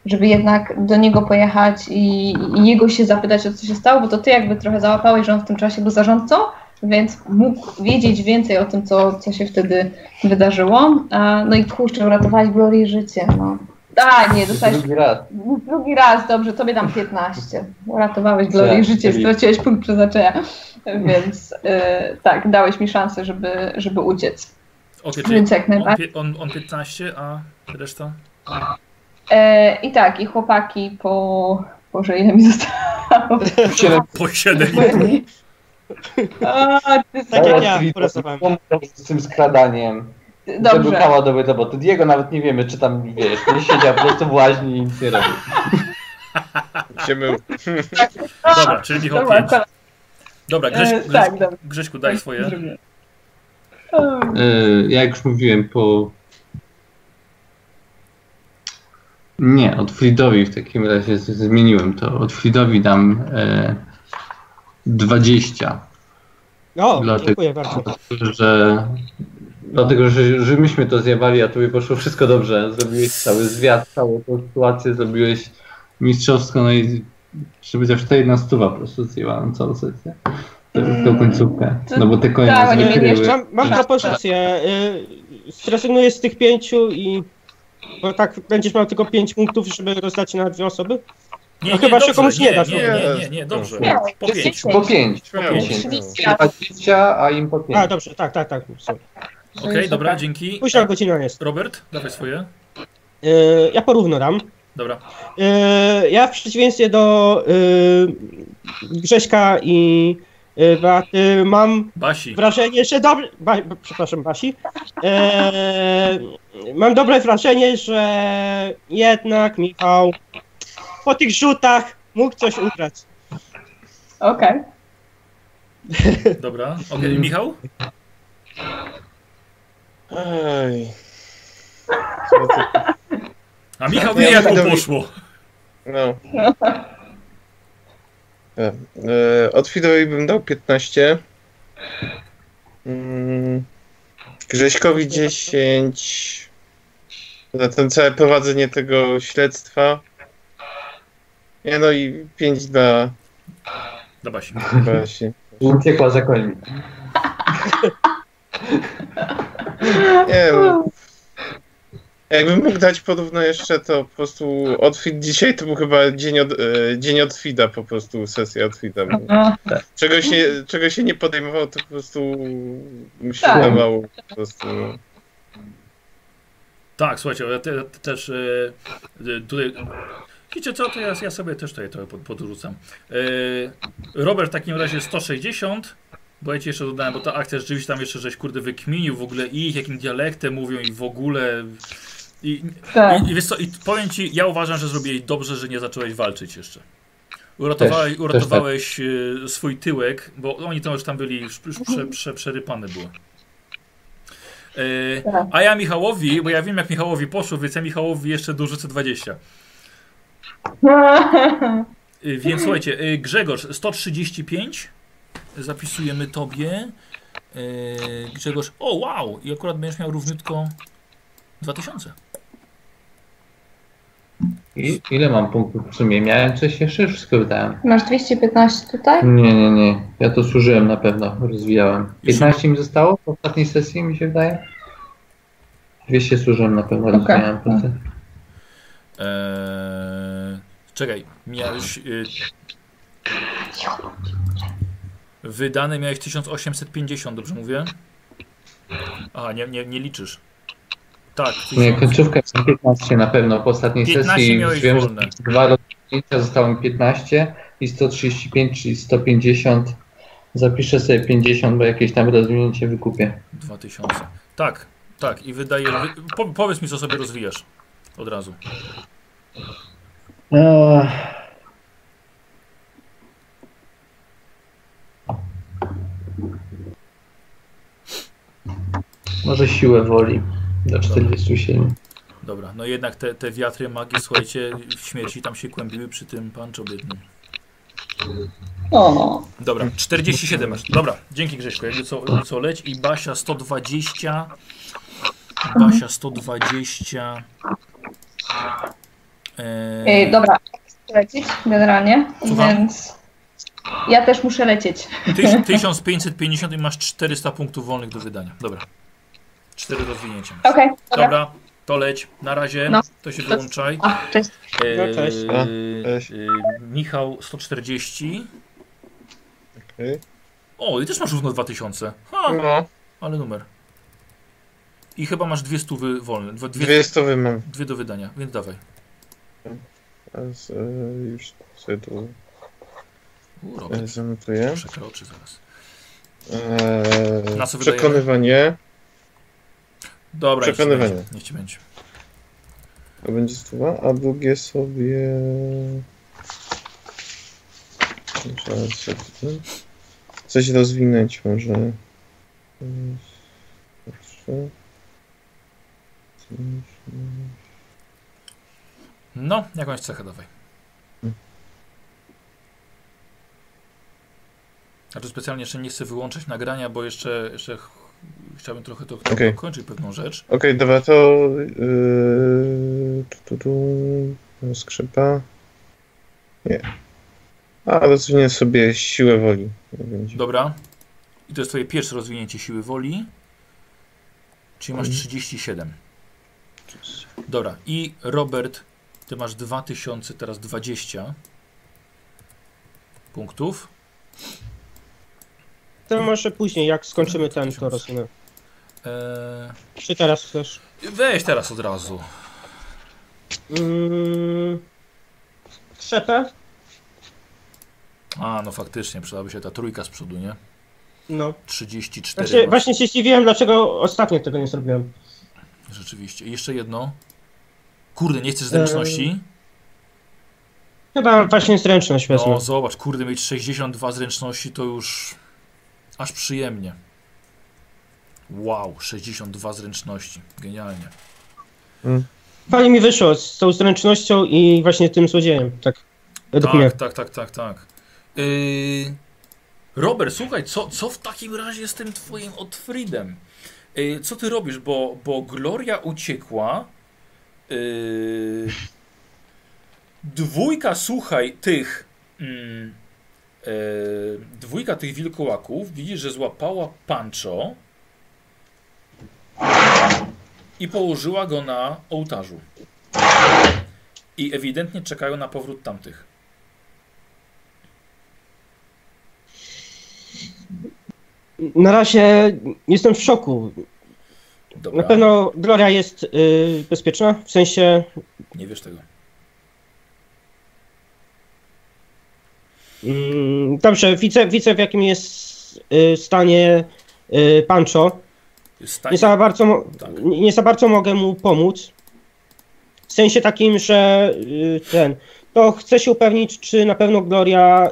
B: żeby jednak do niego pojechać i, i jego się zapytać o co się stało, bo to ty jakby trochę załapałeś, że on w tym czasie był zarządcą, więc mógł wiedzieć więcej o tym, co, co się wtedy wydarzyło. A, no i kurczę, uratowałeś Glorii życie. No. A, nie, dostałeś
C: Drugi raz.
B: Drugi raz, dobrze, tobie dam 15. Uratowałeś Glorii
C: Tak,
B: życie,
C: czyli-
B: straciłeś punkt przeznaczenia, więc e, tak, dałeś mi szansę, żeby, żeby uciec.
A: Okej, czyli
B: Więc jak
A: on,
B: najbardziej.
A: on, on 15, a reszta?
B: E, I tak, i chłopaki po... Boże, ile mi zostało?
C: Siedem
A: Po 7,5.
B: A, ty
D: Tak jak ja
C: z tym skradaniem. Żeby
B: Dobrze.
C: kała do roboty. Diego nawet nie wiemy, czy tam, wiesz, nie siedział po prostu w łaźni i nic nie robił.
E: się mył.
A: Dobra, czyli Michał
B: Dobra,
A: 5. Dobra, Grześ,
B: E,
A: Grześ,
B: tak.
A: Grześku, daj swoje.
B: O,
C: Yy, jak już mówiłem, po... Nie, od Fridowi w takim razie zmieniłem to. Od Fridowi dam e, 20.
D: O,
C: Dlatego-
D: dziękuję bardzo.
C: że dlatego, że, że myśmy to zjawali, a tobie poszło wszystko dobrze. Zrobiłeś cały zwiat, całą tą sytuację, zrobiłeś mistrzowsko, no i żeby też ta jedna stuwa po prostu zjęła całą sesję. Tą, tą końcówkę. No bo te konie
B: Tak,
D: Mam, mam
B: Tak.
D: propozycję. Zrezygnuję z tych pięciu i. Bo tak będziesz miał tylko pięć punktów, żeby rozdać na dwie osoby?
A: Nie,
D: No chyba się
A: dobrze,
D: komuś nie da,
A: Nie, nie, nie, nie, dobrze.
B: Nie,
A: Po 5.
C: Po pięć.
E: Śmiało.
C: pięć.
B: Oczywiście.
C: 20, a im po pięć.
D: A, dobrze, tak, tak, tak. sorry.
A: Okej, dobra, dzięki.
D: Późna godzina jest.
A: Robert, dawaj swoje.
D: Y, Ja porówno dam.
A: Dobra.
D: Y, Ja w przeciwieństwie do y, Grześka i y, Beaty mam
A: Basi.
D: wrażenie, że dobrze. Ba, przepraszam, Basi. Mam dobre wrażenie, że jednak Michał po tych rzutach mógł coś ugrać.
B: Okej.
A: Dobra. Okej, Michał?
E: Ej.
A: A Michał
E: Nie,
A: wie jak mu poszło.
E: No. E, e, Od Fidowi bym dał 15. Mm, Grześkowi 10. Za ten całe prowadzenie tego śledztwa. Nie no i 5 dla
A: Dla Basi.
E: Basi.
C: Uciekła za końmi.
E: Nie no, Jakbym mógł dać porówno jeszcze, to po prostu outfit dzisiaj to był chyba dzień od, e, dzień od Fida, po prostu sesja od Fida.
B: No,
E: Czego się, czego się nie podejmował, to po prostu mi się
B: Tak.
E: udawało. Po prostu.
A: Tak, słuchajcie, ja te, te, też e, e, tutaj. Wiecie co, to ja, ja sobie też tutaj to pod, podrzucam. E, Robert w takim razie 160. Bo ja ci jeszcze dodałem, bo ta akcja rzeczywiście tam jeszcze żeś kurde wykminił w ogóle ich, jakim dialektem mówią i w ogóle. I,
B: tak.
A: i, i wiesz co, i powiem ci, ja uważam, że zrobiłeś dobrze, że nie zacząłeś walczyć jeszcze. Uratowałeś,
C: Też-
A: uratowałeś e, swój tyłek, bo oni to już tam byli już, już prze, prze, przerypane były. E,
B: Tak.
A: a ja Michałowi, bo ja wiem jak Michałowi poszło, więc ja Michałowi jeszcze dorzucę 20. Y, Więc słuchajcie, y, Grzegorz 135 zapisujemy tobie. Y, Grzegorz, o wow, i akurat będziesz miał równiutko 2000.
C: I, ile mam punktów w sumie? Miałem coś jeszcze? Wszystko wydałem.
B: Masz 215 tutaj?
C: Nie, nie, nie. Ja to służyłem na pewno, rozwijałem. 15 mi zostało w ostatniej sesji, mi się wydaje. 200 służyłem na pewno,
B: Okej.
C: rozwijałem punkty.
A: Eee, czekaj, miałeś. Y, wydane miałeś 1850, dobrze mówię? A, nie, nie, nie liczysz. Tak,
C: Nie,
A: 1000.
C: końcówkę mam 15 na pewno po ostatniej
A: 15
C: sesji.
A: miałeś
C: wiem, że
A: wolne.
C: dwa rozwinięcia zostało mi 15 i 135, czyli 150. Zapiszę sobie 50, bo jakieś tam rozwinięcie wykupię.
A: 2000. Tak, tak, i wydaje. Wy, po, powiedz mi, co sobie rozwijasz od razu.
C: Eee. Może siłę woli do 47.
A: Dobra, no jednak te, te wiatry magii, słuchajcie, śmierci tam się kłębiły przy tym panczo biednym.
B: O,
A: Dobra, 47 masz. Dobra, dzięki Grześku. Jakby co, co leć i Basia 120. Basia 120.
B: Ej,
A: Eee,
B: dobra, chcę lecieć generalnie,
A: Słucham?
B: więc ja też muszę lecieć.
A: tyś- 1550 i masz 400 punktów wolnych do wydania. Dobra. 4 rozwinięcia.
B: Okej, dobra.
A: Dobra, to leć. Na razie.
B: No.
A: To się wyłączaj.
B: A, cześć.
A: Eee,
D: No, cześć.
E: A, cześć.
A: eee, Michał 140.
E: Okej.
A: O, i też masz równo 2000. Ha,
E: No,
A: ale numer. I chyba masz dwie stówy wolne. Dwie, dwie,
E: dwie stówy mam.
A: dwie do wydania, więc dawaj.
E: Teraz, e, już sobie tu
A: U, Robert
E: zanotuję.
A: przekroczy zaraz.
E: E,
A: Na co wydajemy?
E: przekonywanie.
A: Dobra, niech ci
E: Przekonywanie.
A: będzie. Niech ci będzie.
E: To będzie stówa, a drugie sobie... Coś rozwinąć może.
A: No, jakąś cechę dawaj. A tu specjalnie jeszcze nie chcę wyłączać nagrania, bo jeszcze, jeszcze ch- chciałbym trochę to dokończyć pewną rzecz.
E: Okej, dobra, to... Yy, tu, tu, tu, skrzypa. Nie. A, rozwinę sobie siłę woli.
A: Dobra. I to jest twoje pierwsze rozwinięcie siły woli. Czyli masz
E: Mhm.
A: 37. Dobra. I Robert, ty masz 2000, teraz 20 punktów.
D: To może później, jak skończymy ten, to rozumiem.
A: Eee,
D: Czy teraz chcesz?
A: weź teraz od razu.
D: Mm, Trzepę?
A: A, no faktycznie, przydałaby się ta trójka z przodu, nie?
D: No.
A: 34.
D: Znaczy,
A: masz.
D: właśnie się zdziwiłem, dlaczego ostatnio tego nie zrobiłem.
A: Rzeczywiście. I jeszcze jedno. Kurde, nie chcesz zręczności?
D: Chyba właśnie zręczność wezmę.
A: No zobacz, kurde, mieć 62 zręczności to już aż przyjemnie. Wow, 62 zręczności. Genialnie.
D: Fajnie mi wyszło z tą zręcznością i właśnie tym złodziejem, tak.
A: Tak, tak, tak, tak, tak. Yy... Robert, słuchaj, co, co w takim razie z tym twoim Otfriedem? Yy, co ty robisz? Bo, bo Gloria uciekła. Yy... Dwójka, słuchaj, tych. Mm, yy, dwójka tych wilkołaków. Widzisz, że złapała Pancho. i położyła go na ołtarzu. I ewidentnie czekają na powrót tamtych.
D: Na razie jestem w szoku.
A: Dobra,
D: Na pewno Gloria jest y, bezpieczna, w sensie
A: nie wiesz tego.
D: Dobrze, widzę, widzę w jakim jest y, stanie y, Pancho.
A: Stanie-
D: Nie za, bardzo,
A: Tak.
D: nie nie za bardzo mogę mu pomóc. W sensie takim, że y, ten. To chcę się upewnić, czy na pewno Gloria,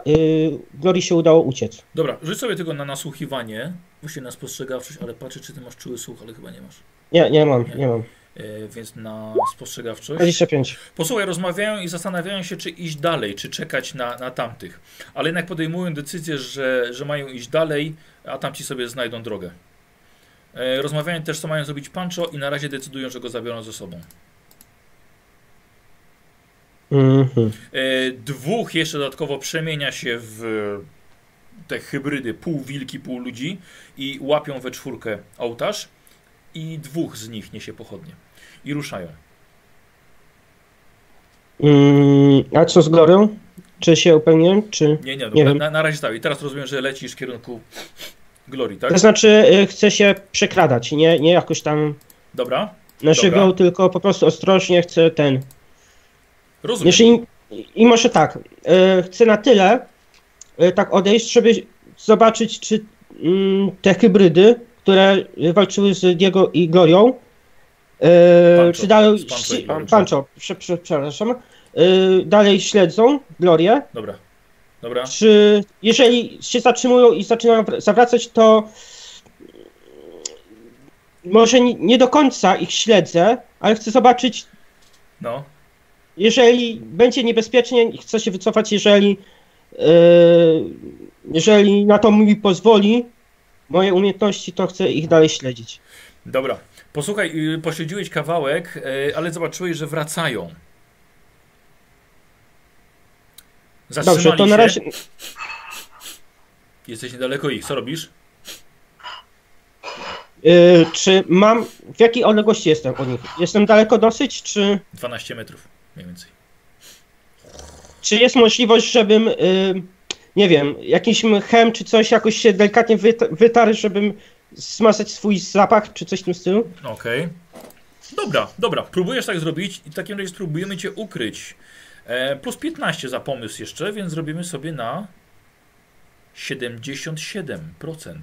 D: Glorii się udało uciec.
A: Dobra, rzuć sobie tego na nasłuchiwanie. Właśnie na spostrzegawczość, ale patrzę, czy ty masz czuły słuch, ale chyba nie masz.
D: Nie, nie mam, nie mam.
A: E, więc na spostrzegawczość.
D: 25.
A: Posłuchaj, rozmawiają i zastanawiają się, czy iść dalej, czy czekać na, na tamtych. Ale jednak podejmują decyzję, że, że mają iść dalej, a tamci sobie znajdą drogę. E, rozmawiają też, co mają zrobić Pancho i na razie decydują, że go zabiorą ze sobą.
D: Mhm.
A: E, dwóch jeszcze dodatkowo przemienia się w te hybrydy, pół wilki, pół ludzi i łapią we czwórkę ołtarz i dwóch z nich niesie pochodnie i ruszają.
D: Mm, a co z Glorią? Czy się upewniłem, czy...
A: Nie, nie,
D: Nie
A: na,
D: wiem.
A: na, razie tak. I teraz rozumiem, że lecisz w kierunku Glorii, tak?
D: To znaczy, y, chcę się przekradać, nie, nie jakoś tam
A: Dobra,
D: na żywioł, tylko po prostu ostrożnie chcę ten...
A: rozumiem.
D: Jeżeli, I może tak, e, chcę na tyle e, tak odejść, żeby zobaczyć, czy mm, te hybrydy, które walczyły z Diego i Glorią,
A: Pancho.
D: czy dalej.
A: Pancho.
D: Pancho, prze, prze, przepraszam. E, dalej śledzą Glorię.
A: Dobra, dobra.
D: Czy jeżeli się zatrzymują i zaczynają wr- zawracać, to może nie, nie do końca ich śledzę, ale chcę zobaczyć,
A: No,
D: jeżeli będzie niebezpiecznie, chcę się wycofać, jeżeli, e, jeżeli na to mi pozwoli moje umiejętności, to chcę ich dalej śledzić.
A: dobra. Posłuchaj, y, pośledziłeś kawałek, y, ale zobaczyłeś, że wracają. Zatrzymali
D: Dobrze, to na
A: się.
D: razie.
A: Jesteś niedaleko ich. Co robisz?
D: e, czy mam. W jakiej odległości jestem od nich? Jestem daleko dosyć, czy,
A: 12 metrów mniej więcej.
D: czy jest możliwość, żebym. e, nie wiem, jakiś chem czy coś jakoś się delikatnie wyta- wytarł, żebym zmazać swój zapach, czy coś w tym stylu?
A: Okej. Dobra, dobra. Próbujesz tak zrobić i w takim razie spróbujemy cię ukryć. E, plus 15 za pomysł jeszcze, więc zrobimy sobie na 77%.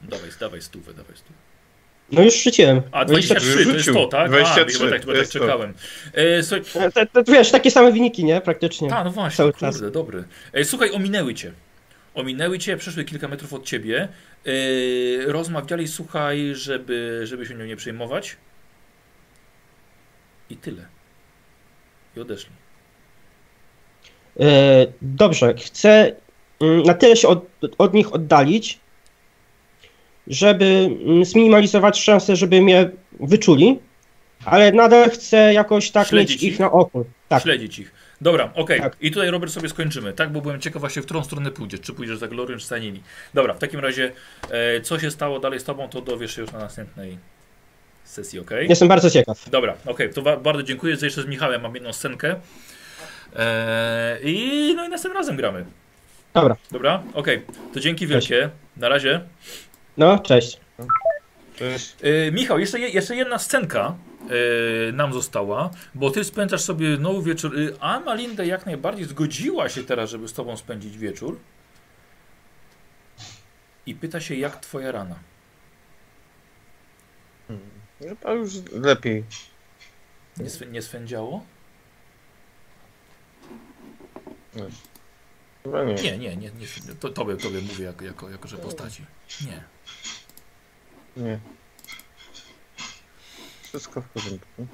A: Dawaj, dawaj stówę, dawaj stówę.
D: No już rzuciłem.
A: A 23 to jest
E: Rzucił.
A: to, tak?
E: 23,
A: A, tak, tak czekałem. E, słuchaj,
D: To, to, to wiesz, takie same wyniki, nie? Praktycznie.
A: a, no właśnie,
D: Cały
A: kurde,
D: czas.
A: dobry. E, słuchaj, ominęły cię. Ominęły cię, przeszły kilka metrów od ciebie. E, rozmawiali, słuchaj, żeby, żeby się nią nie przejmować. I tyle. I odeszli.
D: E, Dobrze, chcę mm, na tyle się od, od nich oddalić, żeby mm, zminimalizować szanse, żeby mnie wyczuli, ale nadal chcę jakoś tak
A: Śledzić
D: mieć
A: ich?
D: ich na oku. Tak.
A: Śledzić ich. Dobra, okej.
D: Tak.
A: I tutaj Robert sobie skończymy, tak? Bo byłem ciekaw właśnie, w którą stronę pójdziesz. Czy pójdziesz za Glorią, czy za nimi. Dobra, w takim razie, e, co się stało dalej z tobą, to dowiesz się już na następnej sesji, ok?
D: Jestem bardzo ciekaw.
A: Dobra, okej, to wa- bardzo dziękuję, jeszcze z Michałem mam jedną scenkę. Eee, I no i następnym razem gramy.
D: Dobra.
A: Dobra, okej, to dzięki wielkie. Na razie.
D: No, cześć.
E: Cześć.
A: E, Michał, jeszcze, je- jeszcze jedna scenka e, nam została, bo ty spędzasz sobie nowy wieczór, e, a Malinda jak najbardziej zgodziła się teraz, żeby z tobą spędzić wieczór. I pyta się, jak twoja rana.
E: Chyba już lepiej.
A: Nie, nie swędziało?
E: Nie.
A: Nie, nie, nie. nie to, tobie, tobie mówię jako, jako, jako, że postaci. Nie.
E: Nie. Wszystko w porządku.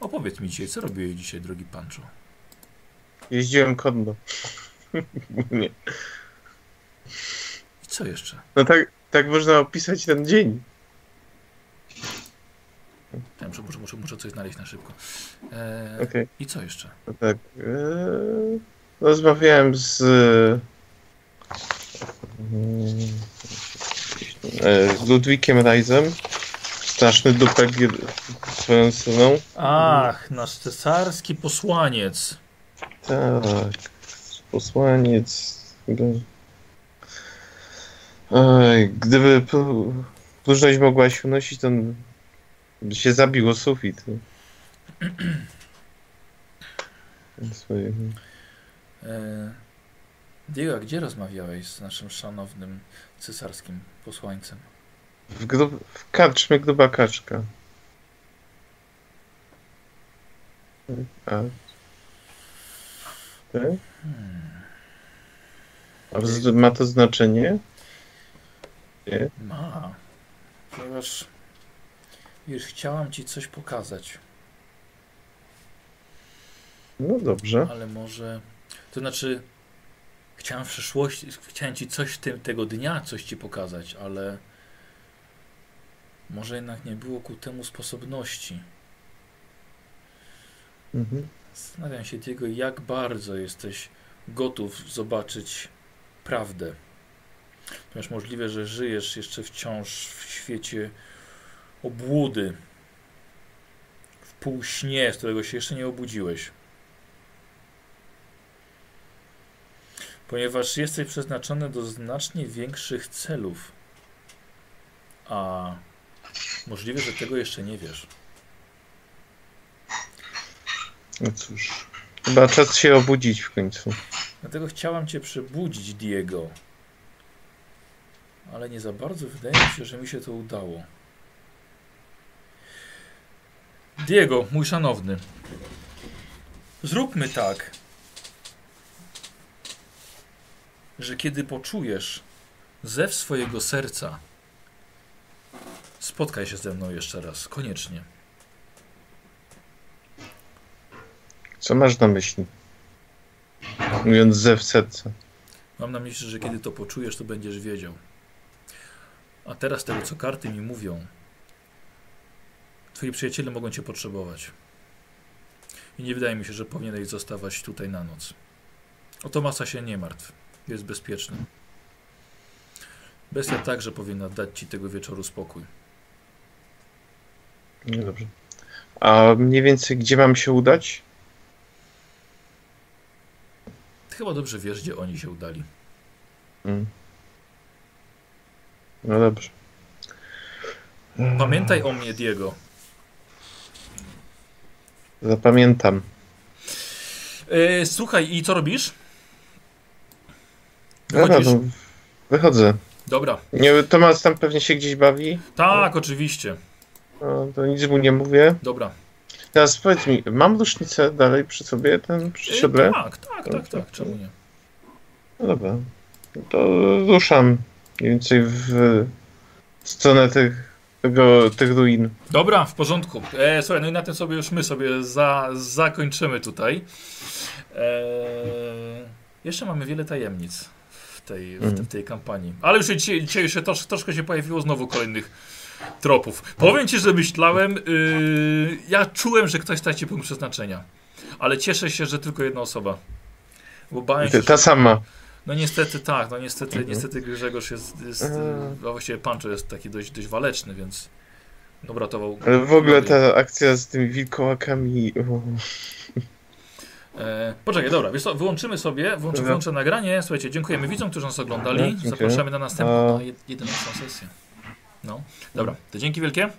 A: Opowiedz mi dzisiaj, co robiłeś dzisiaj, drogi Pancho?
E: Jeździłem konno. nie.
A: I co jeszcze?
E: No tak, tak można opisać ten dzień.
A: Ja muszę, muszę, muszę, coś znaleźć na szybko. E,
E: Okej.
A: I co jeszcze?
E: No tak. Eee, rozmawiałem z. Mm, e, Z Ludwikiem Rajzem. Straszny dupek swoją syną.
A: Ach, nasz cesarski posłaniec.
E: Tak. Posłaniec. Oj, gdyby próżność mogła się unosić, to by się zabiło sufit. Swoje-
A: E, Diego, gdzie rozmawiałeś z naszym szanownym cesarskim posłańcem?
E: W, gru, w karczmie gruba kaczka. A. Tak? A ma to znaczenie? Nie?
A: Ma. Ponieważ wiesz, chciałam ci coś pokazać,
E: No dobrze.
A: ale może. To znaczy, chciałem w przyszłości, chciałem ci coś tym, tego dnia coś ci pokazać, ale może jednak nie było ku temu sposobności.
E: Mhm.
A: Zastanawiam się, Diego, jak bardzo jesteś gotów zobaczyć prawdę. Ponieważ możliwe, że żyjesz jeszcze wciąż w świecie obłudy, w półśnie, z którego się jeszcze nie obudziłeś. Ponieważ jesteś przeznaczony do znacznie większych celów, a możliwe, że tego jeszcze nie wiesz.
E: No cóż. Chyba czas się obudzić w końcu.
A: Dlatego chciałam Cię przebudzić, Diego. Ale nie za bardzo wydaje mi się, że mi się to udało. Diego, mój szanowny. Zróbmy tak, że kiedy poczujesz zew swojego serca, spotkaj się ze mną jeszcze raz, koniecznie.
E: Co masz na myśli? Mówiąc zew serca.
A: Mam na myśli, że kiedy to poczujesz, to będziesz wiedział. A teraz tego, co karty mi mówią, twoi przyjaciele mogą cię potrzebować. I nie wydaje mi się, że powinieneś zostawać tutaj na noc. O Tomasa się nie martw. Jest bezpieczny. Bestia także powinna dać ci tego wieczoru spokój.
E: No dobrze. A mniej więcej gdzie mam się udać?
A: Ty chyba dobrze wiesz, gdzie oni się udali.
E: Mm. No dobrze.
A: Pamiętaj o mnie, Diego.
E: Zapamiętam.
A: E, słuchaj, i co robisz?
E: Dobra, no, wychodzę.
A: Dobra.
E: Nie, Tomasz tam pewnie się gdzieś bawi.
A: Tak, oczywiście.
E: No, to nic mu nie mówię.
A: Dobra.
E: Teraz powiedz mi, mam rusznicę dalej przy sobie, ten przy
A: E,
E: siodle?
A: tak, tak, tak, tak. Czemu nie?
E: No dobra. No to ruszam mniej więcej w stronę tych, tego, tych ruin.
A: Dobra, w porządku. E, słuchaj, no i na tym sobie już my sobie za, zakończymy tutaj. E, jeszcze mamy wiele tajemnic w tej, w, w tej kampanii. Ale już dzisiaj, dzisiaj jeszcze trosz, troszkę się pojawiło znowu kolejnych tropów. Powiem ci, że myślałem, yy, ja czułem, że ktoś straci punkt przeznaczenia. Ale cieszę się, że tylko jedna osoba. Bo bałem się,
E: Ta
A: że,
E: sama.
A: No niestety tak, no niestety,
E: Mhm.
A: niestety Grzegorz jest, jest
E: Eee.
A: a właściwie Pancho jest taki dość, dość waleczny, więc obratował.
E: Ale w ogóle ta akcja z tymi wilkołakami.
A: E, poczekaj, dobra, wiesz co, wyłączymy sobie, wyłączę,
E: Dobra.
A: wyłączę nagranie. Słuchajcie, dziękujemy widzom, którzy nas oglądali.
E: Dziękuję.
A: Zapraszamy na następną, na jed- 11 sesję. No, dobra, to dzięki wielkie.